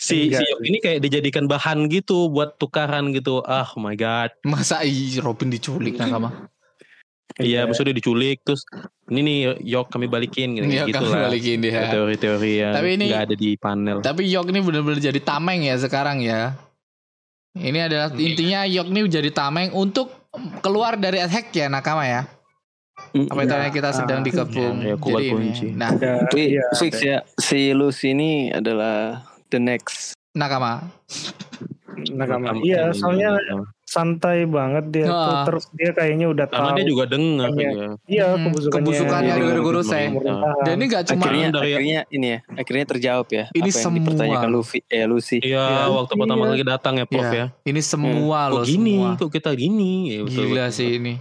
[SPEAKER 2] si si
[SPEAKER 3] Enggak.
[SPEAKER 2] Yok ini kayak dijadikan bahan gitu buat tukaran gitu. Ah, oh my god.
[SPEAKER 1] Masa Robin diculik sama.
[SPEAKER 2] Iya, maksudnya diculik terus ini nih Yok kami balikin gitu,
[SPEAKER 1] Iya
[SPEAKER 2] gitu
[SPEAKER 1] kan
[SPEAKER 2] lah.
[SPEAKER 1] balikin dia.
[SPEAKER 2] Teori-teori yang
[SPEAKER 1] Tapi ini-
[SPEAKER 2] nggak ada di panel.
[SPEAKER 1] Tapi Yok ini benar-benar jadi tameng ya sekarang ya. Ini adalah
[SPEAKER 2] Iya.
[SPEAKER 1] intinya Yok ini jadi tameng untuk keluar dari attack ya nakama ya.
[SPEAKER 4] Mm,
[SPEAKER 1] Apa itu namanya kita sedang
[SPEAKER 3] Ah,
[SPEAKER 1] dikepung.
[SPEAKER 2] ya,
[SPEAKER 1] Jadi ini.
[SPEAKER 2] kunci.
[SPEAKER 1] Nah,
[SPEAKER 3] Ada,
[SPEAKER 4] Tapi
[SPEAKER 3] iya,
[SPEAKER 4] fix ya si Lucy ini adalah the next.
[SPEAKER 1] nakama.
[SPEAKER 3] Nakama. Iya, soalnya santai banget dia tuh.
[SPEAKER 1] Ah.
[SPEAKER 3] Terus dia kayaknya udah
[SPEAKER 2] karena
[SPEAKER 3] tahu.
[SPEAKER 2] dia juga dengar
[SPEAKER 3] Iya.
[SPEAKER 2] ya.
[SPEAKER 3] Iya,
[SPEAKER 1] Hmm,
[SPEAKER 3] kebusukannya.
[SPEAKER 1] kebusukannya
[SPEAKER 3] Iya,
[SPEAKER 1] guru-guru saya.
[SPEAKER 3] pemerintahan.
[SPEAKER 1] Dan ini gak cuma
[SPEAKER 4] akhirnya
[SPEAKER 2] dari-
[SPEAKER 4] akhirnya ini ya, akhirnya terjawab ya.
[SPEAKER 1] Ini
[SPEAKER 4] apa yang
[SPEAKER 1] semua.
[SPEAKER 4] dipertanyakan Luffy, eh Lucy.
[SPEAKER 2] Iya, waktu pertama
[SPEAKER 3] Iya.
[SPEAKER 2] kali datang ya, Prof
[SPEAKER 1] Iya.
[SPEAKER 2] ya.
[SPEAKER 1] ini semua
[SPEAKER 2] Kok
[SPEAKER 1] loh
[SPEAKER 2] gini?
[SPEAKER 1] semua.
[SPEAKER 2] Kok kita gini? Ya, betul,
[SPEAKER 1] Gila
[SPEAKER 2] betul.
[SPEAKER 1] sih ini.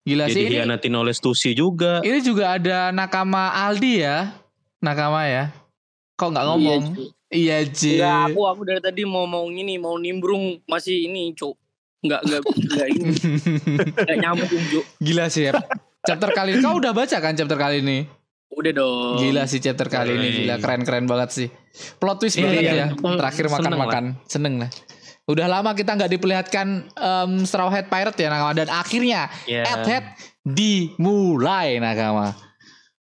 [SPEAKER 1] Gila
[SPEAKER 2] Jadi
[SPEAKER 1] sih ini.
[SPEAKER 2] hianatin oleh Stussy juga.
[SPEAKER 1] Ini juga ada nakama Aldi ya. Nakama ya. Kok nggak ngomong? Iya, Ji.
[SPEAKER 5] Enggak, aku aku dari tadi mau mau ini mau nimbrung masih ini, Cuk. Enggak enggak enggak ini. <laughs> Enggak nyambung, Cuk.
[SPEAKER 1] Gila sih ya. Chapter kali ini kau udah baca kan chapter kali ini?
[SPEAKER 5] Udah dong.
[SPEAKER 1] Gila sih chapter kali ini gila
[SPEAKER 2] Keren.
[SPEAKER 1] keren-keren banget sih. Plot twist
[SPEAKER 2] Iya,
[SPEAKER 1] banget
[SPEAKER 2] iya.
[SPEAKER 1] ya. Terakhir
[SPEAKER 2] seneng
[SPEAKER 1] makan-makan. Seneng lah. Udah lama kita nggak diperlihatkan em, Straw Hat Pirate ya Nakama dan akhirnya
[SPEAKER 2] Ya.
[SPEAKER 1] At Hat dimulai Nakama.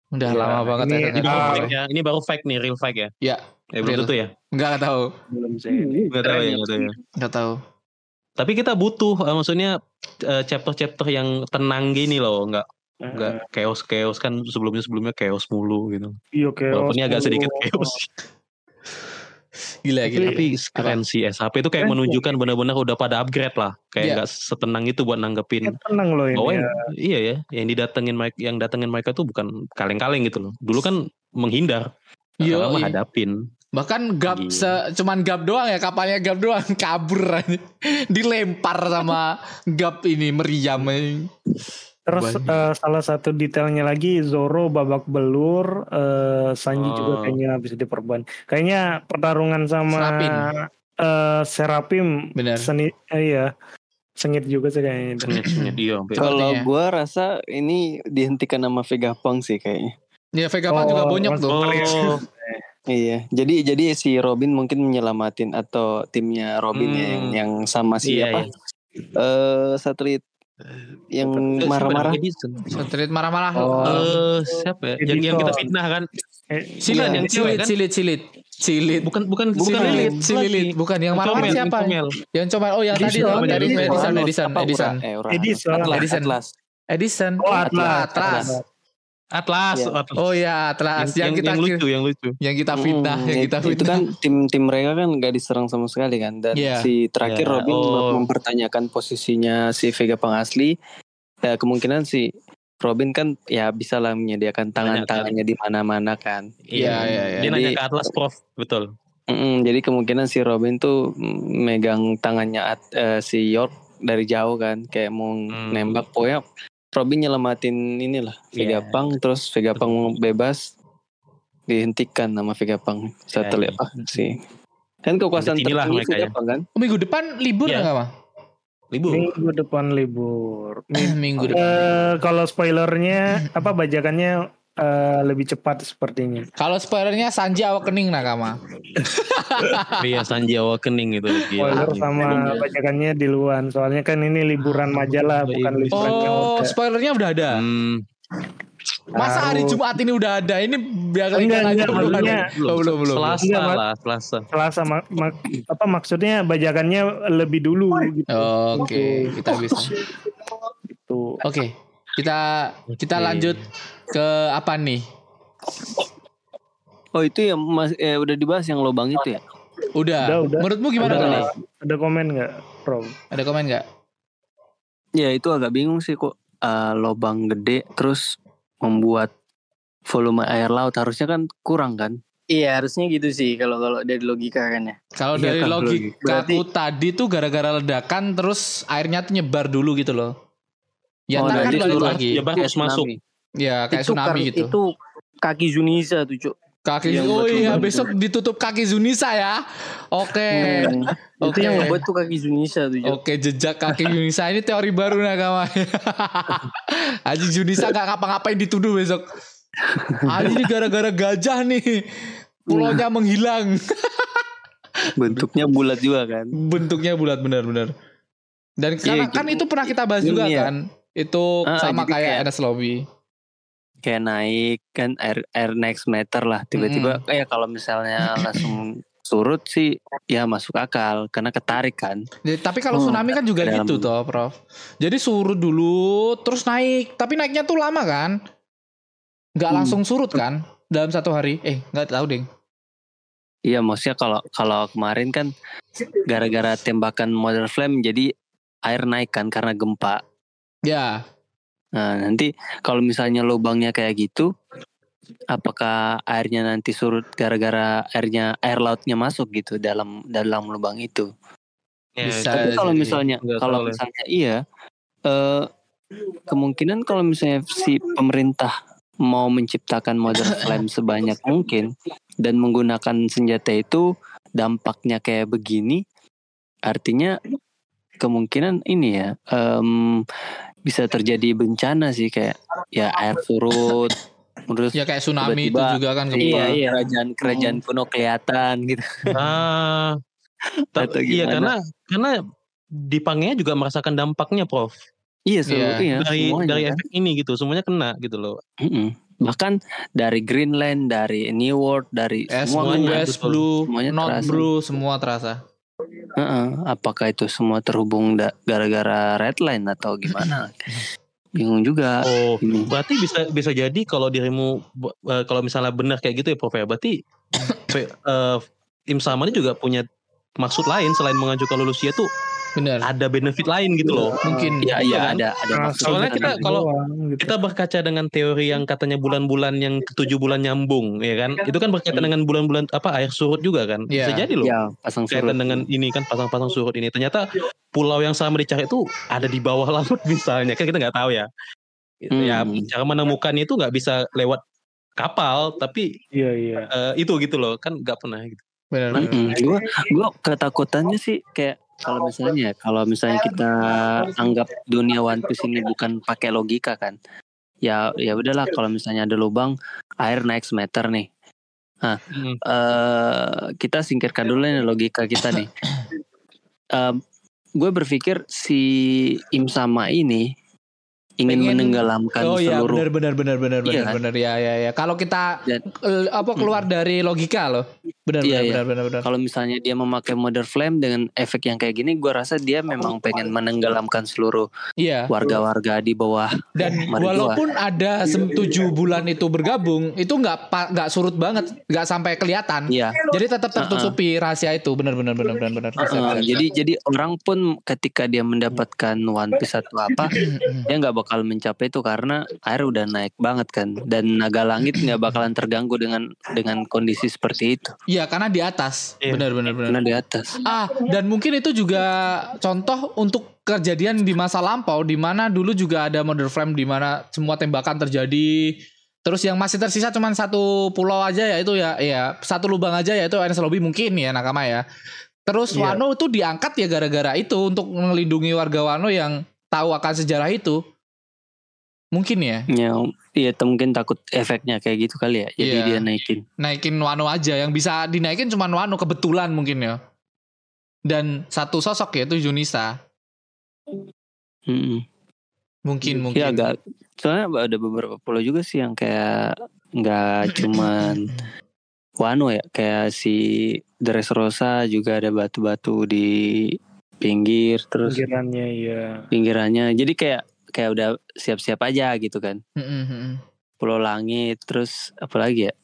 [SPEAKER 1] Udah
[SPEAKER 3] Iya,
[SPEAKER 1] lama banget
[SPEAKER 3] ini-
[SPEAKER 1] ya
[SPEAKER 2] Ini baru fake ya. Ini baru fake nih, real fake ya.
[SPEAKER 1] Ya,
[SPEAKER 2] Eh, belum
[SPEAKER 1] Real.
[SPEAKER 2] tentu ya.
[SPEAKER 1] nggak tahu,
[SPEAKER 3] belum sih.
[SPEAKER 2] Enggak tahu ya, enggak tahu ya.
[SPEAKER 1] nggak tahu.
[SPEAKER 2] Tapi kita butuh eh, maksudnya eh, chapter-chapter yang tenang gini loh, enggak enggak chaos-chaos kan sebelumnya sebelumnya chaos mulu gitu.
[SPEAKER 3] Iya, oke.
[SPEAKER 2] Walaupun ini agak sedikit chaos.
[SPEAKER 1] Gila gila.
[SPEAKER 2] Tapi keren sih SHP itu kayak
[SPEAKER 3] Keren
[SPEAKER 2] menunjukkan benar-benar udah pada upgrade lah. Kayak
[SPEAKER 1] Iya.
[SPEAKER 2] nggak setenang itu buat nanggepin.
[SPEAKER 3] tenang loh ini.
[SPEAKER 2] Bahwa
[SPEAKER 3] ya.
[SPEAKER 2] yang, iya ya, yang didatengin mereka, yang datengin mereka tuh bukan kaleng-kaleng gitu loh. Dulu kan menghindar,
[SPEAKER 1] iya.
[SPEAKER 2] hadapin.
[SPEAKER 1] Bahkan gap
[SPEAKER 2] Gila.
[SPEAKER 1] se- cuman gap doang ya kapalnya gap doang <laughs> kabur aja. dilempar sama gap ini meriam.
[SPEAKER 3] Terus
[SPEAKER 1] Banyak.
[SPEAKER 3] eh, salah satu detailnya lagi Zoro babak belur, eh, Sanji juga
[SPEAKER 2] Oh.
[SPEAKER 3] kayaknya bisa diperban. Kayaknya pertarungan sama
[SPEAKER 1] Serapin.
[SPEAKER 3] eh, Serapim
[SPEAKER 1] Bener.
[SPEAKER 3] seni eh, iya. Sengit juga sih kayaknya
[SPEAKER 2] iya.
[SPEAKER 4] Kalau gua rasa ini dihentikan sama Vegapunk sih kayaknya.
[SPEAKER 1] Ya Vegapunk juga
[SPEAKER 3] Oh,
[SPEAKER 1] bonyok
[SPEAKER 3] Mas-
[SPEAKER 1] tuh.
[SPEAKER 2] Oh,
[SPEAKER 4] Iya, jadi jadi si Robin mungkin menyelamatin atau timnya Robin ya
[SPEAKER 2] Hmm.
[SPEAKER 4] yang yang sama si
[SPEAKER 2] iya,
[SPEAKER 4] apa?
[SPEAKER 2] iya.
[SPEAKER 4] Eh satelit yang
[SPEAKER 2] Eh,
[SPEAKER 4] marah-marah.
[SPEAKER 2] Edison.
[SPEAKER 1] Street marah-marah.
[SPEAKER 3] Oh.
[SPEAKER 1] Eh,
[SPEAKER 2] Eh, siapa ya? Yang, yang kita
[SPEAKER 3] Edison.
[SPEAKER 2] fitnah kan?
[SPEAKER 3] Eh,
[SPEAKER 2] Silat
[SPEAKER 3] iya.
[SPEAKER 2] yang cewek
[SPEAKER 1] Cilit,
[SPEAKER 2] kan?
[SPEAKER 1] cilit, cilit, cilit.
[SPEAKER 2] Bukan bukan
[SPEAKER 4] Bukan.
[SPEAKER 1] Cilit,
[SPEAKER 2] Lagi.
[SPEAKER 1] cilit, bukan yang marah-marah
[SPEAKER 2] Comel,
[SPEAKER 1] siapa?
[SPEAKER 2] Comel.
[SPEAKER 1] Yang coba oh yang tadi
[SPEAKER 3] Edison,
[SPEAKER 1] tuh dari
[SPEAKER 2] Edison.
[SPEAKER 1] Edison,
[SPEAKER 4] Uranus,
[SPEAKER 1] Edison,
[SPEAKER 4] apa,
[SPEAKER 1] Edison.
[SPEAKER 4] Ura- eh, Uranus.
[SPEAKER 3] Edison.
[SPEAKER 4] Atlas,
[SPEAKER 1] Edison.
[SPEAKER 4] Atlas.
[SPEAKER 1] Edison.
[SPEAKER 3] Oh, Atlas.
[SPEAKER 1] Atlas.
[SPEAKER 2] Atlas,
[SPEAKER 4] Iya.
[SPEAKER 2] Atlas.
[SPEAKER 1] Oh ya, Atlas
[SPEAKER 2] yang,
[SPEAKER 1] yang, kita
[SPEAKER 2] yang lucu, yang lucu.
[SPEAKER 1] yang kita fitnah,
[SPEAKER 4] Hmm,
[SPEAKER 1] yang kita
[SPEAKER 4] itu
[SPEAKER 1] fitnah.
[SPEAKER 4] kan tim tim mereka kan nggak diserang sama sekali kan dan
[SPEAKER 1] Iya.
[SPEAKER 4] si terakhir
[SPEAKER 2] Iya,
[SPEAKER 4] Robin
[SPEAKER 2] oh.
[SPEAKER 4] mempertanyakan posisinya si Vegapunk asli ya kemungkinan si Robin kan ya bisa lah menyediakan tangan tangannya di mana-mana kan
[SPEAKER 1] Iya, iya, iya.
[SPEAKER 2] Dia nanya ke Atlas, Prof. Betul.
[SPEAKER 4] Mm-mm, jadi kemungkinan si Robin tuh mm, megang tangannya At- eh, si York dari jauh kan kayak mau
[SPEAKER 2] Hmm.
[SPEAKER 4] nembak pokoknya Robin nyelamatin inilah
[SPEAKER 2] Iya.
[SPEAKER 4] Vegapunk terus Vegapunk bebas dihentikan nama Vegapunk satelit
[SPEAKER 2] Iya,
[SPEAKER 4] apa sih kan kekuasaan tertinggi
[SPEAKER 2] mereka ya.
[SPEAKER 4] Vegapunk kan
[SPEAKER 1] Oh, minggu depan libur
[SPEAKER 2] Iya.
[SPEAKER 1] nggak mah?
[SPEAKER 2] Libur.
[SPEAKER 3] Minggu depan libur.
[SPEAKER 1] minggu depan.
[SPEAKER 3] Eh, kalau spoilernya apa bajakannya eh, lebih cepat sepertinya.
[SPEAKER 1] Kalau spoilernya Sanji Awakening Nakama. <laughs>
[SPEAKER 2] Iya, Sanji Awakening itu. <laughs> Gila.
[SPEAKER 3] Spoiler sama bajakannya di luar. Soalnya kan ini liburan majalah bukan liburan
[SPEAKER 1] Oh,
[SPEAKER 3] Yoga.
[SPEAKER 1] spoilernya udah ada.
[SPEAKER 2] Hmm,
[SPEAKER 1] Masa hari. Jumat ini udah ada? Ini biar kali
[SPEAKER 3] Enggak, enggak,
[SPEAKER 1] belum Oh, belum belum.
[SPEAKER 2] Selasa
[SPEAKER 3] Enggak,
[SPEAKER 2] lah, Selasa.
[SPEAKER 3] Selasa mak- mak- apa maksudnya bajakannya lebih dulu gitu.
[SPEAKER 1] Oke, kita bisa.
[SPEAKER 3] Tuh.
[SPEAKER 1] Oke, kita kita
[SPEAKER 2] Oke.
[SPEAKER 1] lanjut ke apa nih?
[SPEAKER 4] oh itu ya mas eh, udah dibahas yang lobang itu ya
[SPEAKER 1] Udah.
[SPEAKER 3] Udah, udah.
[SPEAKER 1] Menurutmu gimana
[SPEAKER 3] ada,
[SPEAKER 1] nih?
[SPEAKER 3] ada komen nggak, Rob?
[SPEAKER 1] Ada komen nggak?
[SPEAKER 4] ya itu agak bingung sih kok eh, lobang gede terus membuat volume air laut harusnya kan kurang kan
[SPEAKER 5] Iya, harusnya gitu sih kalau kalau dari logika kan ya.
[SPEAKER 1] Kalau
[SPEAKER 4] Iya
[SPEAKER 1] dari
[SPEAKER 4] kan,
[SPEAKER 1] logika
[SPEAKER 5] Berarti-
[SPEAKER 1] aku tadi tuh gara-gara ledakan terus airnya tuh nyebar dulu gitu loh. Ya
[SPEAKER 4] Oh,
[SPEAKER 1] ntar kan balik lagi.
[SPEAKER 2] Ya, Bang, harus masuk.
[SPEAKER 4] Tsunami.
[SPEAKER 1] Ya kayak
[SPEAKER 5] itu
[SPEAKER 1] tsunami gitu.
[SPEAKER 5] Itu kaki Zunisa tuh, Cuk.
[SPEAKER 1] Kaki
[SPEAKER 5] yang
[SPEAKER 1] oh iya besok ditutup kaki Zunisa ya. Oke.
[SPEAKER 5] Hmm. <laughs> Itu
[SPEAKER 1] Oke.
[SPEAKER 5] yang ngebuat tuh kaki Zunisa tuh, Cuk.
[SPEAKER 1] Oke jejak kaki Yunisa ini teori baru nakama. <laughs> Aji Junisa gak ngapa-ngapain dituduh besok. Aji ini gara-gara gajah nih. Pulaunya menghilang. <laughs>
[SPEAKER 4] bentuknya bulat juga kan
[SPEAKER 1] Bentuknya bulat benar-benar. Dan karena
[SPEAKER 4] Iya,
[SPEAKER 1] kan
[SPEAKER 4] gitu.
[SPEAKER 1] itu pernah kita bahas juga
[SPEAKER 4] Iya.
[SPEAKER 1] kan. Itu
[SPEAKER 4] Ah,
[SPEAKER 1] sama kayak
[SPEAKER 4] kayak-
[SPEAKER 1] NS Lobby.
[SPEAKER 4] Kayak naik kan air air next meter lah tiba-tiba kayak kalau misalnya langsung surut sih ya masuk akal karena ketarik kan.
[SPEAKER 1] Ya, tapi kalau
[SPEAKER 4] Oh,
[SPEAKER 1] tsunami kan juga
[SPEAKER 4] dalam-
[SPEAKER 1] gitu toh, Prof. Jadi surut dulu, terus naik. Tapi naiknya tuh lama kan? Nggak
[SPEAKER 4] Hmm.
[SPEAKER 1] langsung surut kan? Dalam satu hari? Eh, nggak tahu deh.
[SPEAKER 4] Iya maksudnya kalau kalau kemarin kan gara-gara tembakan Mother Flame jadi air naik kan karena gempa.
[SPEAKER 1] Ya,
[SPEAKER 4] Nah nanti kalau misalnya lubangnya kayak gitu, apakah airnya nanti surut gara-gara airnya air lautnya masuk gitu dalam dalam lubang itu?
[SPEAKER 2] Ya,
[SPEAKER 1] Bisa.
[SPEAKER 4] Tapi kalau misalnya kalau misalnya iya, eh kemungkinan kalau misalnya si pemerintah mau menciptakan Mother <coughs> Flame sebanyak mungkin dan menggunakan senjata itu dampaknya kayak begini, artinya kemungkinan ini ya em, bisa terjadi bencana sih kayak ya air surut, terus
[SPEAKER 1] ya kayak tsunami itu
[SPEAKER 4] Tiba-tiba,
[SPEAKER 1] juga kan
[SPEAKER 4] iya,
[SPEAKER 1] gempa.
[SPEAKER 4] iya, kerajaan kerajaan kuno kelihatan gitu.
[SPEAKER 2] Ah, <laughs>
[SPEAKER 4] Atau
[SPEAKER 2] iya karena karena di Pangea juga merasakan dampaknya, Prof.
[SPEAKER 4] Iya, seluruh,
[SPEAKER 1] Iya,
[SPEAKER 4] iya,
[SPEAKER 2] dari
[SPEAKER 4] semuanya
[SPEAKER 2] dari
[SPEAKER 4] kan.
[SPEAKER 2] efek ini gitu, semuanya kena gitu loh.
[SPEAKER 4] Mm-mm. Bahkan dari Greenland, dari New World, dari
[SPEAKER 1] Es
[SPEAKER 4] semua
[SPEAKER 1] Blue,
[SPEAKER 2] semuanya,
[SPEAKER 1] West. Blue,
[SPEAKER 4] Semuanya
[SPEAKER 1] Not
[SPEAKER 4] terasa.
[SPEAKER 1] Blue, semua terasa.
[SPEAKER 4] Heeh, apakah itu semua terhubung gara-gara redline atau gimana? <laughs> Bingung juga.
[SPEAKER 2] Oh,
[SPEAKER 4] Ini.
[SPEAKER 2] berarti bisa bisa jadi kalau dirimu eh, kalau misalnya benar kayak gitu ya, Prof ya, berarti pe- <laughs> eh, tim sama ini juga punya maksud lain selain mengajukan Lucia tuh
[SPEAKER 1] Bener.
[SPEAKER 2] ada benefit lain gitu loh.
[SPEAKER 1] Mungkin.
[SPEAKER 4] Iya,
[SPEAKER 2] Iya
[SPEAKER 4] iya
[SPEAKER 2] kan?
[SPEAKER 4] ada ada
[SPEAKER 3] Nah,
[SPEAKER 4] maksud
[SPEAKER 2] Soalnya kita kalau-
[SPEAKER 3] doang, gitu.
[SPEAKER 2] Kita berkaca dengan teori yang katanya bulan-bulan yang ketujuh bulan nyambung, ya kan? Itu kan berkaitan dengan bulan-bulan apa air surut juga kan? Bisa
[SPEAKER 1] Iya.
[SPEAKER 2] jadi loh.
[SPEAKER 4] ya pasang surut.
[SPEAKER 2] Kaitan dengan ini kan pasang-pasang surut ini. Ternyata pulau yang sama dicari itu ada di bawah <laughs> laut misalnya. Kan kita nggak tahu ya. Gitu, Ya
[SPEAKER 4] Hmm.
[SPEAKER 2] cara menemukannya itu nggak bisa lewat kapal, tapi
[SPEAKER 3] Iya iya.
[SPEAKER 2] eh, itu gitu loh kan nggak pernah gitu.
[SPEAKER 1] Bener, bener.
[SPEAKER 4] Mm-mm. Gua gua ketakutannya sih kayak kalau misalnya kalau misalnya kita anggap dunia One Piece ini bukan pakai logika kan. Ya ya udahlah kalau misalnya ada lubang air naik semeter nih. Nah,
[SPEAKER 2] Hmm.
[SPEAKER 4] eh kita singkirkan dulu nih logika kita nih. <coughs> Em, gue berpikir si Im Sama ini ingin
[SPEAKER 1] Pengen-
[SPEAKER 4] menenggelamkan
[SPEAKER 1] Oh iya,
[SPEAKER 4] seluruh
[SPEAKER 1] benar benar benar benar
[SPEAKER 4] Iya
[SPEAKER 1] benar
[SPEAKER 4] kan?
[SPEAKER 1] benar ya ya ya. Kalau kita
[SPEAKER 4] Dan-
[SPEAKER 1] apa keluar dari logika loh. Benar
[SPEAKER 4] Iya,
[SPEAKER 1] benar
[SPEAKER 4] iya.
[SPEAKER 1] benar benar benar.
[SPEAKER 4] kalau misalnya dia memakai Mother Flame dengan efek yang kayak gini, gue rasa dia memang pengen menenggelamkan seluruh
[SPEAKER 1] Iya.
[SPEAKER 4] warga-warga di bawah.
[SPEAKER 1] Dan
[SPEAKER 4] Mari
[SPEAKER 1] walaupun ada sem- tujuh bulan itu bergabung, itu nggak nggak surut banget, nggak sampai kelihatan.
[SPEAKER 4] Iya.
[SPEAKER 1] Jadi tetap tertutupi rahasia itu. Benar benar benar benar benar.
[SPEAKER 4] Heeh, jadi jadi orang pun ketika dia mendapatkan One Piece atau apa, dia nggak bakal mencapai itu karena air udah naik banget kan, dan naga langit nggak bakalan terganggu dengan dengan kondisi seperti itu
[SPEAKER 1] Iya, karena di atas.
[SPEAKER 2] Iya.
[SPEAKER 1] Benar benar benar.
[SPEAKER 4] karena di atas.
[SPEAKER 1] Ah, dan mungkin itu juga contoh untuk kejadian di masa lampau di mana dulu juga ada Mother Flame di mana semua tembakan terjadi. Terus yang masih tersisa cuma satu pulau aja ya itu ya ya satu lubang aja ya itu Ernest Lobby mungkin ya nakama ya. Terus
[SPEAKER 3] Iya.
[SPEAKER 1] Wano itu diangkat ya gara-gara itu untuk melindungi warga Wano yang tahu akan sejarah itu. Mungkin ya
[SPEAKER 4] Ya, iya mungkin takut efeknya kayak gitu kali ya. Jadi
[SPEAKER 1] Iya.
[SPEAKER 4] dia naikin.
[SPEAKER 1] naikin Wano aja yang bisa dinaikin cuma Wano kebetulan mungkin ya. Dan satu sosok yaitu Junisa.
[SPEAKER 4] Mm-mm.
[SPEAKER 1] Mungkin mungkin.
[SPEAKER 4] Ya agak soalnya ada beberapa pulau juga sih yang kayak nggak cuman Wano ya, kayak si Dressrosa juga ada batu-batu di pinggir terus
[SPEAKER 3] Pikirannya iya.
[SPEAKER 4] pinggirannya. Jadi kayak kayak udah siap-siap aja gitu kan.
[SPEAKER 1] Mm-mm.
[SPEAKER 4] Pulau Langit terus apalagi ya?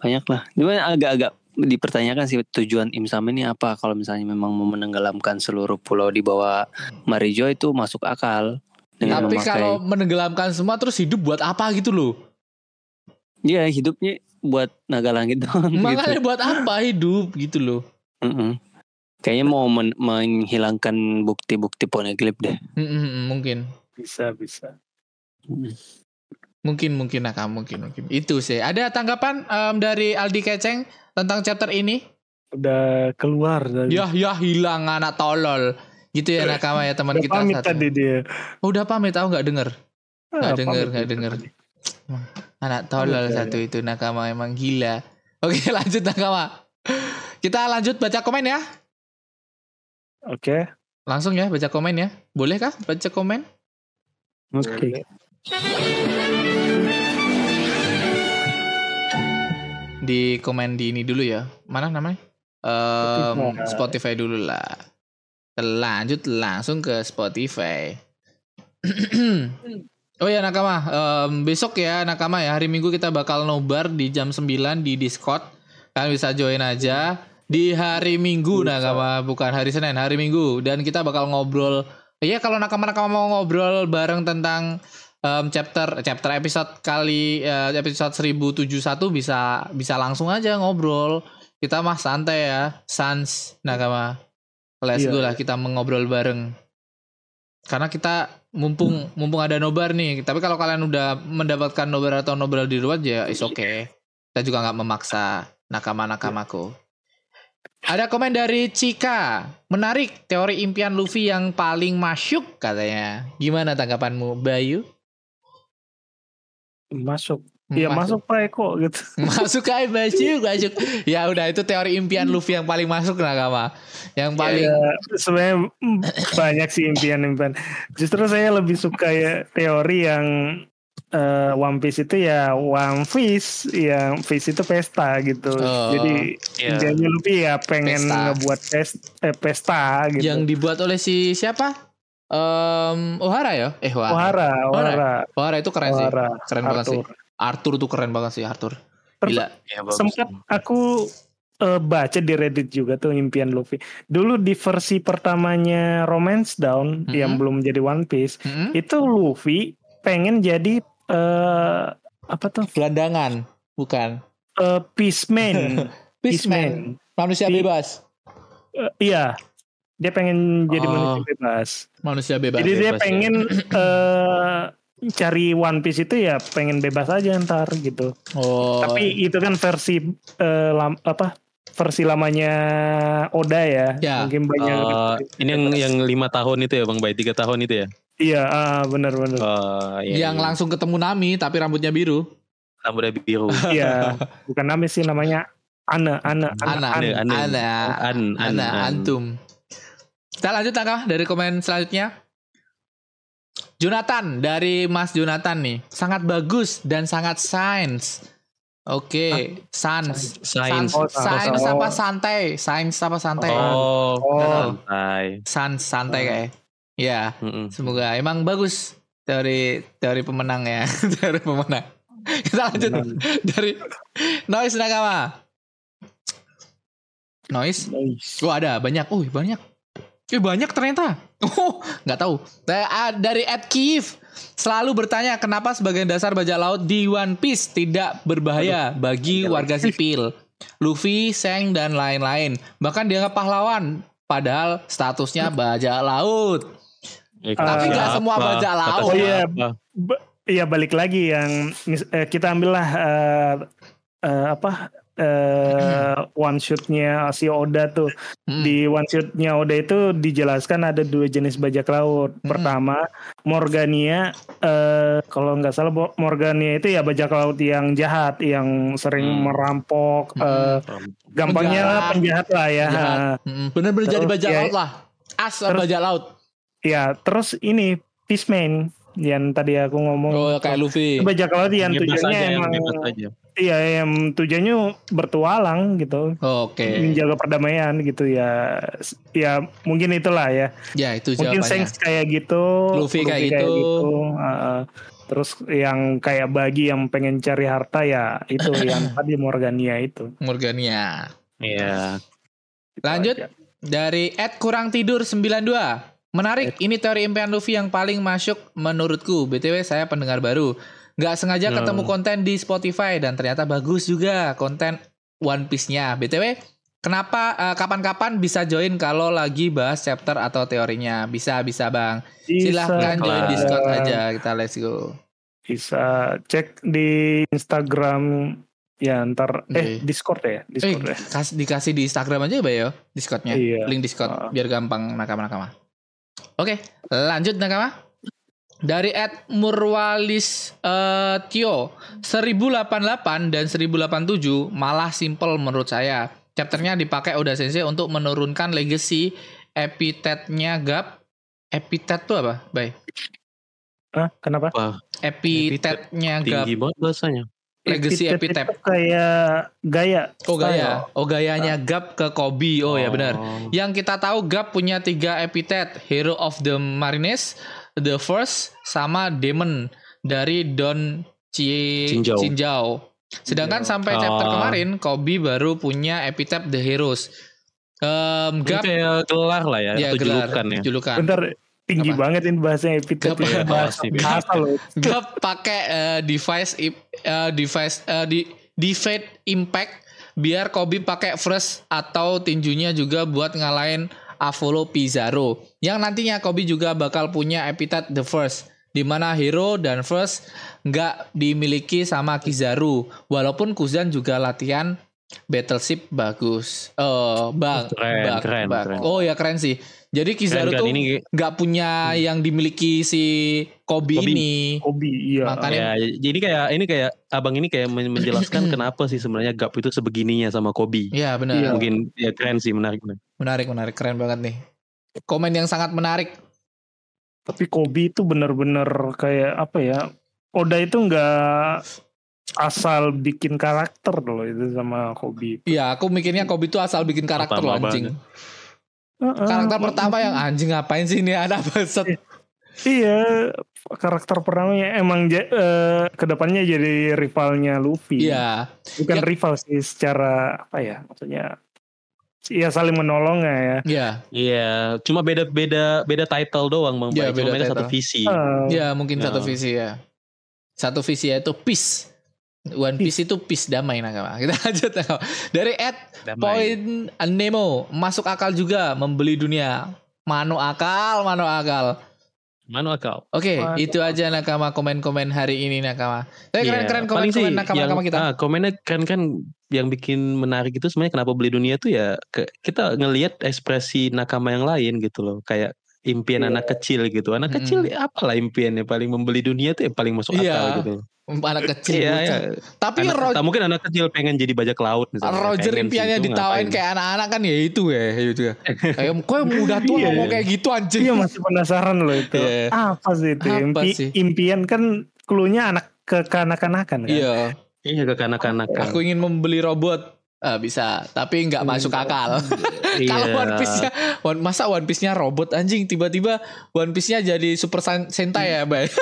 [SPEAKER 4] Banyak lah. Cuma agak-agak dipertanyakan sih tujuan Im Sam ini apa kalau misalnya memang mau menenggelamkan seluruh pulau di bawah Marijo itu masuk akal dengan
[SPEAKER 1] Tapi
[SPEAKER 4] memakai
[SPEAKER 1] kalau menenggelamkan semua terus hidup buat apa gitu loh?
[SPEAKER 4] Iya hidupnya buat naga langit doang
[SPEAKER 1] Makanya
[SPEAKER 4] gitu.
[SPEAKER 1] buat apa hidup gitu loh?
[SPEAKER 4] Mm-mm. Kayaknya mau men- menghilangkan bukti-bukti poneglyph deh.
[SPEAKER 1] Mm-mm, mm, mungkin,
[SPEAKER 3] Bisa bisa.
[SPEAKER 1] mungkin, mungkin nakam, mungkin, mungkin. Itu sih. Ada tanggapan em, dari Aldi Keceng tentang chapter ini?
[SPEAKER 3] Udah keluar dari.
[SPEAKER 1] Ya, ya hilang anak tolol. Gitu ya nakama ya teman
[SPEAKER 3] Udah
[SPEAKER 1] kita
[SPEAKER 3] pamit
[SPEAKER 1] satu.
[SPEAKER 3] tadi dia.
[SPEAKER 1] Oh, udah pamit tahu nggak denger? Nggak
[SPEAKER 3] Ah,
[SPEAKER 1] denger, nggak denger.
[SPEAKER 3] tadi.
[SPEAKER 1] Anak tolol
[SPEAKER 3] ya,
[SPEAKER 1] satu itu nakama emang gila. Oke <laughs> lanjut nakama. Kita lanjut baca komen ya.
[SPEAKER 3] Oke.
[SPEAKER 1] Langsung ya baca komen ya. Boleh kah baca komen?
[SPEAKER 3] Oke.
[SPEAKER 1] di komen di ini dulu ya. Mana namanya? Em,
[SPEAKER 3] Spotify.
[SPEAKER 1] Spotify dulu lah. Lanjut langsung ke Spotify. <clears throat> oh ya nakama, em, besok ya nakama ya hari Minggu kita bakal nobar di jam 9 di Discord. Kalian bisa join aja di hari Minggu nakama, bukan hari Senin, hari Minggu dan kita bakal ngobrol. Iya kalau nakama-nakama mau ngobrol bareng tentang em, chapter chapter episode kali eh, episode 1071 bisa bisa langsung aja ngobrol. Kita mah santai ya, sans nakama. Let's
[SPEAKER 3] Iya.
[SPEAKER 1] go lah kita mengobrol bareng. Karena kita mumpung mumpung ada nobar nih. Tapi kalau kalian udah mendapatkan nobar atau nobar di luar ya is okay. Kita juga nggak memaksa nakama-nakamaku. Ada komen dari Cika. Menarik teori impian Luffy yang paling masyuk katanya. Gimana tanggapanmu, Bayu?
[SPEAKER 3] Masuk. Iya masuk Pak Eko gitu. <laughs>
[SPEAKER 1] masuk aja masuk masuk ya udah itu teori impian Luffy yang paling masuk nakama yang paling
[SPEAKER 3] Ya, sebenarnya banyak sih impian-impian. Justru saya lebih suka ya teori yang eh, One Piece itu ya One Piece, yang Piece itu pesta gitu.
[SPEAKER 1] Oh,
[SPEAKER 3] Jadi
[SPEAKER 2] iya.
[SPEAKER 3] jadi Luffy ya pengen
[SPEAKER 1] Pesta.
[SPEAKER 3] ngebuat pesta, eh, pesta gitu.
[SPEAKER 1] yang dibuat oleh si siapa Em Ohara ya eh Ohara
[SPEAKER 3] Ohara, Ohara,
[SPEAKER 1] Ohara itu keren sih
[SPEAKER 3] Ohara,
[SPEAKER 1] keren banget sih
[SPEAKER 3] Arthur.
[SPEAKER 1] Arthur tuh keren banget sih Arthur gila
[SPEAKER 2] Ya, bagus.
[SPEAKER 3] Sempat aku eh, baca di Reddit juga tuh impian Luffy. Dulu di versi pertamanya Romance Down
[SPEAKER 1] Mhm.
[SPEAKER 3] yang belum jadi One Piece,
[SPEAKER 1] Mm-mm.
[SPEAKER 3] itu Luffy pengen jadi eh apa tuh?
[SPEAKER 1] gelandangan bukan
[SPEAKER 3] Eh, <laughs> Peaceman.
[SPEAKER 1] Peaceman manusia
[SPEAKER 3] Di-
[SPEAKER 1] bebas
[SPEAKER 3] Eh, iya. Dia pengen jadi
[SPEAKER 1] Oh.
[SPEAKER 3] manusia bebas.
[SPEAKER 1] manusia bebas
[SPEAKER 3] Jadi dia
[SPEAKER 2] bebas ya.
[SPEAKER 3] pengen eh cari One Piece itu ya pengen bebas aja ntar gitu.
[SPEAKER 1] oh
[SPEAKER 3] Tapi itu kan versi eh, lam- apa? Versi lamanya Oda ya.
[SPEAKER 1] Ya.
[SPEAKER 3] Mungkin banyak.
[SPEAKER 2] Oh, ini yang yang lima tahun itu ya bang Bay tiga tahun itu ya
[SPEAKER 3] Iya, ah, benar-benar.
[SPEAKER 2] oh, iya,
[SPEAKER 1] yang
[SPEAKER 2] iya.
[SPEAKER 1] langsung ketemu Nami tapi rambutnya biru.
[SPEAKER 2] Rambutnya biru. <laughs>
[SPEAKER 3] Iya, bukan namanya sih namanya Ana, Ana,
[SPEAKER 1] Ana. Ana
[SPEAKER 2] an an,
[SPEAKER 1] Ana
[SPEAKER 2] an.
[SPEAKER 1] antum. Kita lanjut Naka dari komen selanjutnya. Jonathan dari Mas Jonathan nih. Sangat bagus dan sangat sains. Oke, sans,
[SPEAKER 2] Sains.
[SPEAKER 3] Oh,
[SPEAKER 1] sains.
[SPEAKER 3] sans.
[SPEAKER 1] apa santai, sains apa santai,
[SPEAKER 2] oh
[SPEAKER 3] Oh,
[SPEAKER 2] santai.
[SPEAKER 1] Sans santai kayak, ya.
[SPEAKER 2] Mm-mm.
[SPEAKER 1] Semoga emang bagus teori teori pemenang ya, <laughs> teori pemenang. Kita lanjut dari noise nakama. Noise,
[SPEAKER 3] nice.
[SPEAKER 1] oh ada banyak, oh banyak, eh banyak ternyata. <laughs> Oh nggak tahu. Da- ah, Dari Ed Kiev selalu bertanya kenapa sebagian dasar bajak laut di One Piece tidak berbahaya bagi warga sipil. Luffy, Seng dan lain-lain. Bahkan dianggap pahlawan. Padahal statusnya bajak laut.
[SPEAKER 2] Eh,
[SPEAKER 3] Tapi nggak
[SPEAKER 1] semua bajak laut.
[SPEAKER 3] Oh, iya. Ba- Iya balik lagi yang mis- eh, kita ambillah eh, eh, apa eh, one shootnya si Oda tuh
[SPEAKER 1] Hmm.
[SPEAKER 3] di one shootnya Oda itu dijelaskan ada dua jenis bajak laut.
[SPEAKER 1] Hmm.
[SPEAKER 3] Pertama Morgania eh, kalau nggak salah Morgania itu ya bajak laut yang jahat yang sering
[SPEAKER 2] Hmm.
[SPEAKER 3] merampok.
[SPEAKER 1] Hmm.
[SPEAKER 3] eh, gampangnya
[SPEAKER 1] Penjahat.
[SPEAKER 3] penjahat lah ya.
[SPEAKER 1] Jahat. Mm, Bener-bener jadi bajak
[SPEAKER 3] ya-
[SPEAKER 1] laut lah. As
[SPEAKER 3] Terus-
[SPEAKER 1] bajak laut.
[SPEAKER 3] Ya terus ini Peaceman yang tadi aku ngomong.
[SPEAKER 1] Oh kayak Luffy.
[SPEAKER 3] Bajak laut yang
[SPEAKER 2] Bebas
[SPEAKER 3] tujuannya
[SPEAKER 2] aja, yang
[SPEAKER 3] emang
[SPEAKER 2] aja.
[SPEAKER 3] iya yang tujuannya bertualang gitu
[SPEAKER 1] Oke.
[SPEAKER 3] menjaga perdamaian gitu ya ya mungkin itulah ya
[SPEAKER 1] Ya itu
[SPEAKER 3] mungkin
[SPEAKER 1] jawabannya.
[SPEAKER 3] Sengs kayak gitu
[SPEAKER 1] Luffy kayak gitu.
[SPEAKER 3] uh, uh. terus yang kayak bagi yang pengen cari harta ya itu <laughs> yang tadi Morgania itu
[SPEAKER 1] Morgania.
[SPEAKER 2] Iya.
[SPEAKER 3] Itu
[SPEAKER 1] Lanjut.
[SPEAKER 3] aja.
[SPEAKER 1] Dari Ed kurang tidur 92. Menarik, ini teori impian Luffy yang paling masuk menurutku. BTW saya pendengar baru. Nggak sengaja
[SPEAKER 2] Hmm.
[SPEAKER 1] ketemu konten di Spotify dan ternyata bagus juga konten One Piece-nya. BTW, kenapa eh, kapan-kapan bisa join kalau lagi bahas chapter atau teorinya? Bisa, bisa Bang. Silahkan
[SPEAKER 3] Bisa,
[SPEAKER 1] join
[SPEAKER 2] Bang.
[SPEAKER 1] Discord aja. Kita let's go.
[SPEAKER 3] bisa cek di Instagram ya ntar eh
[SPEAKER 1] Oke.
[SPEAKER 3] Discord ya
[SPEAKER 1] Eh,
[SPEAKER 3] Discord ya
[SPEAKER 1] kas- dikasih di Instagram aja ya, Bay, ya, Discordnya.
[SPEAKER 3] Iya.
[SPEAKER 1] Link Discord
[SPEAKER 3] Ah.
[SPEAKER 1] biar gampang nakama-nakama. Oke, lanjut nakama. Dari Ed Murwalis eh, Tio 1088 dan 1087 malah simple menurut saya. Chapternya dipakai Oda Sensei untuk menurunkan legacy epitetnya Gap. Epitet tuh apa?
[SPEAKER 3] Hah, kenapa
[SPEAKER 1] Epitetnya Gap.
[SPEAKER 2] tinggi banget bahasanya.
[SPEAKER 1] Legacy
[SPEAKER 3] itu kayak gaya.
[SPEAKER 1] Oh
[SPEAKER 3] style.
[SPEAKER 1] gaya. Oh gayanya Gap ke Kobe. Oh, ya benar. Yang kita tahu Gap punya tiga epithet. Hero of the Marines, The First, sama Demon dari Don Chie
[SPEAKER 2] Chinjau.
[SPEAKER 1] Chinjau. Sedangkan sampai chapter
[SPEAKER 2] Ah.
[SPEAKER 1] kemarin Kobe baru punya epithet The Heroes.
[SPEAKER 2] Ini
[SPEAKER 1] Gap
[SPEAKER 2] kayak gelar lah ya,
[SPEAKER 1] ya
[SPEAKER 2] atau
[SPEAKER 1] gelar
[SPEAKER 2] julukan ya.
[SPEAKER 1] julukan.
[SPEAKER 3] Bentar tinggi
[SPEAKER 1] Apa?
[SPEAKER 3] banget ini bahasanya epithet.
[SPEAKER 1] Gak apa-
[SPEAKER 3] ya. bahasa,
[SPEAKER 2] pasti.
[SPEAKER 3] bahasa loh.
[SPEAKER 1] Gap pakai eh, device eh, device eh, di Divide Impact biar Kobe pakai first atau tinjunya juga buat ngalahin Avolo Pizarro. Yang nantinya Kobe juga bakal punya epithet the first di mana hero dan first nggak dimiliki sama Kizaru walaupun Kuzan juga latihan battleship bagus. Oh, bang,
[SPEAKER 2] Keren,
[SPEAKER 1] bang,
[SPEAKER 2] keren,
[SPEAKER 1] bang.
[SPEAKER 2] keren.
[SPEAKER 1] Oh ya keren sih. Jadi Kizaru
[SPEAKER 2] kan,
[SPEAKER 1] tuh
[SPEAKER 2] ini-
[SPEAKER 1] nggak punya yang dimiliki si Kobe,
[SPEAKER 2] Kobe.
[SPEAKER 1] ini.
[SPEAKER 3] Hobi iya.
[SPEAKER 1] Makanya
[SPEAKER 2] Ya, jadi kayak ini kayak abang ini kayak men- menjelaskan <clears throat> kenapa sih sebenarnya Gap itu sebegininya sama Kobe.
[SPEAKER 1] Ya benar.
[SPEAKER 3] Iya.
[SPEAKER 2] Mungkin ya keren sih menarik. menarik.
[SPEAKER 1] Menarik, menarik, keren banget nih. Komen yang sangat menarik.
[SPEAKER 3] Tapi Kobe itu bener-bener kayak apa ya? Oda itu nggak asal bikin karakter loh itu sama Kobe.
[SPEAKER 1] Iya, aku mikirnya Kobe itu asal bikin karakter loh anjing.
[SPEAKER 3] Heeh.
[SPEAKER 1] Karakter pertama yang anjing ngapain sih ini anak baset.
[SPEAKER 3] Iya, karakter pertamanya emang ja- eh, ke depannya jadi rivalnya Luffy.
[SPEAKER 1] Iya.
[SPEAKER 3] Bukan
[SPEAKER 1] Ya.
[SPEAKER 3] rival sih secara apa ya? Maksudnya Iya saling menolong ya.
[SPEAKER 1] Iya.
[SPEAKER 2] Iya, cuma beda beda beda title doang bang.
[SPEAKER 1] Iya, beda
[SPEAKER 2] mereka satu
[SPEAKER 1] title.
[SPEAKER 2] visi.
[SPEAKER 1] Iya, mungkin
[SPEAKER 2] Ya.
[SPEAKER 1] satu visi ya. Satu visi yaitu peace. One Piece itu peace damai nakama. <laughs> Kita lanjut nakama. Dari Ed
[SPEAKER 2] Damai.
[SPEAKER 1] Point Nemo masuk akal juga membeli dunia. Mano akal, mano akal.
[SPEAKER 2] Mana akal?
[SPEAKER 1] Oke,
[SPEAKER 3] Mantap.
[SPEAKER 1] itu aja nakama komen-komen hari ini nakama. Tapi
[SPEAKER 2] Iya,
[SPEAKER 1] keren-keren
[SPEAKER 2] paling sih
[SPEAKER 1] komen-komen nakama,
[SPEAKER 2] yang,
[SPEAKER 1] nakama kita.
[SPEAKER 2] Ah, komennya kan kan yang bikin menarik itu sebenarnya kenapa beli dunia tuh ya ke- kita ngelihat ekspresi nakama yang lain gitu loh kayak impian
[SPEAKER 3] Iya.
[SPEAKER 2] anak kecil gitu anak
[SPEAKER 1] Mm-mm.
[SPEAKER 2] kecil ya apalah impiannya paling membeli dunia tuh yang paling masuk
[SPEAKER 1] Iya.
[SPEAKER 2] akal gitu
[SPEAKER 1] Anak kecil.
[SPEAKER 2] iya iya
[SPEAKER 1] Tapi
[SPEAKER 2] anak,
[SPEAKER 1] Ro-
[SPEAKER 2] tak mungkin anak kecil pengen jadi bajak laut misalnya
[SPEAKER 1] Roger
[SPEAKER 2] Pengen
[SPEAKER 1] impiannya
[SPEAKER 2] itu
[SPEAKER 1] ditawain kayak anak-anak kan ya itu ya gitu ya. <laughs> Kayak kok yang udah tua
[SPEAKER 3] Iya.
[SPEAKER 1] ngomong kayak gitu anjing.
[SPEAKER 3] Iya masih penasaran loh itu.
[SPEAKER 1] Iya.
[SPEAKER 3] Apa sih itu?
[SPEAKER 1] Apa
[SPEAKER 3] Impi-
[SPEAKER 1] sih?
[SPEAKER 3] Impian kan klunya anak kekanak-kanakan kan.
[SPEAKER 1] Iya,
[SPEAKER 2] iya ke kanak-kanak kan.
[SPEAKER 1] aku ingin membeli robot. Ah, bisa, tapi nggak masuk akal. <laughs> Kalau
[SPEAKER 2] Iya.
[SPEAKER 1] One Piece-nya, One, masa One Piece-nya robot anjing tiba-tiba One Piece-nya jadi Super Sen- Sentai ya, Bay? <laughs>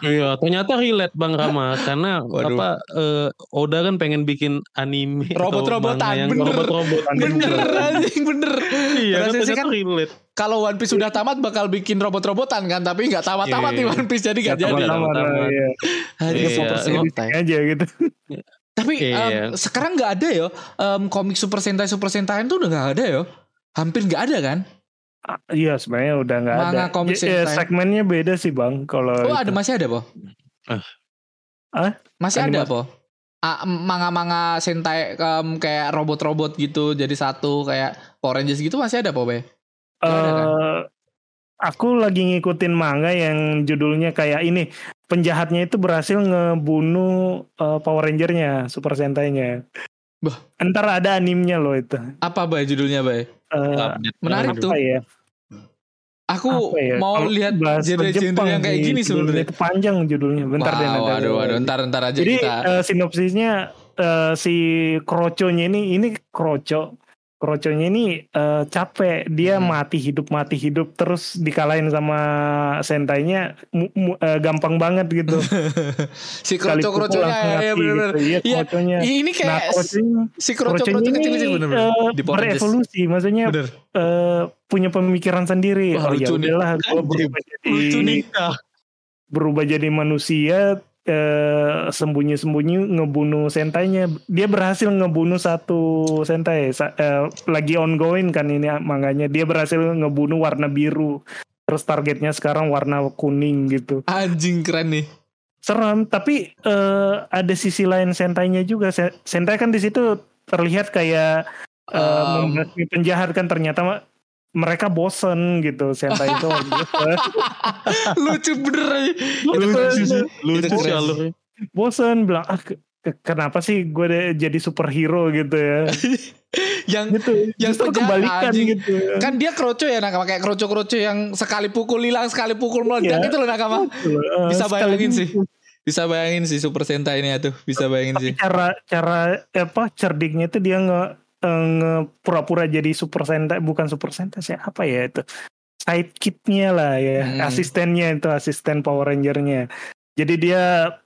[SPEAKER 2] Iya, ternyata relate Bang Rama karena
[SPEAKER 1] Waduh.
[SPEAKER 2] apa eh, Oda kan pengen bikin anime
[SPEAKER 1] Robot-robotan, bener.
[SPEAKER 2] robot-robotan.
[SPEAKER 1] Bener anjing, bener.
[SPEAKER 2] Iya, kan ternyata
[SPEAKER 1] kan
[SPEAKER 2] relate.
[SPEAKER 1] kalau One Piece sudah tamat bakal bikin robot-robotan kan, tapi nggak tamat-tamat
[SPEAKER 2] Iya.
[SPEAKER 1] nih One Piece jadi nggak jadi.
[SPEAKER 2] tamat.
[SPEAKER 3] Sama-sama.
[SPEAKER 1] Aduh,
[SPEAKER 2] Iya.
[SPEAKER 1] Super
[SPEAKER 3] di
[SPEAKER 1] Sentai.
[SPEAKER 3] aja gitu.
[SPEAKER 1] Tapi
[SPEAKER 2] Iya.
[SPEAKER 1] em, sekarang nggak ada ya em, komik Super Sentai Super Sentai itu udah nggak ada ya. Hampir nggak ada kan?
[SPEAKER 3] Ah, Iya sebenarnya udah nggak ada.
[SPEAKER 1] Manga komik
[SPEAKER 3] Ya, ya,
[SPEAKER 1] Sentai.
[SPEAKER 3] segmennya beda sih bang. Kalau
[SPEAKER 1] Oh
[SPEAKER 3] itu.
[SPEAKER 1] ada masih ada po?
[SPEAKER 2] Ah.
[SPEAKER 3] Ah?
[SPEAKER 1] Masih ada
[SPEAKER 3] Animasi.
[SPEAKER 1] po? Ah, manga-manga Sentai em, kayak robot-robot gitu jadi satu kayak Power Rangers gitu masih ada po be? Nggak ada kan?
[SPEAKER 3] Eh, aku lagi ngikutin manga yang judulnya kayak ini penjahatnya itu berhasil ngebunuh eh, Power Ranger-nya Super Sentai-nya.
[SPEAKER 1] Bah.
[SPEAKER 3] Ntar ada animnya loh itu.
[SPEAKER 1] Apa bay judulnya bay?
[SPEAKER 2] Update
[SPEAKER 1] Menarik tuh.
[SPEAKER 3] ya?
[SPEAKER 1] Aku
[SPEAKER 3] Apa ya?
[SPEAKER 1] mau
[SPEAKER 3] Kalau
[SPEAKER 1] lihat genre-genre
[SPEAKER 3] Jepang
[SPEAKER 1] yang kayak gini
[SPEAKER 3] judulnya
[SPEAKER 1] sebenarnya.
[SPEAKER 3] Itu panjang judulnya. Bentar deh
[SPEAKER 1] Wow,
[SPEAKER 3] nanti.
[SPEAKER 1] waduh, waduh, ntar ntar aja
[SPEAKER 3] Jadi
[SPEAKER 1] kita.
[SPEAKER 3] eh, sinopsisnya eh, si Kroconya ini ini Kroco. Kroconya ini eh, capek, dia
[SPEAKER 1] Hmm.
[SPEAKER 3] mati hidup mati hidup terus dikalahin sama sentainya mu- mu- eh, gampang banget gitu. <laughs>
[SPEAKER 1] si
[SPEAKER 3] Sekali pukul
[SPEAKER 1] kroco-kroconya
[SPEAKER 3] langsung
[SPEAKER 1] ya, ya
[SPEAKER 3] mati
[SPEAKER 1] bener-bener.
[SPEAKER 3] gitu. Iya,
[SPEAKER 1] Iya,
[SPEAKER 3] Kroconya.
[SPEAKER 1] Ini
[SPEAKER 3] Nah,
[SPEAKER 1] kayak
[SPEAKER 3] Kroconya,
[SPEAKER 1] si
[SPEAKER 3] Kroconya
[SPEAKER 1] kroco-kroco
[SPEAKER 3] ini
[SPEAKER 1] kecil-kecil bener-bener.
[SPEAKER 3] eh,
[SPEAKER 1] Di Power Rangers.
[SPEAKER 3] berevolusi, maksudnya
[SPEAKER 1] Bener.
[SPEAKER 3] eh, punya pemikiran sendiri.
[SPEAKER 1] Wah,
[SPEAKER 3] oh ya udahlah, gue berubah jadi berubah jadi manusia eh, sembunyi-sembunyi ngebunuh sentainya. Dia berhasil ngebunuh satu sentai. Sa- eh, lagi ongoing kan ini manganya. Dia berhasil ngebunuh warna biru. Terus targetnya sekarang warna kuning gitu.
[SPEAKER 1] Anjing keren nih.
[SPEAKER 3] Serem, tapi eh, ada sisi lain sentainya juga. Se- Sentai kan di situ terlihat kayak
[SPEAKER 1] Um,
[SPEAKER 3] penjahat kan ternyata mereka bosen gitu sentai itu <laughs>
[SPEAKER 1] lucu bener aja.
[SPEAKER 2] Lucu sih
[SPEAKER 1] keren.
[SPEAKER 2] alurnya.
[SPEAKER 3] bosen bilang ah ke- ke- kenapa sih gue jadi superhero gitu ya <laughs>
[SPEAKER 1] Yang
[SPEAKER 3] gitu
[SPEAKER 1] Yang
[SPEAKER 3] justru kebalikan
[SPEAKER 1] anjing.
[SPEAKER 3] gitu
[SPEAKER 1] kan dia kroco ya nakama kayak kroco-kroco yang sekali pukul hilang sekali pukul meledak
[SPEAKER 3] Iya.
[SPEAKER 1] itu loh nakama.
[SPEAKER 3] Eh,
[SPEAKER 1] Bisa bayangin sih. Bisa bayangin sih Super Sentai ini ya tuh, bisa bayangin
[SPEAKER 3] Tapi
[SPEAKER 1] sih.
[SPEAKER 3] cara cara apa cerdiknya itu dia nge pura-pura jadi super sentai bukan super sentai sih apa ya itu sidekitnya lah ya
[SPEAKER 1] Hmm.
[SPEAKER 3] asistennya itu asisten Power Rangernya jadi dia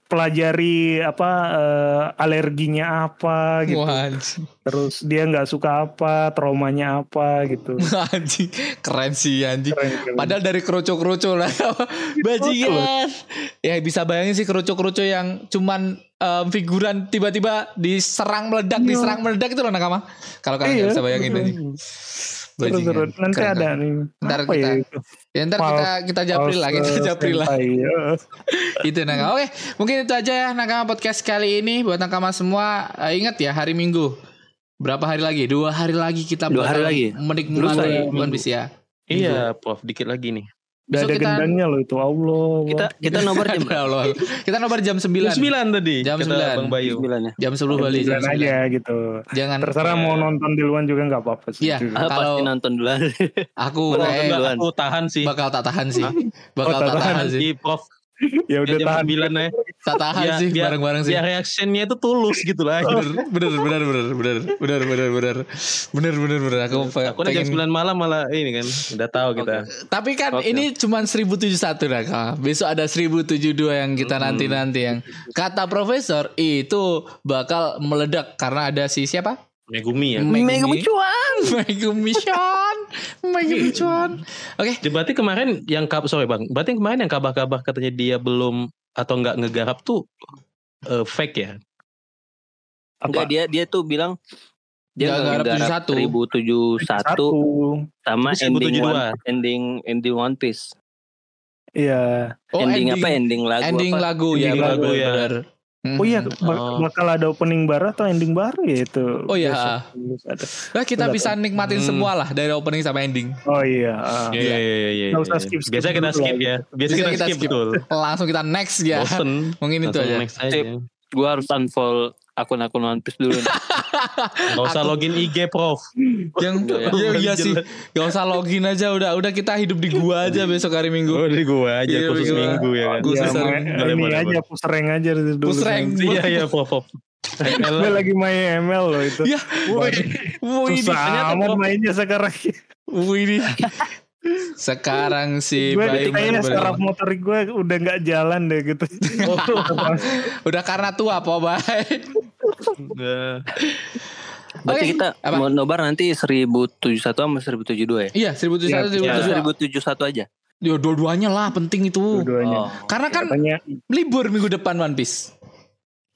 [SPEAKER 3] pelajari apa eh, alerginya apa gitu
[SPEAKER 1] anjing.
[SPEAKER 3] terus dia nggak suka apa traumanya apa gitu <laughs>
[SPEAKER 1] anjing. Keren sih anjing.
[SPEAKER 3] Keren, keren.
[SPEAKER 1] Padahal dari kerucu-kerucu lah <laughs> Bajingan Ya bisa bayangin sih kerucu-kerucu yang Cuman em, figuran tiba-tiba Diserang meledak
[SPEAKER 3] Iya.
[SPEAKER 1] Diserang meledak itu loh nakama Kalau kalian nggak bisa bayangin aja
[SPEAKER 3] Terus, terus. nanti
[SPEAKER 1] Keren,
[SPEAKER 3] ada
[SPEAKER 1] keren.
[SPEAKER 3] nih
[SPEAKER 1] Ntar
[SPEAKER 3] apa
[SPEAKER 1] kita-
[SPEAKER 3] ya
[SPEAKER 1] Ya ntar
[SPEAKER 3] False-
[SPEAKER 1] kita kita japri lah <laughs> Kita
[SPEAKER 3] False
[SPEAKER 1] japri lah
[SPEAKER 3] ya. <laughs>
[SPEAKER 1] Itu nakama Oke mungkin itu aja ya Nakama podcast kali ini Buat nakama semua eh, Ingat ya hari Minggu Berapa hari lagi? Dua hari lagi kita
[SPEAKER 4] Dua hari lagi?
[SPEAKER 1] Menikmati
[SPEAKER 4] Lusa ya,
[SPEAKER 1] One Piece ya
[SPEAKER 2] Iya, Prof, dikit lagi nih.
[SPEAKER 3] Udah ada
[SPEAKER 1] kita-
[SPEAKER 3] gendangnya loh itu Allah
[SPEAKER 4] Kita kita nomor jam <laughs>
[SPEAKER 1] Ya Allah. Kita nobar jam 9
[SPEAKER 2] Jam 9 tadi.
[SPEAKER 1] Jam
[SPEAKER 2] kata
[SPEAKER 1] 9.
[SPEAKER 2] Bang Bayu.
[SPEAKER 4] sembilan ya.
[SPEAKER 1] Jam 10 balik jam
[SPEAKER 3] Jangan
[SPEAKER 1] 9
[SPEAKER 3] aja gitu
[SPEAKER 1] Jangan
[SPEAKER 3] terserah mau nonton di luar juga nggak apa-apa sih
[SPEAKER 1] Iya. Kalau-
[SPEAKER 4] pasti nonton dulu.
[SPEAKER 1] Aku.
[SPEAKER 2] Enggak, aku tahan sih.
[SPEAKER 1] bakal tak tahan sih. Bakal
[SPEAKER 3] Oh,
[SPEAKER 1] tak tahan sih.
[SPEAKER 2] Di Prof.
[SPEAKER 3] ya udah
[SPEAKER 2] jam
[SPEAKER 3] tahan
[SPEAKER 2] 9 ya.
[SPEAKER 1] Tak tahan
[SPEAKER 2] Biar-
[SPEAKER 1] sih
[SPEAKER 2] biar-
[SPEAKER 1] bareng-bareng sih.
[SPEAKER 2] Ya reactionnya itu tulus gitu lah.
[SPEAKER 1] Bener, bener, bener, bener, bener, bener, bener, bener, bener, bener, bener. Aku
[SPEAKER 2] Aku udah jam. 9 malam malah ini kan. Udah tahu kita.
[SPEAKER 1] Tapi kan
[SPEAKER 4] Oke.
[SPEAKER 1] ini cuma 1071 dah Kak. Besok ada 1072 yang kita nanti-nanti yang kata profesor itu bakal meledak karena ada si siapa?
[SPEAKER 2] Megumi ya.
[SPEAKER 1] Megumi Cuan. Megumi Cuan. <laughs> Megumi Cuan. Oke.
[SPEAKER 2] Jadi Berarti kemarin yang kabar sorry bang, berarti yang kemarin yang kabar-kabar katanya dia belum atau nggak ngegarap tuh eh, fake ya?
[SPEAKER 4] Enggak dia dia tuh bilang dia
[SPEAKER 1] Nggak
[SPEAKER 4] nggak
[SPEAKER 1] garap
[SPEAKER 4] garap
[SPEAKER 1] 71.
[SPEAKER 4] 1071
[SPEAKER 3] satu
[SPEAKER 4] sama
[SPEAKER 2] Tapi
[SPEAKER 4] ending
[SPEAKER 2] 1072.
[SPEAKER 4] one, ending ending One Piece.
[SPEAKER 3] iya
[SPEAKER 1] Oh,
[SPEAKER 4] ending, apa ending lagu
[SPEAKER 1] ending
[SPEAKER 4] apa?
[SPEAKER 1] lagu ya,
[SPEAKER 3] Ending
[SPEAKER 1] lagu
[SPEAKER 2] lagu,
[SPEAKER 1] ya.
[SPEAKER 2] ya.
[SPEAKER 1] Benar.
[SPEAKER 3] Oh iya bak-
[SPEAKER 2] Oh.
[SPEAKER 3] bakal ada opening baru atau ending baru ya itu
[SPEAKER 1] Oh iya.
[SPEAKER 3] Ada.
[SPEAKER 1] Nah, kita
[SPEAKER 3] Udah
[SPEAKER 1] bisa nikmatin
[SPEAKER 2] Hmm.
[SPEAKER 1] semua lah dari opening sampai ending.
[SPEAKER 3] oh iya ah.
[SPEAKER 2] Iya iya iya iya.
[SPEAKER 3] Nggak usah
[SPEAKER 2] iya.
[SPEAKER 3] skip-skip
[SPEAKER 2] Biasa kita skip ya. Biasa kita,
[SPEAKER 1] kita
[SPEAKER 2] skip,
[SPEAKER 1] skip.
[SPEAKER 2] betul.
[SPEAKER 1] Langsung kita next ya.
[SPEAKER 2] Bosen.
[SPEAKER 1] Mungkin itu
[SPEAKER 2] Langsung
[SPEAKER 1] aja.
[SPEAKER 2] next aja.
[SPEAKER 4] Gua harus unfollow akun-akun One Piece dulu. nih. <laughs>
[SPEAKER 2] Gak usah login IG Prof.
[SPEAKER 1] Yang
[SPEAKER 4] Iya,
[SPEAKER 1] iya, iya sih. Gak usah login aja udah udah kita hidup di gua aja besok hari Minggu.
[SPEAKER 2] Oh dari gua aja
[SPEAKER 1] Iya,
[SPEAKER 2] khusus
[SPEAKER 1] gua.
[SPEAKER 2] minggu ya kan.
[SPEAKER 1] Gua
[SPEAKER 3] Ya,
[SPEAKER 2] Boleh,
[SPEAKER 3] ini
[SPEAKER 2] boleh,
[SPEAKER 3] aja push rank aja dulu
[SPEAKER 1] Push rank.
[SPEAKER 2] Iya iya Prof. Prof.
[SPEAKER 3] gue lagi main ML loh itu
[SPEAKER 1] Ya. Wih, ini
[SPEAKER 3] susah amat mainnya sekarang
[SPEAKER 1] Wih, ini. <laughs> Sekarang si
[SPEAKER 3] gue
[SPEAKER 1] Bayu
[SPEAKER 3] kayaknya saraf motorik gue udah nggak jalan deh gitu <laughs>
[SPEAKER 1] udah karena tua apa Bay?
[SPEAKER 4] Berarti
[SPEAKER 1] Oke,
[SPEAKER 4] kita
[SPEAKER 1] apa?
[SPEAKER 4] mau nobar nanti 1071 sama 1072 ya?
[SPEAKER 1] Iya, 1071
[SPEAKER 3] Iya,
[SPEAKER 4] Atau
[SPEAKER 1] 1072.
[SPEAKER 4] 1071 aja.
[SPEAKER 1] Ya, dua-duanya lah penting itu.
[SPEAKER 3] dua-duanya
[SPEAKER 4] Oh.
[SPEAKER 1] Karena kan
[SPEAKER 3] katanya
[SPEAKER 1] libur minggu depan One Piece.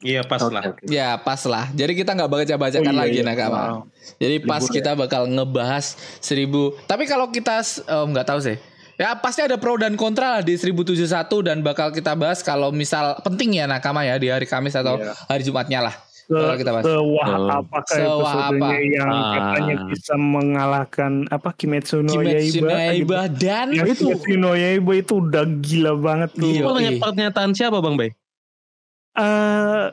[SPEAKER 2] Iya pas lah.
[SPEAKER 4] oke.
[SPEAKER 1] Ya pas lah. Jadi kita nggak baca-bacakan
[SPEAKER 3] Oh, iya,
[SPEAKER 1] lagi
[SPEAKER 3] iya.
[SPEAKER 1] nakama.
[SPEAKER 3] Wow.
[SPEAKER 1] Jadi pas
[SPEAKER 3] Libur
[SPEAKER 1] kita bakal ngebahas seribu. Tapi kalau kita em, nggak tahu sih. Ya pasti ada pro dan kontra lah di 1071 dan bakal kita bahas kalau misal penting ya nakama ya di hari Kamis atau
[SPEAKER 3] Iya.
[SPEAKER 1] hari Jumatnya lah.
[SPEAKER 3] se,
[SPEAKER 1] Kalau kita bahas.
[SPEAKER 3] sewah
[SPEAKER 2] Oh.
[SPEAKER 3] apakah
[SPEAKER 1] Sewah
[SPEAKER 3] episodenya
[SPEAKER 1] apa?
[SPEAKER 3] yang
[SPEAKER 2] Ah.
[SPEAKER 3] katanya bisa mengalahkan apa Kimetsu no
[SPEAKER 1] Kimetsu
[SPEAKER 3] Yaiba gitu.
[SPEAKER 1] Yaiba dan
[SPEAKER 3] yang
[SPEAKER 2] Itu-
[SPEAKER 3] Kimetsu no Yaiba itu udah gila banget tuh
[SPEAKER 1] Iya.
[SPEAKER 2] Itu
[SPEAKER 1] Yoi.
[SPEAKER 2] pernyataan siapa Bang Bay?
[SPEAKER 3] Eh,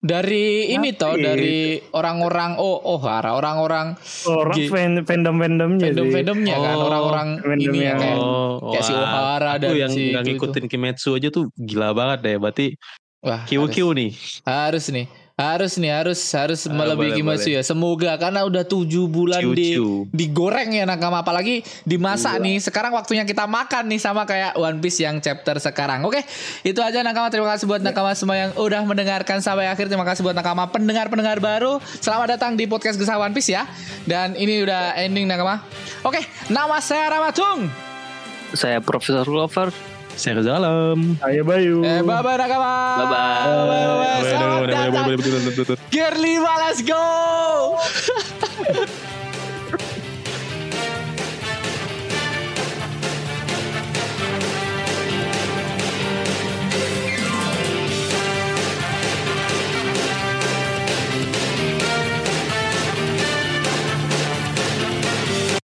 [SPEAKER 1] dari ini toh dari orang-orang oh oh hara orang-orang
[SPEAKER 3] orang
[SPEAKER 1] G-
[SPEAKER 3] fan, fandom-fandomnya sih
[SPEAKER 1] fandom-fandomnya kan
[SPEAKER 2] Oh,
[SPEAKER 1] orang-orang
[SPEAKER 3] fandom
[SPEAKER 1] ini ya
[SPEAKER 3] yang-
[SPEAKER 1] kayak
[SPEAKER 2] Oh,
[SPEAKER 1] kayak si. Ohara dan
[SPEAKER 2] yang
[SPEAKER 1] si itu-
[SPEAKER 2] ngikutin Kimetsu aja tuh gila banget deh. Berarti
[SPEAKER 1] Wah,
[SPEAKER 2] QQ nih.
[SPEAKER 1] harus, harus nih. Harus nih, harus harus
[SPEAKER 2] Ah,
[SPEAKER 1] melebihi
[SPEAKER 2] boleh,
[SPEAKER 1] Kimetsu ya. Semoga karena udah tujuh bulan di
[SPEAKER 2] Cucu.
[SPEAKER 1] digoreng ya nakama apalagi dimasak
[SPEAKER 3] Iya.
[SPEAKER 1] nih. Sekarang waktunya kita makan nih sama kayak One Piece yang chapter sekarang. Oke, itu aja nakama. Terima kasih buat nakama semua yang udah mendengarkan sampai akhir. Terima kasih buat nakama pendengar-pendengar baru. Selamat datang di podcast Gesah One Piece ya. Dan ini udah ending nakama. Oke, nama saya Ramatung.
[SPEAKER 4] Saya Profesor Lover.
[SPEAKER 2] Saya Reza
[SPEAKER 3] Alam. Saya Bayu.
[SPEAKER 1] Eh, bye bye nakama.
[SPEAKER 4] Bye
[SPEAKER 1] bye. Bye. Selamat datang. Girly, let's go.